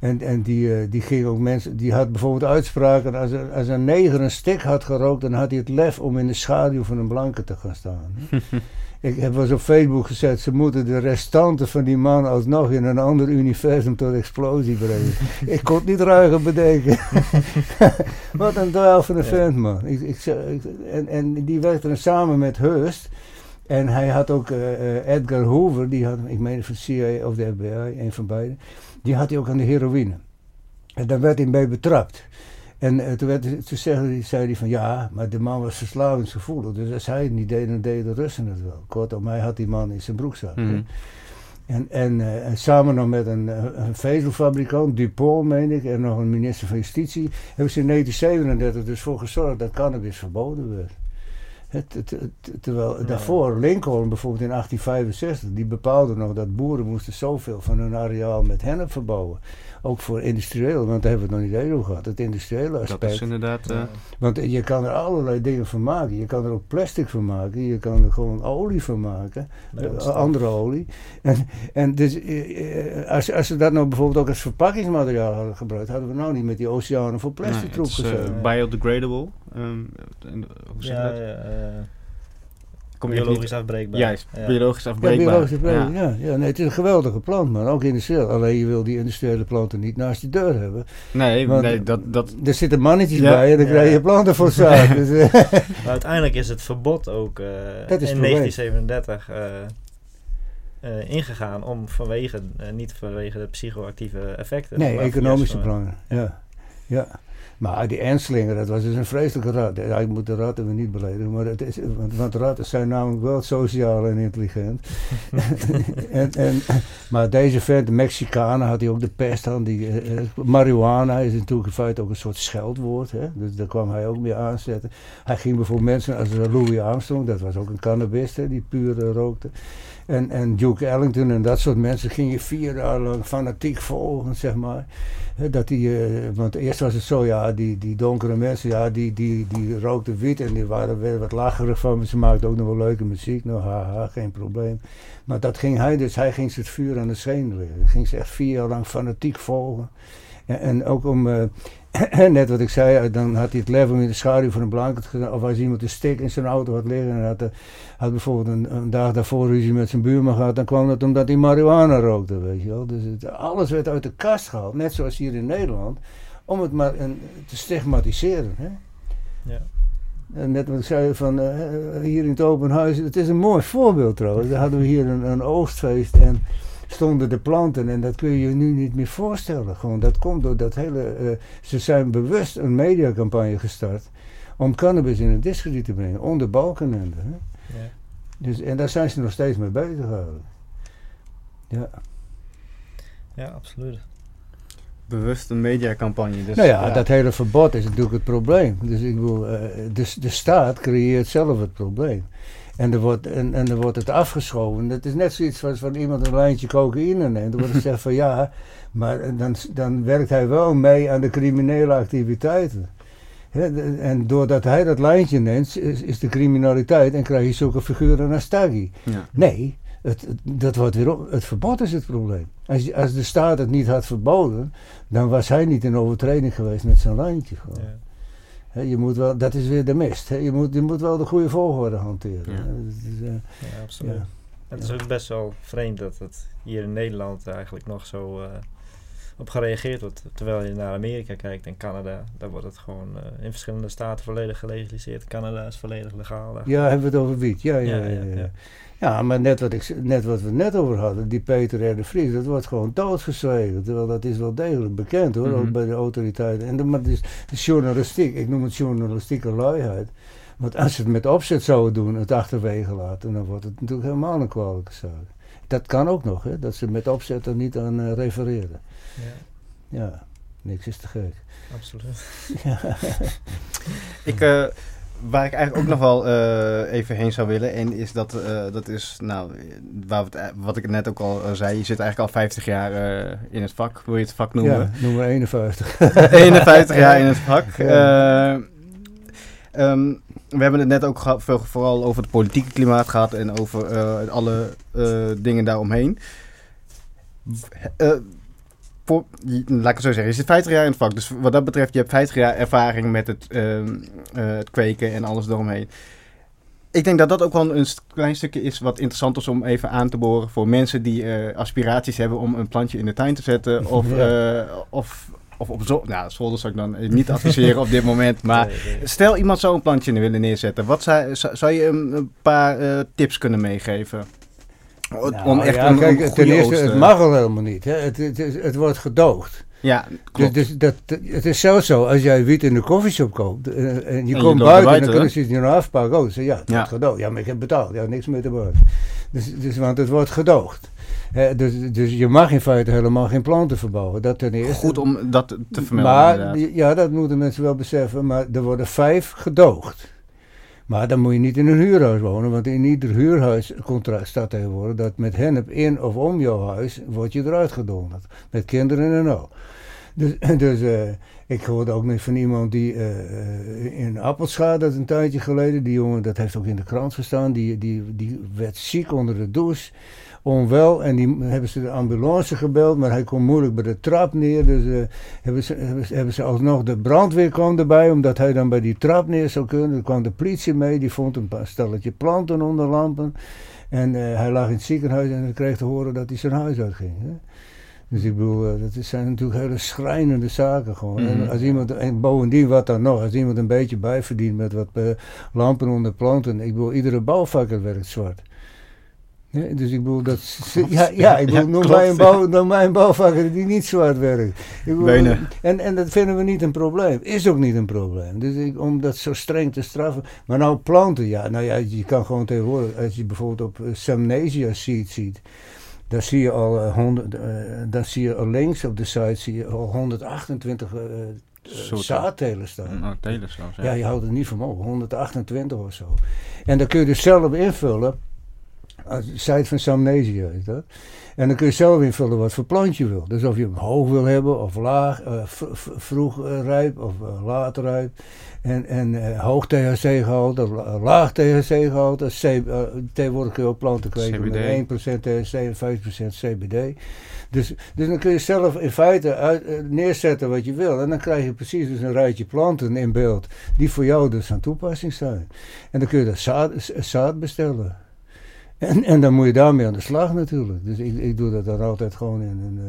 En, en die, eh, die ging ook mensen, die had bijvoorbeeld uitspraken, als een, als een neger een stik had gerookt, dan had hij het lef om in de schaduw van een blanke te gaan staan. Ik heb wel eens op Facebook gezet, ze moeten de restanten van die man alsnog in een ander universum tot explosie brengen. ik kon het niet ruiger bedenken. Wat een dweil van een Ja. vent, man. Ik, ik- en, en die werkte dan samen met Hearst. En hij had ook eh, eh, Edgar Hoover, die had, ik meen van CIA of de FBI, een van beiden. Die had hij ook aan de heroïne. En daar werd hij mee betrapt. En eh, toen, werd, toen zei, zei hij van ja, maar de man was verslavingsgevoelig. Dus als hij het niet deed, dan deden de Russen het wel. Kortom, hij had die man in zijn broekzak. Mhm. En, en, eh, en samen nog met een, eh, een vezelfabrikant, Dupont meen ik, en nog een minister van Justitie, hebben ze in 1937 dus voor gezorgd dat cannabis verboden werd. Het, het, het- terwijl Ja. daarvoor Lincoln bijvoorbeeld in 1865, die bepaalde nog dat boeren moesten zoveel van hun areaal met hennep verbouwen. Ook voor industrieel, want daar hebben we het nog niet eens over gehad. Het industriële Dat aspect. is inderdaad... eh, Want je kan er allerlei dingen van maken. Je kan er ook plastic van maken. Je kan er gewoon olie van maken. Nee, Eh, dat andere olie. En, en dus, eh, als, als ze dat nou bijvoorbeeld ook als verpakkingsmateriaal hadden gebruikt, hadden we nou niet met die oceanen voor plastic nee, troep het is, gezeten. biodegradable. Ehm, en, hoe zeg je Ja, dat? ja, eh, Kom je even biologisch niet- afbreekbaar. Juist, Ja. biologisch ja, afbreekbaar. Ja. ja. Ja, nee, het is een geweldige plant, man. Ook industrieel. Alleen je wil die industriële planten niet naast je deur hebben. Nee, Want- nee, dat... dat Er zitten mannetjes Ja. bij en dan Ja. krijg je planten voor zaak. dus, eh, Maar uiteindelijk is het verbod ook eh, Dat is in het probleem. 1937 eh, eh, ingegaan om vanwege, niet vanwege de psychoactieve effecten. nee, maar economische plannen. Ja. ja. Maar die Enslinger, dat was dus een vreselijke rat. Ja, ik moet de ratten weer niet beledigen, maar het is, want, want ratten zijn namelijk wel sociaal en intelligent. en, en, maar deze vent, de Mexicanen, had hij ook de pest aan. Die, eh, eh, marihuana is natuurlijk in feite ook een soort scheldwoord. Hè? Dus daar kwam hij ook mee aanzetten. Hij ging bijvoorbeeld mensen als Louis Armstrong, dat was ook een cannabist, hè, die puur eh, rookte. En, en Duke Ellington en dat soort mensen ging je vier jaar lang fanatiek volgen, zeg maar. Dat die, eh, want eerst was het zo, ja, die, die donkere mensen, ja, die, die, die rookten wiet en die waren weer wat lacherig van. Ze maakten ook nog wel leuke muziek, nou haha, geen probleem. Maar dat ging hij dus, hij ging ze het vuur aan de scheen leggen. Ging ze echt vier jaar lang fanatiek volgen. En, en ook om, eh, net wat ik zei, eh, dan had hij het level in de schaduw van een blanket gedaan. Of als iemand een stik in zijn auto had liggen en had, eh, had bijvoorbeeld een, een, dag daarvoor ruzie met zijn buurman gehad, dan kwam dat omdat hij marihuana rookte, weet je wel. Dus het, alles werd uit de kast gehaald, net zoals hier in Nederland, om het maar een, te stigmatiseren. Hè? Ja. En net wat ik zei van uh, hier in het open huis, het is een mooi voorbeeld trouwens. Daar hadden we hier een, een oogstfeest en stonden de planten en dat kun je je nu niet meer voorstellen. Gewoon, dat komt door dat hele. Uh, ze zijn bewust een mediacampagne gestart om cannabis in het discrediet te brengen, onder balkenende. Hè? Ja. Dus, en daar zijn ze nog steeds mee bezig gehouden. Ja. ja, absoluut. Bewust een mediacampagne. Dus, nou ja, dat hele verbod is natuurlijk het probleem. Dus ik bedoel, uh, de, de staat creëert zelf het probleem. En er, wordt, en, en er wordt het afgeschoven. Het is net zoiets als van iemand een lijntje cocaïne neemt. Dan wordt gezegd van ja, maar dan, dan werkt hij wel mee aan de criminele activiteiten. en doordat hij dat lijntje neemt, is, is, de criminaliteit en krijg je zulke figuren als Staggy. Ja. Nee, het, dat wordt weer op, het verbod is het probleem. Als, als de staat het niet had verboden, dan was hij niet in overtreding geweest met zijn lijntje. Gewoon. Ja. He, je moet wel, dat is weer de mist. He. Je, moet, je moet wel de goede volgorde hanteren. Ja. Dus, uh, Ja, absoluut. ja. Het is ook best wel vreemd dat het hier in Nederland eigenlijk nog zo eh, op gereageerd wordt. Terwijl je naar Amerika kijkt en Canada, daar wordt het gewoon eh, in verschillende staten volledig gelegaliseerd. Canada is volledig legaal. daar. Ja, hebben we het over wiet. Ja, ja, Ja, ja. ja, ja, ja. Ja, maar net wat, ik, net wat we net over hadden, die Peter R. de Vries, dat wordt gewoon doodgezwegen. Terwijl dat is wel degelijk bekend hoor, Mhm. ook bij de autoriteiten. En de, maar het is journalistiek, ik noem het journalistieke luiheid. Want als ze het met opzet zouden doen, het achterwege laten, dan wordt het natuurlijk helemaal een kwalijke zaak. Dat kan ook nog, hè, dat ze met opzet er niet aan eh, refereren. Ja, Ja, niks is te gek. absoluut. Ik, eh, waar ik eigenlijk ook nog wel eh, even heen zou willen, en is dat, eh, dat is, nou, waar het, wat ik net ook al eh, zei, je zit eigenlijk al 50 jaar eh, in het vak, wil je het vak noemen? Ja, nummer 51. 51 jaar in het vak. Ja. Eh, ehm, we hebben het net ook geha- veel, vooral over het politieke klimaat gehad en over eh, alle eh, dingen daaromheen. Eh, voor, laat ik het zo zeggen, je zit 50 jaar in het vak. Dus wat dat betreft, je hebt 50 jaar ervaring met het, ehm, eh, het kweken en alles eromheen. Ik denk dat dat ook wel een klein stukje is wat interessant is om even aan te boren voor mensen die eh, aspiraties hebben om een plantje in de tuin te zetten. Of, eh, of, of op zo. Nou, zolder zou ik dan niet adviseren op dit moment. Maar Nee, nee. stel iemand zou een plantje willen neerzetten. Wat zou, zou, je een paar tips kunnen meegeven? O- Nou, om echt ja, een, kijk, een ten eerste, het mag al helemaal niet. Hè. Het, het, wordt gedoogd. Ja, Dus, klopt. dus dat, het is zelfs zo, als jij wiet in de koffieshop koopt eh, en je je komt buiten, buiten, dan kunnen ze het niet afpakken. Oh, ze ja, het Ja. wordt gedoogd. Ja, maar ik heb betaald. Ja, niks meer te maken. Dus, dus, want het wordt gedoogd. Hè, dus, dus je mag in feite helemaal geen planten verbouwen. Dat ten eerste. Goed om dat te vermelden. Maar inderdaad. ja, dat moeten mensen wel beseffen. Maar er worden vijf gedoogd. Maar dan moet je niet in een huurhuis wonen, want in ieder huurhuiscontract staat tegenwoordig dat met hennep in of om jouw huis word je eruit gedonderd. Met kinderen en al. Dus, dus eh, ik hoorde ook net van iemand die eh, eh, in Appelscha, dat een tijdje geleden, die jongen, dat heeft ook in de krant gestaan, die, die, die werd ziek onder de douche onwel en die hebben ze de ambulance gebeld, maar hij kon moeilijk bij de trap neer. Dus eh, hebben, ze, hebben, ze, hebben ze alsnog de brandweer kwam erbij, omdat hij dan bij die trap neer zou kunnen. Er kwam de politie mee, die vond een paar stelletje planten onder lampen. En eh, hij lag in het ziekenhuis en hij kreeg te horen dat hij zijn huis uitging. Hè? Dus ik bedoel, eh, dat zijn natuurlijk hele schrijnende zaken gewoon. Mhm. En als iemand, en bovendien wat dan nog, als iemand een beetje bijverdient met wat lampen onder planten. Ik bedoel, iedere bouwvakker werkt zwart. Ja, dus ik bedoel, dat, ja, ja, ik bedoel, noem, mij een bouw, noem mij een bouwvakker die niet zo hard werkt. Ik bedoel, Benen. en, en dat vinden we niet een probleem. Is ook niet een probleem. Dus ik, om dat zo streng te straffen. Maar nou planten, ja, nou ja, je kan gewoon tegenwoordig, als je bijvoorbeeld op eh, Samnesia seed ziet, dan zie je al eh, 100, eh, dan zie je al links op de site zie je al 128 eh, eh, Soorten. zaadtelen staan. Nou, telen zelfs. Ja, je houdt het niet van mogelijk. 128 of zo. En dan kun je dus zelf invullen. Site van Samnesia is dat. En dan kun je zelf invullen wat voor plant je wil. Dus of je hem hoog wil hebben of laag, eh, vroeg eh, rijp of eh, laat rijp. En, en hoog THC-gehalte of la- laag THC-gehalte. C- eh, tegenwoordig kun je ook planten kweken CBD. met 1% THC en 5% CBD. Dus, dus dan kun je zelf in feite uit, neerzetten wat je wil. En dan krijg je precies dus een rijtje planten in beeld die voor jou dus aan toepassing zijn. En dan kun je dat zaad bestellen. En, en dan moet je daarmee aan de slag natuurlijk. Dus ik, ik doe dat dan altijd gewoon in een,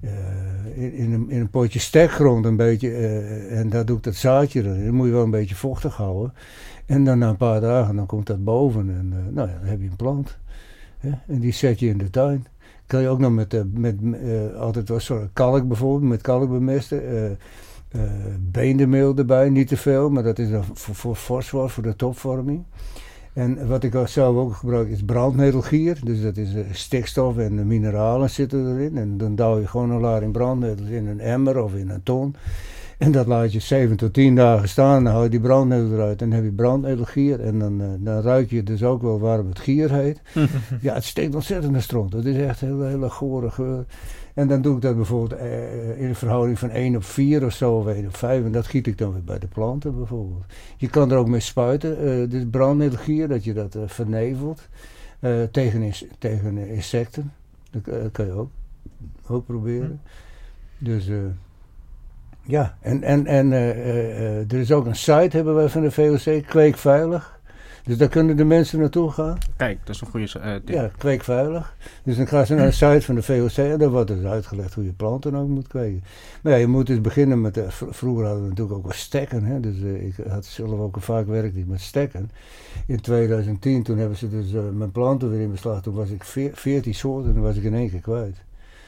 eh, in, in een, in een potje stekgrond een beetje. eh, en daar doe ik dat zaadje erin. Dan moet je wel een beetje vochtig houden. En dan na een paar dagen dan komt dat boven. En nou ja, dan heb je een plant. Hè? En die zet je in de tuin. Kan je ook nog met, met altijd wel soort kalk bijvoorbeeld, met kalk bemesten. beendermeel erbij, niet te veel, maar dat is dan voor, voor fosfor, voor de topvorming. En wat ik zelf ook gebruik is brandnetelgier. Dus dat is eh, stikstof en de mineralen zitten erin. En dan douw je gewoon een lading brandnetels in een emmer of in een ton. En dat laat je 7 tot 10 dagen staan. Dan haal je die brandnetel eruit. En dan heb je brandnetelgier. En dan, eh, dan ruik je dus ook wel waarom het gier heet. ja, het steekt ontzettend naar stront. Het is echt een hele, hele gore geur. En dan doe ik dat bijvoorbeeld eh, in een verhouding van 1 op 4 of zo, of 1 op 5. En dat giet ik dan weer bij de planten bijvoorbeeld. Je kan er ook mee spuiten, eh dus brandnetelgier, dat je dat eh, vernevelt eh, tegen, tegen eh, insecten. Dat eh, kan je ook, ook proberen. Dus eh, ja, en, en, en eh, eh, eh, er is ook een site, hebben wij van de VOC, Kweekveilig. Dus daar kunnen de mensen naartoe gaan. Kijk, dat is een goede eh, tip. Ja, kweekveilig. Dus dan gaan ze naar de site van de VOC en dan wordt dus uitgelegd hoe je planten ook moet kweken. Maar ja, je moet dus beginnen met, eh, vroeger hadden we natuurlijk ook wel stekken. Hè? Dus eh, ik had zelf ook vaak werkte met stekken. In 2010, toen hebben ze dus mijn planten weer in beslag. Toen was ik veer- 14 soorten en dan was ik in één keer kwijt.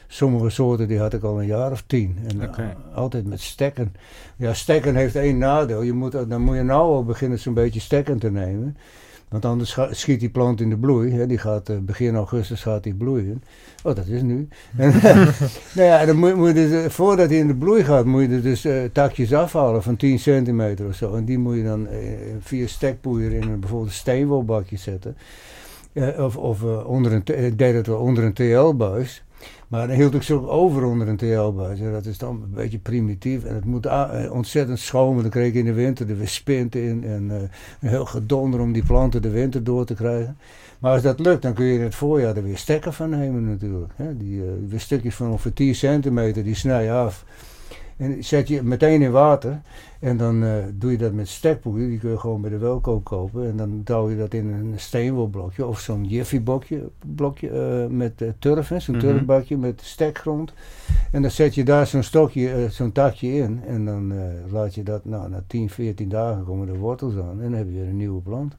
Sommige soorten die had ik al een jaar of tien. En eh, altijd met stekken. Ja, stekken heeft één nadeel. Je moet, dan moet je nou al beginnen zo'n beetje stekken te nemen. Want anders schiet die plant in de bloei. Hè. Die gaat eh, begin augustus gaat die bloeien. Oh, dat is nu. En, nou ja, dan moet, moet je dus, eh, voordat hij in de bloei gaat, moet je er dus eh, takjes afhalen van 10 centimeter of zo. En die moet je dan eh, via stekpoeier in een bijvoorbeeld een steenwolbakje zetten. Eh, of of eh, onder een, ik deed het wel onder een TL-buis. Maar dan hield ik ook over onder een TL-buis. Dat is dan een beetje primitief. En het moet eh, ontzettend schoon, want dan kreeg ik in de winter er weer spint in. En eh, een heel gedonder om die planten de winter door te krijgen. Maar als dat lukt, dan kun je in het voorjaar er weer stekken van nemen natuurlijk. Hè? Die eh, weer stukjes van ongeveer 10 centimeter, die snij je af. En zet je meteen in water. En dan eh, doe je dat met stekpoeier. Die kun je gewoon bij de welkoop kopen. En dan douw je dat in een steenwolblokje. Of zo'n jiffy blokje, blokje eh, met eh, turf. Zo'n Mhm. turfbakje met stekgrond. En dan zet je daar zo'n stokje, zo'n takje in. En dan laat je dat, nou, na 10, 14 dagen komen de wortels aan. En dan heb je weer een nieuwe plant.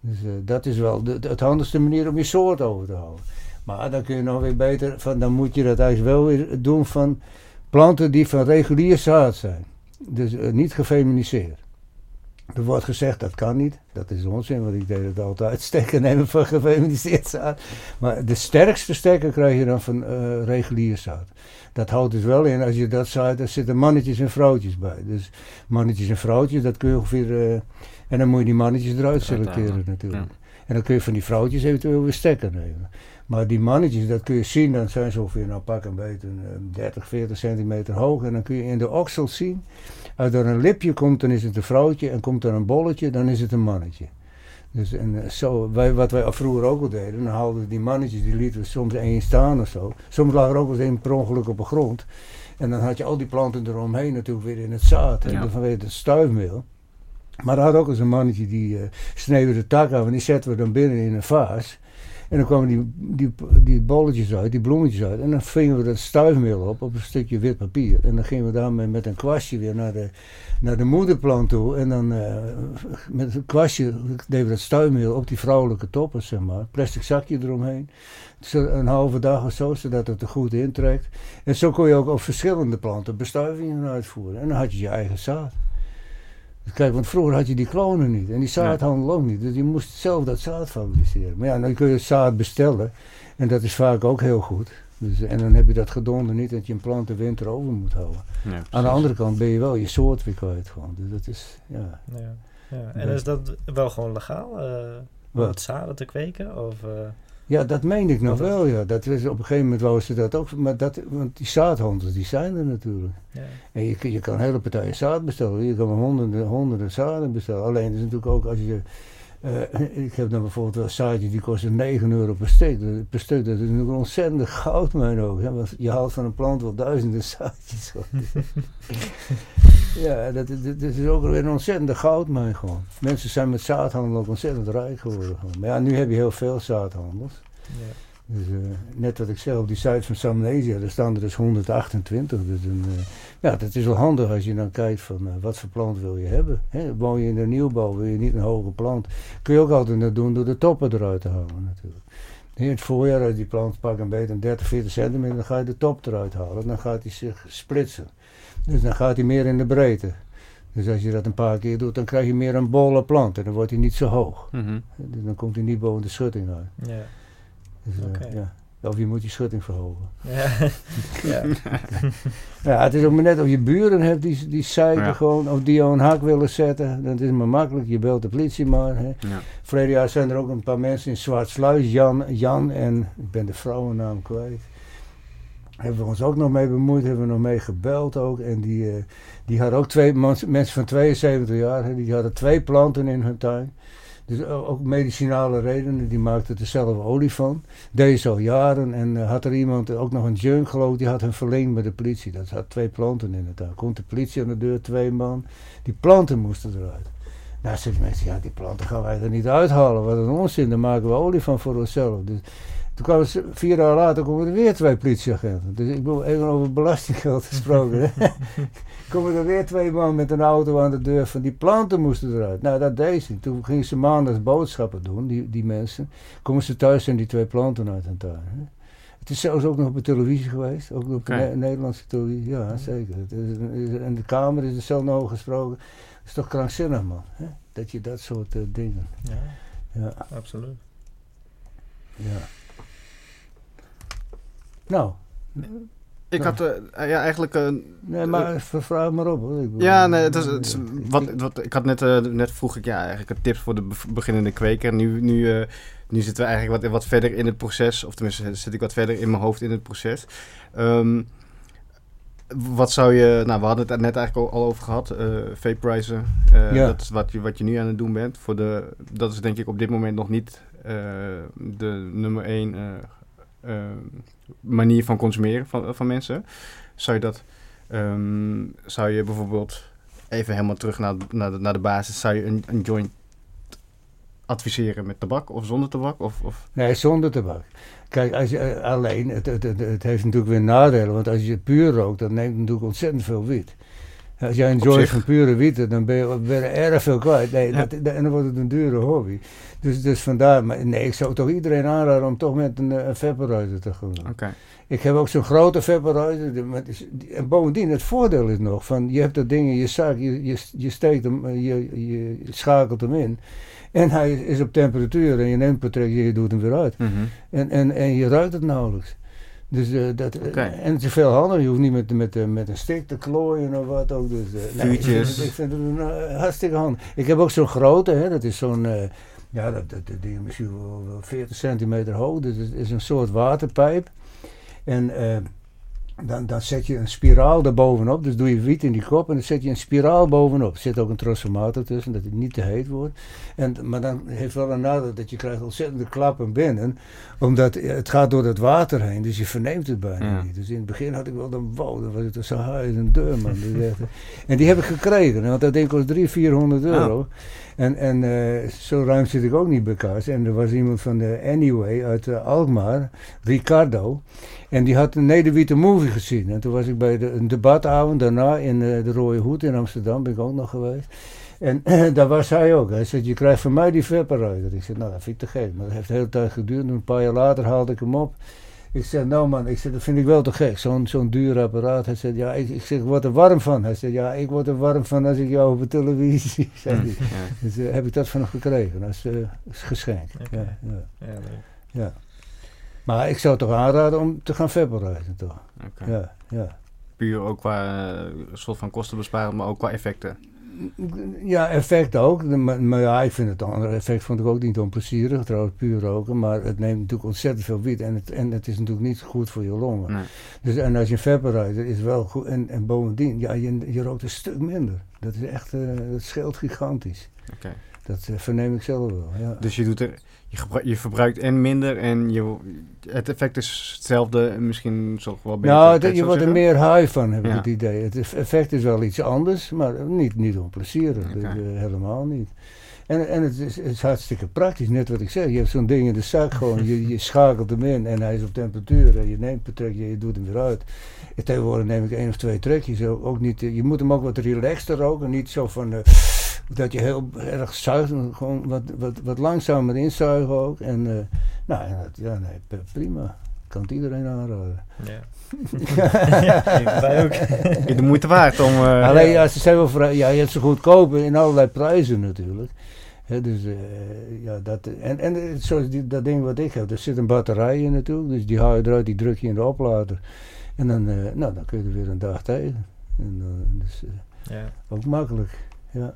Dus dat is wel de, de- het handigste manier om je soort over te houden. Maar dan kun je nog weer beter, van, dan moet je dat eigenlijk wel weer doen van planten die van regulier zaad zijn. Dus eh, niet gefeminiseerd. Er wordt gezegd dat kan niet. Dat is onzin, want ik deed het altijd. Stekken nemen van gefeminiseerd zaad. Maar de sterkste stekken krijg je dan van eh, regulier zaad. Dat houdt dus wel in, als je dat zaait, daar zitten mannetjes en vrouwtjes bij. Dus mannetjes en vrouwtjes, dat kun je ongeveer... eh, en dan moet je die mannetjes eruit selecteren natuurlijk. En dan kun je van die vrouwtjes eventueel weer stekken nemen. Maar die mannetjes, dat kun je zien, dan zijn ze ongeveer, nou pak een beetje, eh, 30, 40 centimeter hoog. En dan kun je in de oksel zien, als er een lipje komt, dan is het een vrouwtje. En komt er een bolletje, dan is het een mannetje. Dus en eh, zo, wij, wat wij vroeger ook al deden, dan haalden we die mannetjes, die lieten we soms één staan of zo. Soms lag er ook wel eens één per ongeluk op de grond. En dan had je al die planten eromheen natuurlijk weer in het zaad, hè, Ja. vanwege het stuifmeel. Maar er had ook eens een mannetje die eh sneden de tak af en die zetten we dan binnen in een vaas. En dan kwamen die, die, die bolletjes uit, die bloemetjes uit. En dan vingen we dat stuifmeel op, op een stukje wit papier. En dan gingen we daarmee met een kwastje weer naar de, naar de moederplant toe. En dan eh, met een kwastje deden we dat stuifmeel op die vrouwelijke toppen, zeg maar. Plastic zakje eromheen. Een halve dag of zo, zodat het er goed intrekt. En zo kon je ook op verschillende planten bestuivingen uitvoeren. En dan had je je eigen zaad. Kijk, want vroeger had je die klonen niet en die zaadhandel ook niet. Dus je moest zelf dat zaad fabriceren. Maar ja, dan kun je zaad bestellen. En dat is vaak ook heel goed. Dus, en dan heb je dat gedonder niet dat je een plant de winter over moet houden. Ja, Aan de andere kant ben je wel je soort weer kwijt gewoon. Dus dat is, ja. Ja. Ja. En is dat wel gewoon legaal? eh om Wat? het zaden te kweken? Of, eh, Ja, dat meen ik nog dan? wel, ja. Dat is, op een gegeven moment wouden ze dat ook. Maar dat, want die zaadhandels, die zijn er natuurlijk. ja. En je, je kan hele partijen zaad bestellen. Je kan honderden, honderden zaden bestellen. Alleen is natuurlijk ook als je. eh, ik heb dan bijvoorbeeld wel zaadjes die kosten 9 euro per stuk. Dat- Per stuk dat is natuurlijk een ontzettend goudmijn ook. Hè? Want je haalt van een plant wel duizenden zaadjes. ja, dat, dat, dat is ook weer een ontzettende goudmijn gewoon. Mensen zijn met zaadhandel ook ontzettend rijk geworden. Gewoon. Maar ja, nu heb je heel veel zaadhandels. Ja. Dus, eh, net wat ik zeg, op die site van Samnesia, daar staan er dus 128. Dus een, eh, ja, dat is wel handig als je dan kijkt van eh, wat voor plant wil je hebben. Hè? Woon je in de nieuwbouw, wil je niet een hoge plant. Kun je ook altijd dat doen door de toppen eruit te halen natuurlijk. In het voorjaar, als die plant pak een beetje een 30, 40 centimeter, dan ga je de top eruit halen. Dan gaat hij zich splitsen. Dus dan gaat hij meer in de breedte. Dus als je dat een paar keer doet, dan krijg je meer een bolle plant. En dan wordt hij niet zo hoog. Mhm. Dus dan komt hij niet boven de schutting uit. Ja. Dus, eh, ja. Of je moet die schutting verhogen. Ja. ja. Ja, het is ook maar net of je buren hebt die, die Ja. gewoon, of die jou een hak willen zetten. Dat is maar makkelijk, je belt de politie maar. Hè. Ja. Verleden jaar zijn er ook een paar mensen in Zwartsluis, Jan, Jan en ik ben de vrouwennaam kwijt. Hebben we ons ook nog mee bemoeid, hebben we nog mee gebeld ook. En die, eh, die hadden ook twee mensen van 72 jaar, die hadden twee planten in hun tuin. Dus ook medicinale redenen, die maakten er zelf olie van. Deed ze al jaren en eh, had er iemand, ook nog een junk geloof die had hem verleend met de politie. Dat had twee planten in het tuin. Komt de politie aan de deur, twee man. Die planten moesten eruit. Nou, zeggen mensen, ja, die planten gaan wij er niet uithalen. Wat een onzin, daar maken we olie van voor onszelf. Dus toen kwamen ze, vier jaar later komen er weer twee politieagenten. Dus ik bedoel, even over belastinggeld gesproken. komen er weer twee man met een auto aan de deur van die planten moesten eruit. Nou, dat deed ze. Toen gingen ze maandags boodschappen doen, die, die mensen. Komen ze thuis en die twee planten uit hun tuin. Hè. Het is zelfs ook nog op de televisie geweest, ook op de Ne- Nederlandse televisie. Ja, zeker. Het en de Kamer is er zelf nog over gesproken. Dat is toch krankzinnig, man. Hè? Dat je dat soort eh, dingen. ja, Ja, absoluut. ja. Nou, Ik had eh, ja, eigenlijk... eh, nee, maar vraag maar op hoor. Ik ja, nee, het is, het is wat, wat, ik had net, eh, net vroeg ik ja, eigenlijk een tips voor de be- beginnende kweker. Nu, nu, nu zitten we eigenlijk wat, wat verder in het proces, of tenminste zit ik wat verder in mijn hoofd in het proces. Ehm, wat zou je, nou we hadden het net eigenlijk al, over gehad, eh vaporizen. Ja. Dat is wat je, wat je nu aan het doen bent. Voor de, dat is denk ik op dit moment nog niet de nummer één manier van consumeren van, van mensen. Zou je dat, ehm, zou je bijvoorbeeld even helemaal terug naar, naar, de, naar de basis, zou je een, een joint adviseren met tabak of zonder tabak? Of, of, Nee, zonder tabak. Kijk, als je, eh, alleen, het, het, het, heeft natuurlijk weer nadelen. Want als je puur rookt, dan neemt natuurlijk ontzettend veel wiet. Als jij een van pure wiet, dan ben je, ben je erg veel kwijt. Nee, Ja. dat, en dan wordt het een dure hobby. Dus, dus vandaar, maar nee, ik zou toch iedereen aanraden om toch met een, eh, een vaporizer te gaan doen. Oké. Ik heb ook zo'n grote vaporizer. het En bovendien, het voordeel is nog van je hebt dat ding in je zak, je, je, je steekt hem, eh, je, je schakelt hem in. En hij is op temperatuur en je neemt per trek, je doet hem weer uit. Mhm. En, en, en je ruikt het nauwelijks. Dus, eh, dat, eh. En het is veel handiger. Je hoeft niet met, met, eh, met een stick te klooien of wat ook. Dus, ik, vind ik vind het een, hartstikke handig. Ik heb ook zo'n grote, hè, dat is zo'n, eh, ja, dat, dat, dat ding is misschien wel wel 40 centimeter hoog. Dus het is een soort waterpijp. En eh, dan, dan zet je een spiraal erbovenop. Dus doe je wiet in die kop en dan zet je een spiraal bovenop. Er zit ook een transformator tussen, dat het niet te heet wordt. En, maar dan heeft wel een nadeel dat je krijgt ontzettende klappen binnen. Omdat het gaat door het water heen, dus je verneemt het bijna Ja. niet. Dus in het begin had ik wel een wow, dan was het zo hard een deur, man. Dat en die heb ik gekregen, want dat ding kost 300, 400 euro. En, en eh, zo ruim zit ik ook niet bij kaas. En er was iemand van de Anyway uit eh, Alkmaar, Ricardo. En die had een Nederwitte movie gezien. En toen was ik bij een debatavond daarna in eh, de Rode Hoed in Amsterdam, ben ik ook nog geweest. En daar was hij ook. Hij zei, je krijgt van mij die Vaporizer. Ik zei, nou dat vind ik te gek. Maar dat heeft de hele tijd geduurd. En een paar jaar later haalde ik hem op. Ik zei, nou man, ik zei, dat vind ik wel te gek. Zo'n zo'n duur apparaat. Hij zei, ja, ik, ik, zeg, word er warm van. Hij zei, ja, ik word er warm van als ik jou op de televisie zie. Ja. Dus eh, heb ik dat van hem gekregen als, eh, als geschenk. Ja, ja, Ja. Maar ik zou toch aanraden om te gaan vaporizen, toch? Ja, ja. Puur ook qua eh, soort van kostenbesparing, maar ook qua effecten. Ja, effect ook. Maar, maar ja, ik vind het andere effect vond ik ook niet onplezierig. Trouwens, puur roken. Maar het neemt natuurlijk ontzettend veel wiet. En het, en het is natuurlijk niet goed voor je longen. Nee. Dus, en als je vaporizer is wel goed. En, en bovendien, ja, je, je rookt een stuk minder. Dat is echt, eh, dat scheelt gigantisch. Oké. Dat eh, verneem ik zelf wel, ja. Dus je, doet er, je, je verbruikt en minder en je, het effect is hetzelfde en misschien zo wel beter. Nou, het- je wordt er meer high van, heb ik Ja. het idee. Het eff- effect is wel iets anders, maar niet, niet onplezierig. Dus, eh, helemaal niet. En, en het, is, het is hartstikke praktisch, net wat ik zeg. Je hebt zo'n ding in de zak gewoon, je, je schakelt hem in en hij is op temperatuur. En je neemt een trekje, je doet hem weer uit. En tegenwoordig neem ik één of twee trekjes. Ook, niet, eh, je moet hem ook wat relaxter roken, niet zo van... dat je heel erg zuigt, gewoon wat, wat, wat langzamer inzuigen ook. En, eh, nou, en dat, ja, nee, prima. Kan het iedereen aanraden. Ja. ja, wij ook. De moeite waard om... eh, Alleen ja, ze zijn wel vrij, ja, je hebt ze goedkoop in allerlei prijzen natuurlijk. Hè, dus, eh, ja, dat, en, en zoals die, dat ding wat ik heb, er zit een batterij in natuurlijk. Dus die haal je eruit, die druk je in de oplader. En dan, eh, nou, dan kun je er weer een dag tegen. En, dus, eh, Ja. ook makkelijk, ja.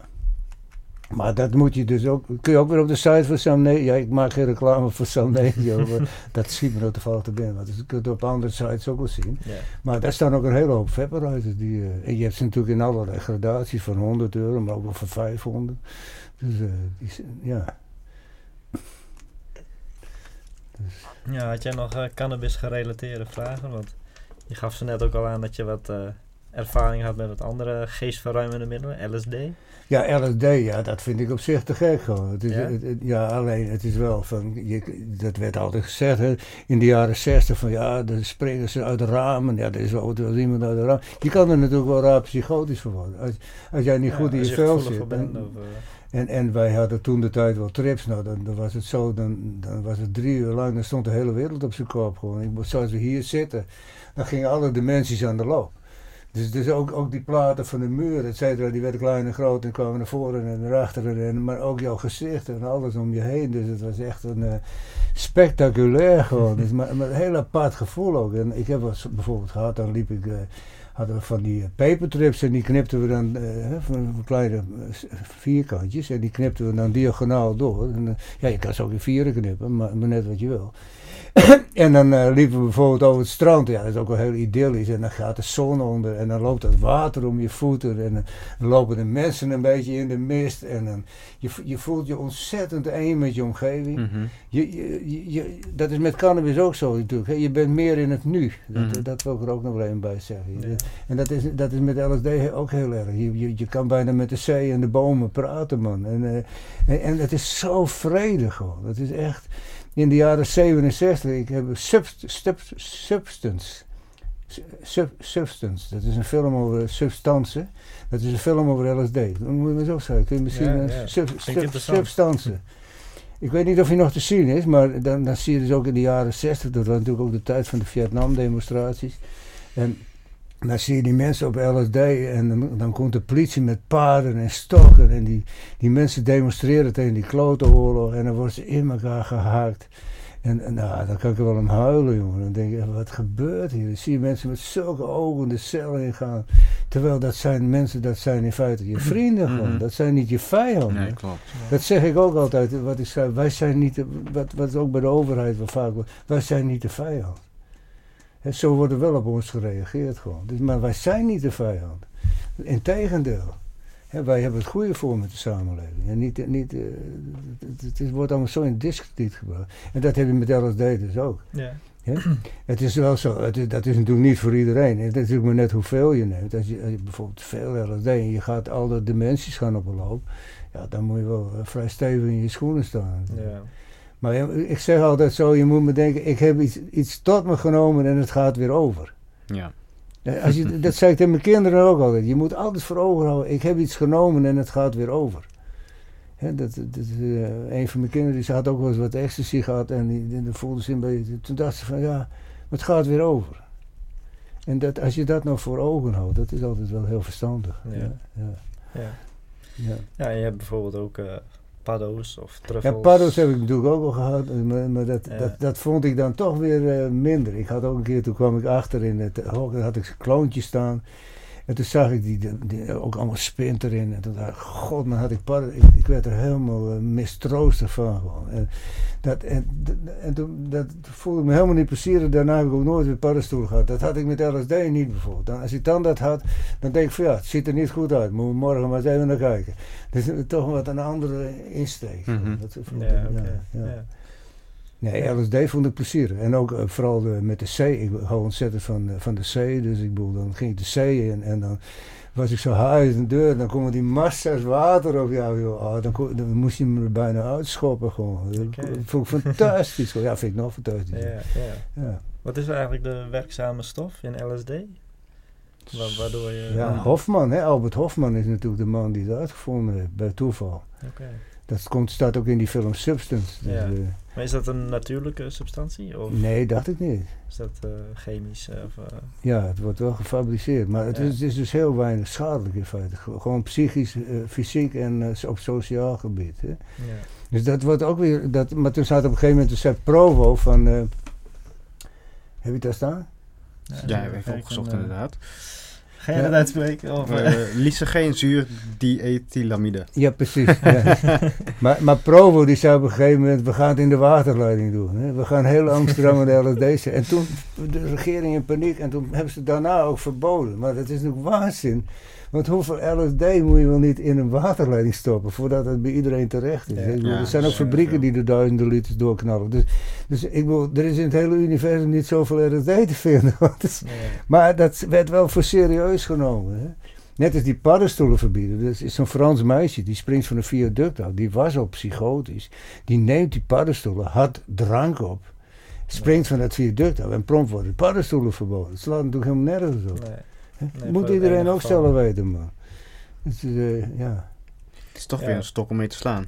Maar dat moet je dus ook, kun je ook weer op de site van Sam Ne- Ja, ik maak geen reclame voor Sam Negio, maar dat schiet me nou toevallig te binnen. Want dat kun je op andere sites ook wel zien. Maar daar staan ook een hele hoop vaporizers. Die, eh, en je hebt ze natuurlijk in allerlei gradaties van 100 euro, maar ook wel van 500. Dus eh, die, ja. Ja, had jij nog eh, cannabis gerelateerde vragen? Want je gaf ze net ook al aan dat je wat ervaring had met wat andere geestverruimende middelen, LSD. Ja, LSD, ja, dat vind ik op zich te gek gewoon. Het is, Ja? het- het- ja, alleen het is wel van, je, dat werd altijd gezegd hè, in de jaren 60 van ja, dan springen ze uit de ramen. Ja, er is wel wel iemand uit de ramen. Je kan er natuurlijk wel raar psychotisch van worden. Als, als jij niet Ja, goed in je vel zit. voor bent, en- of, eh, En, en wij hadden toen de tijd wel trips. Nou, dan, dan was het zo, dan, dan was het drie uur lang, dan stond de hele wereld op zijn kop gewoon. Ik moest, zoals we hier zitten, dan gingen alle dimensies aan de loop. Dus, dus ook, ook die platen van de muur, et cetera, die werden klein en groot en kwamen naar voren en naar achteren. En, maar ook jouw gezicht en alles om je heen. Dus het was echt een eh, spectaculair gewoon. Dus, maar, maar een heel apart gevoel ook. En ik heb eens bijvoorbeeld gehad, dan liep ik... eh, hadden we van die eh, papertrips en die knipten we dan van, kleine vierkantjes en die knipten we dan diagonaal door. En, ja, je kan ze ook in vieren knippen, maar, maar net wat je wil. en dan eh, liepen we bijvoorbeeld over het strand. Ja, dat is ook wel heel idyllisch. En dan gaat de zon onder en dan loopt het water om je voeten. En dan lopen de mensen een beetje in de mist. En dan, je, je voelt je ontzettend één met je omgeving. mhm. Je, je, je, je- dat is met cannabis ook zo natuurlijk. Hè. Je bent meer in het nu. Dat, Mhm. dat wil ik er ook nog wel even bij zeggen. Ja. En dat is, dat is met LSD ook heel erg. Je, je, je kan bijna met de zee en de bomen praten, man. En, eh, en, en het is zo vredig gewoon. Het is echt... In de jaren 67, ik heb Subst- Subst- Substance. Sub- Substance, dat is een film over substantie. Dat is een film over LSD. Dan moet je maar zo zeggen. Kun je misschien Ja, een ja. sub- substantie. Ik weet niet of hij nog te zien is, maar dan, dan zie je dus ook in de jaren 60, dat was natuurlijk ook de tijd van de Vietnam-demonstraties. En dan zie je die mensen op LSD en dan, dan komt de politie met paarden en stokken. En die, die mensen demonstreren tegen die klote oorlog en dan worden ze in elkaar gehaakt. En, en nou, dan kan ik er wel om huilen, jongen. Dan denk je, wat gebeurt hier? Dan zie je mensen met zulke ogen de cel ingaan. Terwijl dat zijn mensen, dat zijn in feite je vrienden gewoon. Mhm. Dat zijn niet je vijanden. Nee, klopt. Dat zeg ik ook altijd, wat ik zei, wij zijn niet, de, wat, wat ook bij de overheid wel vaak wordt, wij zijn niet de vijand. Hè, zo wordt er wel op ons gereageerd gewoon. Dus, maar wij zijn niet de vijand. Integendeel. Hè, wij hebben het goede voor met de samenleving. En niet, niet, eh, het, het, het wordt allemaal zo in discrediet gebracht. En dat heb je met LSD dus ook. Ja. Het is wel zo, het is, dat is natuurlijk niet voor iedereen. Het is natuurlijk maar net hoeveel je neemt. Als je, als je bijvoorbeeld veel LSD en je gaat al de dimensies gaan op een loop, ja, dan moet je wel eh, vrij stevig in je schoenen staan. Ja. Maar ik zeg altijd zo, je moet me denken, ik heb iets, iets tot me genomen en het gaat weer over. Ja. Ja, Als je, dat zeg ik tegen mijn kinderen ook altijd. Je moet altijd voor ogen houden, ik heb iets genomen en het gaat weer over. Hè, dat, dat, eh, een van mijn kinderen die had ook wel eens wat ecstasy gehad en die, die, voelde een beetje, toen dacht ze van ja, het gaat weer over. En dat, als je dat nou voor ogen houdt, dat is altijd wel heel verstandig. Ja. Ja, ja, Ja. ja. ja, en je hebt bijvoorbeeld ook eh paddo's of truffels. Ja, paddo's heb ik natuurlijk ook al gehad, eh, maar, maar dat, Ja. dat, dat vond ik dan toch weer eh, minder. Ik had ook een keer, toen kwam ik achter in het hok, dan had ik zijn kloontje staan. En toen zag ik die, die, die- ook allemaal spint erin. En toen dacht ik, god, dan had ik padden. Ik, ik werd er helemaal eh, mistroostig van gewoon. En, dat, en, en toen dat voelde ik me helemaal niet plezier. Daarna heb ik ook nooit weer paddenstoel gehad. Dat had ik met LSD niet bijvoorbeeld. Dan, als ik dan dat had, dan denk ik van ja, het ziet er niet goed uit. Moeten we morgen maar eens even naar kijken. Dat is toch wat een andere insteek. Mhm. Dat ik- ja, ja. Ja. Nee, LSD vond ik plezier. En ook eh, vooral de, met de zee. Ik hou ontzettend van, eh, van de zee. Dus ik bedoel, dan ging ik de zee in en dan was ik zo als een deur. Dan komen die massa's water op jou. Joh. Ah, dan, kon- dan moest je me er bijna uitschoppen gewoon. Dat vond ik fantastisch. Ja, vind ik nog fantastisch. Ja, ja. Ja. Wat is eigenlijk de werkzame stof in LSD? Wa- waardoor je... Ja, Hofman, hè? Albert Hofman is natuurlijk de man die het uitgevonden heeft, bij toeval. Oké. Dat komt, staat ook in die film Substance. Dus, Ja. eh, Maar is dat een natuurlijke substantie? Of nee, dacht ik niet. is dat eh, chemisch? eh, Of, eh, Ja, het wordt wel gefabriceerd. Maar het, Ja. is, het is dus heel weinig schadelijk in feite. Ge- Gewoon psychisch, fysiek en op sociaal gebied. Hè. ja. Dus dat wordt ook weer... Dat, maar toen staat op een gegeven moment, toen zei Provo van... eh, heb je het daar staan? Ja, Ja, even heb even kijken, opgezocht inderdaad. Ga je Ja. dat uitspreken? Of, Uh, diethylamide. Ja, precies. ja. maar, maar Provo die zei op een gegeven moment, we gaan het in de waterleiding doen. Hè. We gaan heel Amsterdam en de LSD. En toen, de regering in paniek. En toen hebben ze het daarna ook verboden. Maar dat is natuurlijk waanzin. Want hoeveel LSD moet je wel niet in een waterleiding stoppen voordat het bij iedereen terecht is. Ja. Bedoel, er zijn ook fabrieken die er duizenden liters doorknallen. Dus, dus ik bedoel, er is in het hele universum niet zoveel LSD te vinden. Maar dat werd wel voor serieus genomen. Hè? Net als die paddenstoelen verbieden. Dat is zo'n Frans meisje, die springt van een viaduct af. Die was al psychotisch. Die neemt die paddenstoelen, had drank op. Springt van dat viaduct af en prompt worden paddenstoelen verboden. Het slaat natuurlijk helemaal nergens op. nee. Moet iedereen ook zelf weten, man. Het is, eh, ja. Het is toch Ja. weer een stok om mee te slaan.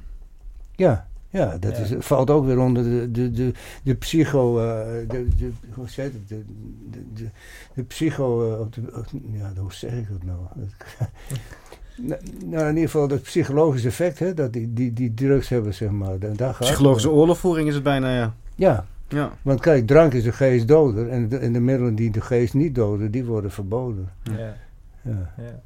Ja, ja, dat Ja. Is, valt ook weer onder de, de, de, de psycho... eh, de, de, hoe zeg het? De, de, de, de psycho... eh, op de, op- ja, hoe zeg ik dat nou? Nou, nou, in ieder geval het psychologische effect, hè, dat die, die, die drugs hebben, zeg maar. Daar daar gaat het Psychologische oorlogvoering is het bijna, ja. Ja, Ja. want kijk, drank is de geest doder. En de, en de middelen die de geest niet doden, die worden verboden. Ja. Ja. Ja.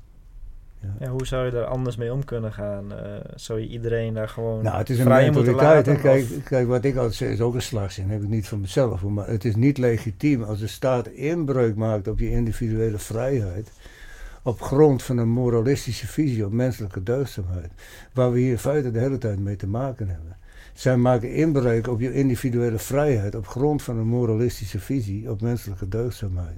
Ja. Hoe zou je daar anders mee om kunnen gaan? Eh, zou je iedereen daar gewoon Nou, het is een mentaliteit. laten? Kijk, kijk, wat ik altijd zeg is ook een slagzin. heb ik niet van mezelf. Maar het is niet legitiem als de staat inbreuk maakt op je individuele vrijheid. Op grond van een moralistische visie op menselijke deugdzaamheid. Waar we hier in feite de hele tijd mee te maken hebben. Zij maken inbreuk op je individuele vrijheid op grond van een moralistische visie op menselijke deugdzaamheid.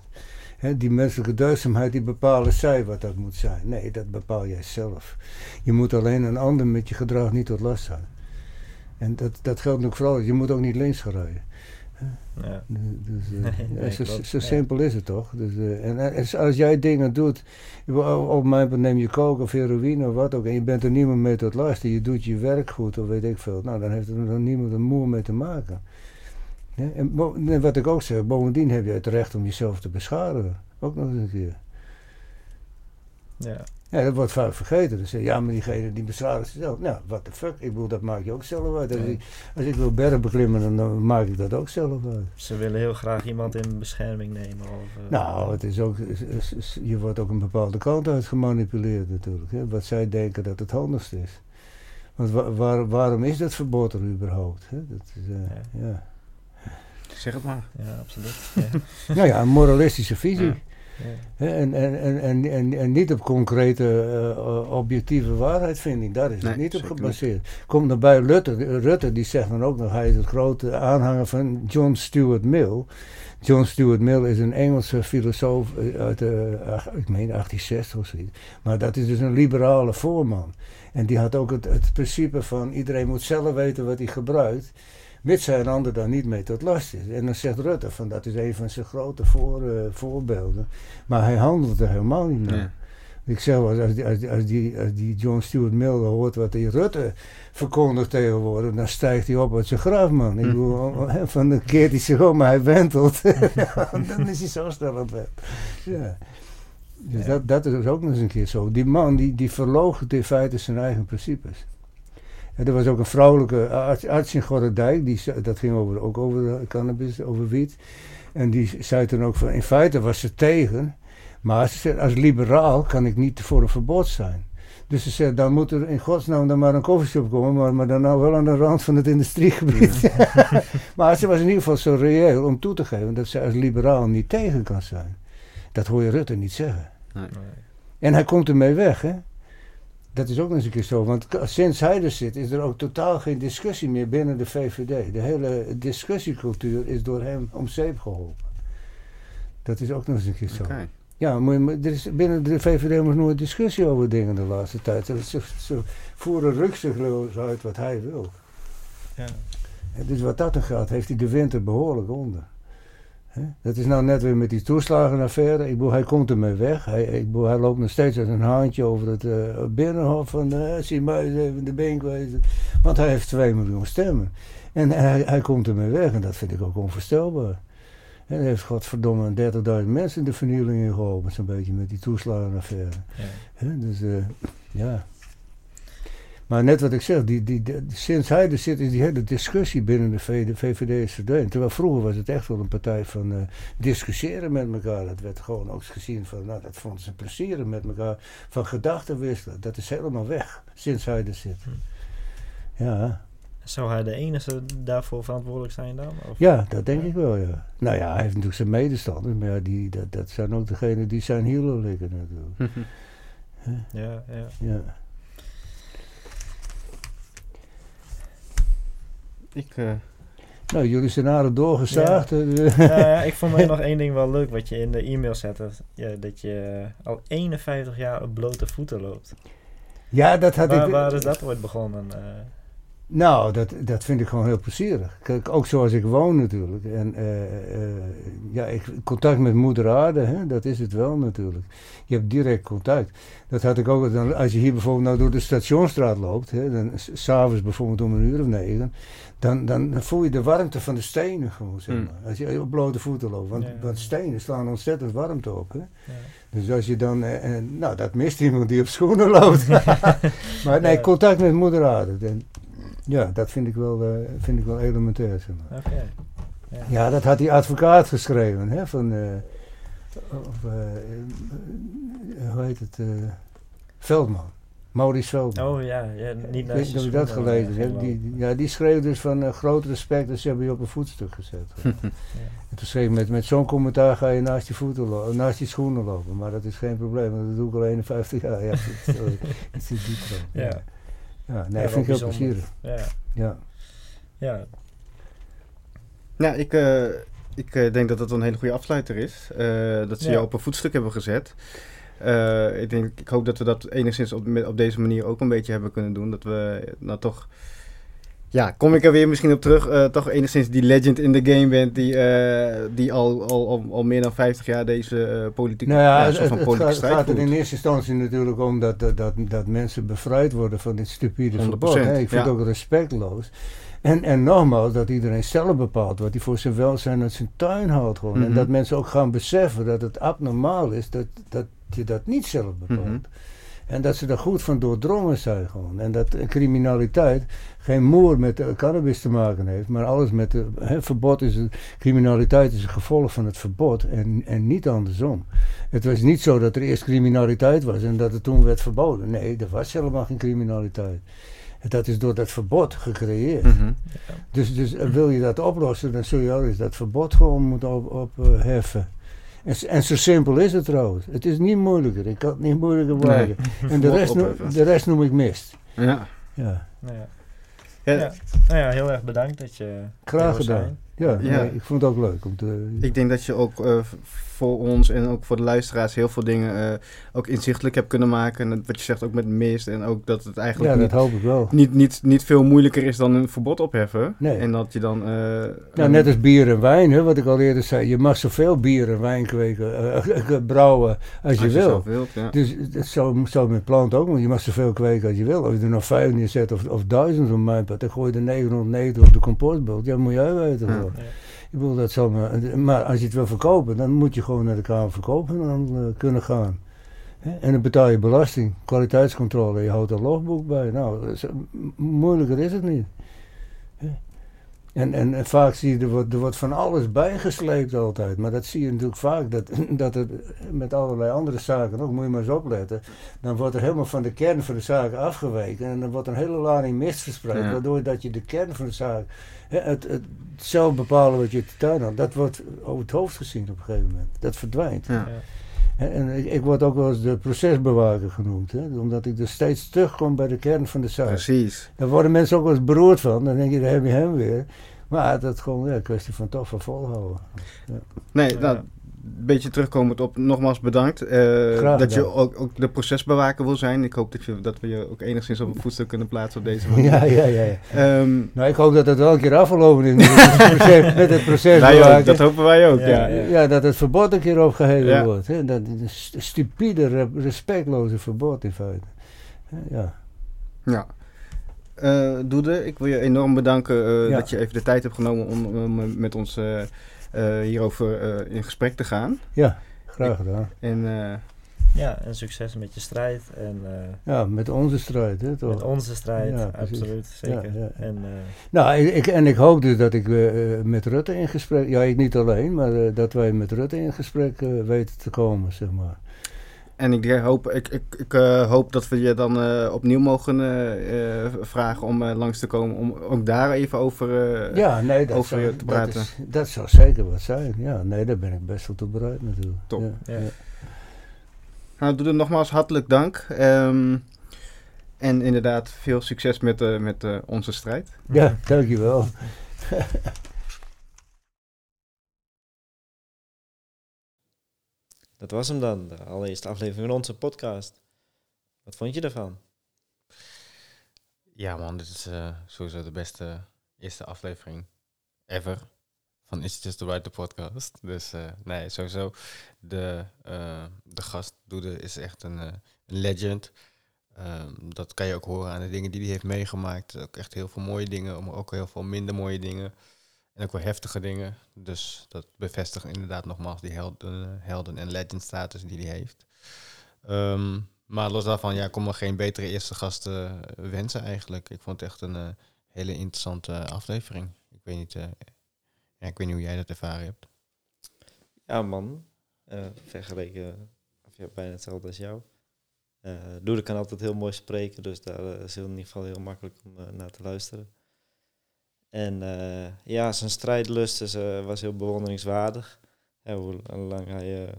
Die menselijke deugdzaamheid, die bepalen zij wat dat moet zijn. Nee, dat bepaal jij zelf. Je moet alleen een ander met je gedrag niet tot last zijn. En dat, dat geldt ook vooral, je moet ook niet links gaan rijden. Ja. Dus, dus, eh, Nee, ja, nee, zo, simpel is het toch? Dus, eh, en als, als jij dingen doet, op mij neem je coke of heroïne of wat ook, en je bent er niemand mee tot last, en je doet je werk goed of weet ik veel, nou dan heeft er dan niemand een moer mee te maken. Ja, en, wat ik ook zeg, bovendien heb je het recht om jezelf te beschadigen. Ook nog eens een keer. Ja. Ja, dat wordt vaak vergeten. Dus ja, maar diegene die beschadigen zichzelf. Nou, what the fuck. Ik bedoel, dat maak je ook zelf uit. Als, ik, als ik wil bergen beklimmen, dan, dan maak ik dat ook zelf uit. Ze willen heel graag iemand in bescherming nemen. Of, eh, Nou, het is ook, je wordt ook een bepaalde kant uit gemanipuleerd natuurlijk. Hè, wat zij denken dat het handigst is. Want wa- waar- waarom is dat verbod er überhaupt? Hè? Dat is, eh, ja. Zeg het maar. Ja, absoluut. Ja. nou ja, een moralistische visie. Ja. En, en, en, en, en, niet op concrete eh, objectieve waarheidvinding. Daar is het niet op gebaseerd. Komt er bij Rutte. Rutte die zegt dan ook nog, hij is het grote aanhanger van John Stuart Mill. John Stuart Mill is een Engelse filosoof eh, uit de, ach, ik meen 1860 of zoiets. Maar dat is dus een liberale voorman. En die had ook het, het principe van iedereen moet zelf weten wat hij gebruikt. Mits hij een ander daar niet mee tot last is. En dan zegt Rutte van dat is een van zijn grote voor, eh, voorbeelden. Maar hij handelt er helemaal niet naar. Ik zeg wel, als die, als, die, als, die, als die John Stuart Mill hoort wat die Rutte verkondigt tegenwoordig, dan stijgt hij op uit zijn graf, man. Ik Hm. bedoel, van de keert hij zich om, maar hij wentelt. dan is hij zo snel op weg. Ja. Dus Ja. dat, dat is ook nog eens een keer zo. Die man, die, die verloogt in feite zijn eigen principes. En er was ook een vrouwelijke arts, arts in Gorredijk, die, dat ging over, ook over cannabis, over wiet. En die zei toen ook van, in feite was ze tegen, maar ze zei, als liberaal kan ik niet voor een verbod zijn. Dus ze zei, dan moet er in godsnaam dan maar een koffieshop komen, maar, maar dan nou wel aan de rand van het industriegebied. maar ze was in ieder geval zo reëel om toe te geven dat ze als liberaal niet tegen kan zijn. Dat hoor je Rutte niet zeggen. Nee. En hij komt ermee weg, hè? Dat is ook nog eens een keer zo. Want sinds hij er zit, is er ook totaal geen discussie meer binnen de VVD. De hele discussiecultuur is door hem om zeep geholpen. Dat is ook nog eens een keer zo. Ja, maar, maar er is binnen de VVD was nooit discussie over dingen de laatste tijd. Ze, voeren rukzichtloos uit wat hij wil. Ja. Hè, Dus wat dat dan gaat, heeft hij de winter behoorlijk onder. Dat is nou net weer met die toeslagenaffaire. Ik bedoel, hij komt ermee weg. Hij, ik bedoel, hij loopt nog steeds als een haantje over het eh, binnenhof van eh zie mij eens even de bank wezen. Want hij heeft 2 miljoen stemmen. En hij, hij komt ermee weg en dat vind ik ook onvoorstelbaar. En hij heeft godverdomme 30.000 mensen in de vernieling in geholpen, zo'n beetje met die toeslagenaffaire. Ja. Dus eh, ja. Maar net wat ik zeg, die, die, die- sinds hij er zit, is die hele discussie binnen de V- de VVD is verdwenen. Terwijl vroeger was het echt wel een partij van eh, discussiëren met elkaar. Dat werd gewoon ook gezien van, nou, dat vonden ze plezieren met elkaar. Van gedachten wisselen. Dat is helemaal weg sinds hij er zit. Hm. Ja, Zou hij de enige daarvoor verantwoordelijk zijn dan? Of? ja, dat denk ik wel, ja. Nou ja, hij heeft natuurlijk zijn medestanders, maar ja, die, dat, dat zijn ook degenen die zijn hielen likken natuurlijk. Ja, ja. Ja. Ik, eh, Nou, jullie zijn aardig doorgezaagd. eh, ja, ik vond nog één ding wel leuk wat je in de e-mail zette. Ja, dat je eh, al 51 jaar op blote voeten loopt. ja, dat had Waar, ik... waar is dat ooit begonnen? Nou, dat, dat vind ik gewoon heel plezierig. Kijk, ook zoals ik woon natuurlijk. En eh, eh, ja, ik, contact met moeder aarde, hè, dat is het wel natuurlijk. Je hebt direct contact. Dat had ik ook, dan, als je hier bijvoorbeeld nou door de stationstraat loopt, hè, dan, s'avonds bijvoorbeeld om een uur of negen, dan, dan voel je de warmte van de stenen gewoon, zeg Mm. maar. Als je op blote voeten loopt. Want, Ja. want stenen slaan ontzettend warmte op, hè. Ja. Dus als je dan, eh, eh, nou dat mist iemand die op schoenen loopt. maar nee, contact met moeder aarde. En, ja, dat vind ik wel, eh, vind ik wel elementair. Zeg maar. Ja. Ja, dat had die advocaat geschreven, hè, van, eh, of, eh, hoe heet het, Veldman. Maurice Veldman. Oh ja, ja niet ik naar of je dat gelezen hebt. Die, die- ja, die schreef dus van groot respect en ze hebben je op een voetstuk gezet. En toen schreef ik, met, met zo'n commentaar ga je naast die, voeten naast die schoenen lopen. Maar dat is geen probleem, want dat doe ik al 51 jaar. Ja, het is. Ja. Ja, nee, Ja, vind ik heel plezierig. Ja. Ja. ja, ja, ik, eh, ik eh, denk dat dat een hele goede afsluiter is. Eh, dat ze Ja. jou op een voetstuk hebben gezet. Eh, ik, denk, ik hoop dat we dat enigszins op, met- op deze manier ook een beetje hebben kunnen doen. Dat we nou toch... Ja, kom ik er weer misschien op terug. eh, toch enigszins die legend in de game bent. Die, eh, die al, al, al, al meer dan 50 jaar deze eh, politieke, Nou ja, ja, het, van het politieke gaat, er in eerste instantie natuurlijk om dat, dat, dat, dat mensen bevrijd worden van dit stupide 100%, verbod. Ik vind ja. het ook respectloos. En, en nogmaals, dat iedereen zelf bepaalt wat hij voor zijn welzijn uit zijn tuin houdt. Gewoon. En Mhm. dat mensen ook gaan beseffen dat het abnormaal is dat, dat je dat niet zelf bepaalt. Mhm. En dat ze er goed van doordrongen zijn gewoon. En dat criminaliteit geen moer met de cannabis te maken heeft, maar alles met de verbod is criminaliteit is een gevolg van het verbod en, en niet andersom. Het was niet zo dat er eerst criminaliteit was en dat het toen werd verboden. Nee, er was helemaal geen criminaliteit. Dat is door dat verbod gecreëerd. Mhm. Dus, dus eh, wil je dat oplossen, dan zul je ook eens dat verbod gewoon moeten opheffen. Op, heffen. En, en zo simpel is het trouwens. Het is niet moeilijker. Ik kan het niet moeilijker maken. En de rest, noem, de rest noem ik mist. Ja. Ja, Nou ja. Ja, Ja. Nou ja, heel erg bedankt dat je graag gedaan. Ja, Ja. nee, ik vond het ook leuk om te... Ik denk dat je ook eh, voor ons en ook voor de luisteraars heel veel dingen eh, ook inzichtelijk hebt kunnen maken. En dat- wat je zegt ook met mist en ook dat het eigenlijk ja, niet, dat hoop ik wel. niet, niet, niet veel moeilijker is dan een verbod opheffen. Nee. En dat je dan... eh, Nou, net als bier en wijn, hè, wat ik al eerder zei. Je mag zoveel bier en wijn kweken, eh, brouwen als je als je wil. wilt, ja. Dus dat zo, zo met planten ook, want je mag zoveel kweken als je wil. Of je er nog vijf neerzet of, of duizend op mijn pad, dan gooi je er 990 op de compostbult. Ja, moet jij weten. Ja. Ik bedoel, dat zal maar, als je het wil verkopen, dan moet je gewoon naar de Kamer verkopen en dan eh, kunnen gaan. En dan betaal je belasting, kwaliteitscontrole, je houdt een logboek bij. Nou, moeilijker is het niet. En, en, en vaak zie je, er wordt, er wordt van alles bijgesleept altijd. Maar dat zie je natuurlijk vaak, dat, dat het met allerlei andere zaken ook, moet je maar eens opletten. Dan wordt er helemaal van de kern van de zaak afgeweken. En dan wordt een hele lading mist verspreid. Ja. Waardoor dat je de kern van de zaak, hè, het, het zelf bepalen wat je te tuin had, dat wordt over het hoofd gezien op een gegeven moment. Dat verdwijnt. Ja. Ja. En, ik, ik word ook wel eens de procesbewaker genoemd. Hè, omdat ik dus steeds terugkom bij de kern van de zaak. Precies. Daar worden mensen ook wel eens beroerd van. Dan denk je, daar heb je hem weer. Maar dat is gewoon ja, een kwestie van toch van volhouden. Nee, Ja. nou, een beetje terugkomend op, nogmaals bedankt. eh, dat je ook, ook de procesbewaker wil zijn. Ik hoop dat, je, dat we je ook enigszins op een voetstuk kunnen plaatsen op deze manier. Ja, ja, ja. ja. Ehm, Nou, ik hoop dat het wel een keer afgelopen is met het proces, met het proces wij ook, bewaken. dat hopen wij ook, Ja, ja. ja. Ja, dat het verbod een keer opgeheven wordt. Hè? Dat is een st- stupide, re- respectloze verbod in feite. Ja. Ja. Eh Doede, ik wil je enorm bedanken eh, dat je even de tijd hebt genomen om, met ons hierover eh, in gesprek te gaan. ja, graag gedaan. En eh, ja, en succes met je strijd. En eh, Ja, met onze strijd, hè, toch? met onze strijd, Ja, absoluut, zeker. Ja, ja. En eh, Nou, ik, en ik hoop dus dat ik eh, eh, met Rutte in gesprek... Ja, ik niet alleen, maar eh, dat wij met Rutte in gesprek eh, weten te komen, zeg maar. En ik hoop, ik, ik, ik eh, hoop dat we je dan eh, opnieuw mogen eh, eh, vragen om eh, langs te komen. Om ook daar even over. eh, Ja, nee, dat, over zou, te dat, praten. is, dat zou zeker wat zijn. Ja, nee, daar ben ik best wel toe bereid natuurlijk. Top. Ja, Ja. ja. Nou, Doede, nogmaals hartelijk dank. Ehm, en inderdaad, veel succes met, eh, met eh, onze strijd. ja dankjewel. dat was hem dan, de allereerste aflevering van onze podcast. Wat vond je ervan? Ja man, dit is eh, sowieso de beste eerste aflevering ever van It's Just The Right podcast. Dus eh, nee, sowieso de, eh, de gast Doede is echt een, een legend. Ehm, dat kan je ook horen aan de dingen die hij heeft meegemaakt. Ook echt heel veel mooie dingen, maar ook heel veel minder mooie dingen. En ook wel heftige dingen. Dus dat bevestigt inderdaad nogmaals die helden, helden en legend status die hij heeft. Ehm, maar los daarvan, ja, kon me geen betere eerste gasten eh, wensen eigenlijk. Ik vond het echt een eh, hele interessante aflevering. Ik weet niet, eh, ja, ik weet niet hoe jij dat ervaren hebt. Ja man, Eh vergeleken, of ja, bijna hetzelfde als jou. Eh Doede kan altijd heel mooi spreken, dus daar eh, is in ieder geval heel makkelijk om eh, naar te luisteren. En eh, ja, zijn strijdlust eh, was heel bewonderingswaardig. Ja, hoe lang hij eh,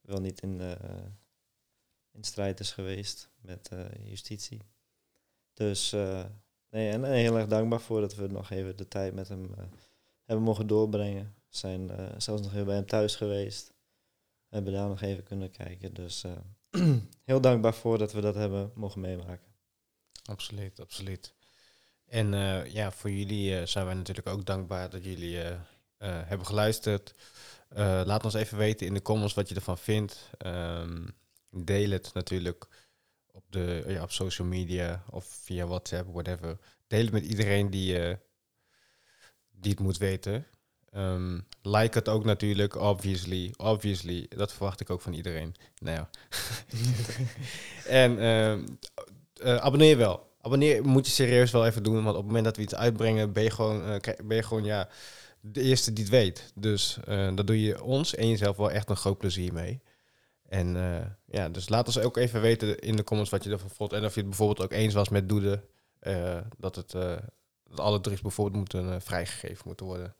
wel niet in, in strijd is geweest met justitie. Dus nee, en, heel erg dankbaar voor dat we nog even de tijd met hem hebben mogen doorbrengen. We zijn zelfs nog even bij hem thuis geweest. We hebben daar nog even kunnen kijken. Dus heel dankbaar voor dat we dat hebben mogen meemaken. Absoluut, absoluut. En eh, ja, voor jullie eh, zijn wij natuurlijk ook dankbaar dat jullie eh, hebben geluisterd. Laat ons even weten in de comments wat je ervan vindt. Ehm, deel het natuurlijk op, de, ja, op social media of via WhatsApp, whatever. Deel het met iedereen die, die het moet weten. Ehm, like het ook natuurlijk, obviously. Obviously, dat verwacht ik ook van iedereen. Nou ja. en ehm, eh, abonneer wel. Abonneer moet je serieus wel even doen, want op het moment dat we iets uitbrengen, ben je gewoon, eh, ben je gewoon ja, de eerste die het weet. Dus eh daar doe je ons en jezelf wel echt een groot plezier mee. En eh, ja, dus laat ons ook even weten in de comments wat je ervan vond. En of je het bijvoorbeeld ook eens was met Doede. dat, het, dat alle drugs bijvoorbeeld moeten vrijgegeven moeten worden.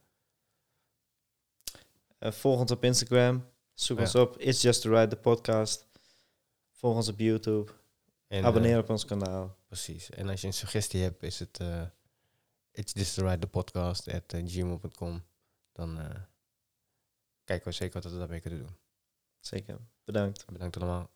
Volg ons op Instagram. Zoek Ja. ons op. It's Just the Right, de podcast. Volg ons op YouTube. En, Abonneer op ons kanaal. Precies. En als je een suggestie hebt, is het eh It's Just the Right, the podcast at eh, gmail.com. Dan eh, kijken we zeker wat we daarmee kunnen doen. Zeker. Bedankt. Bedankt allemaal.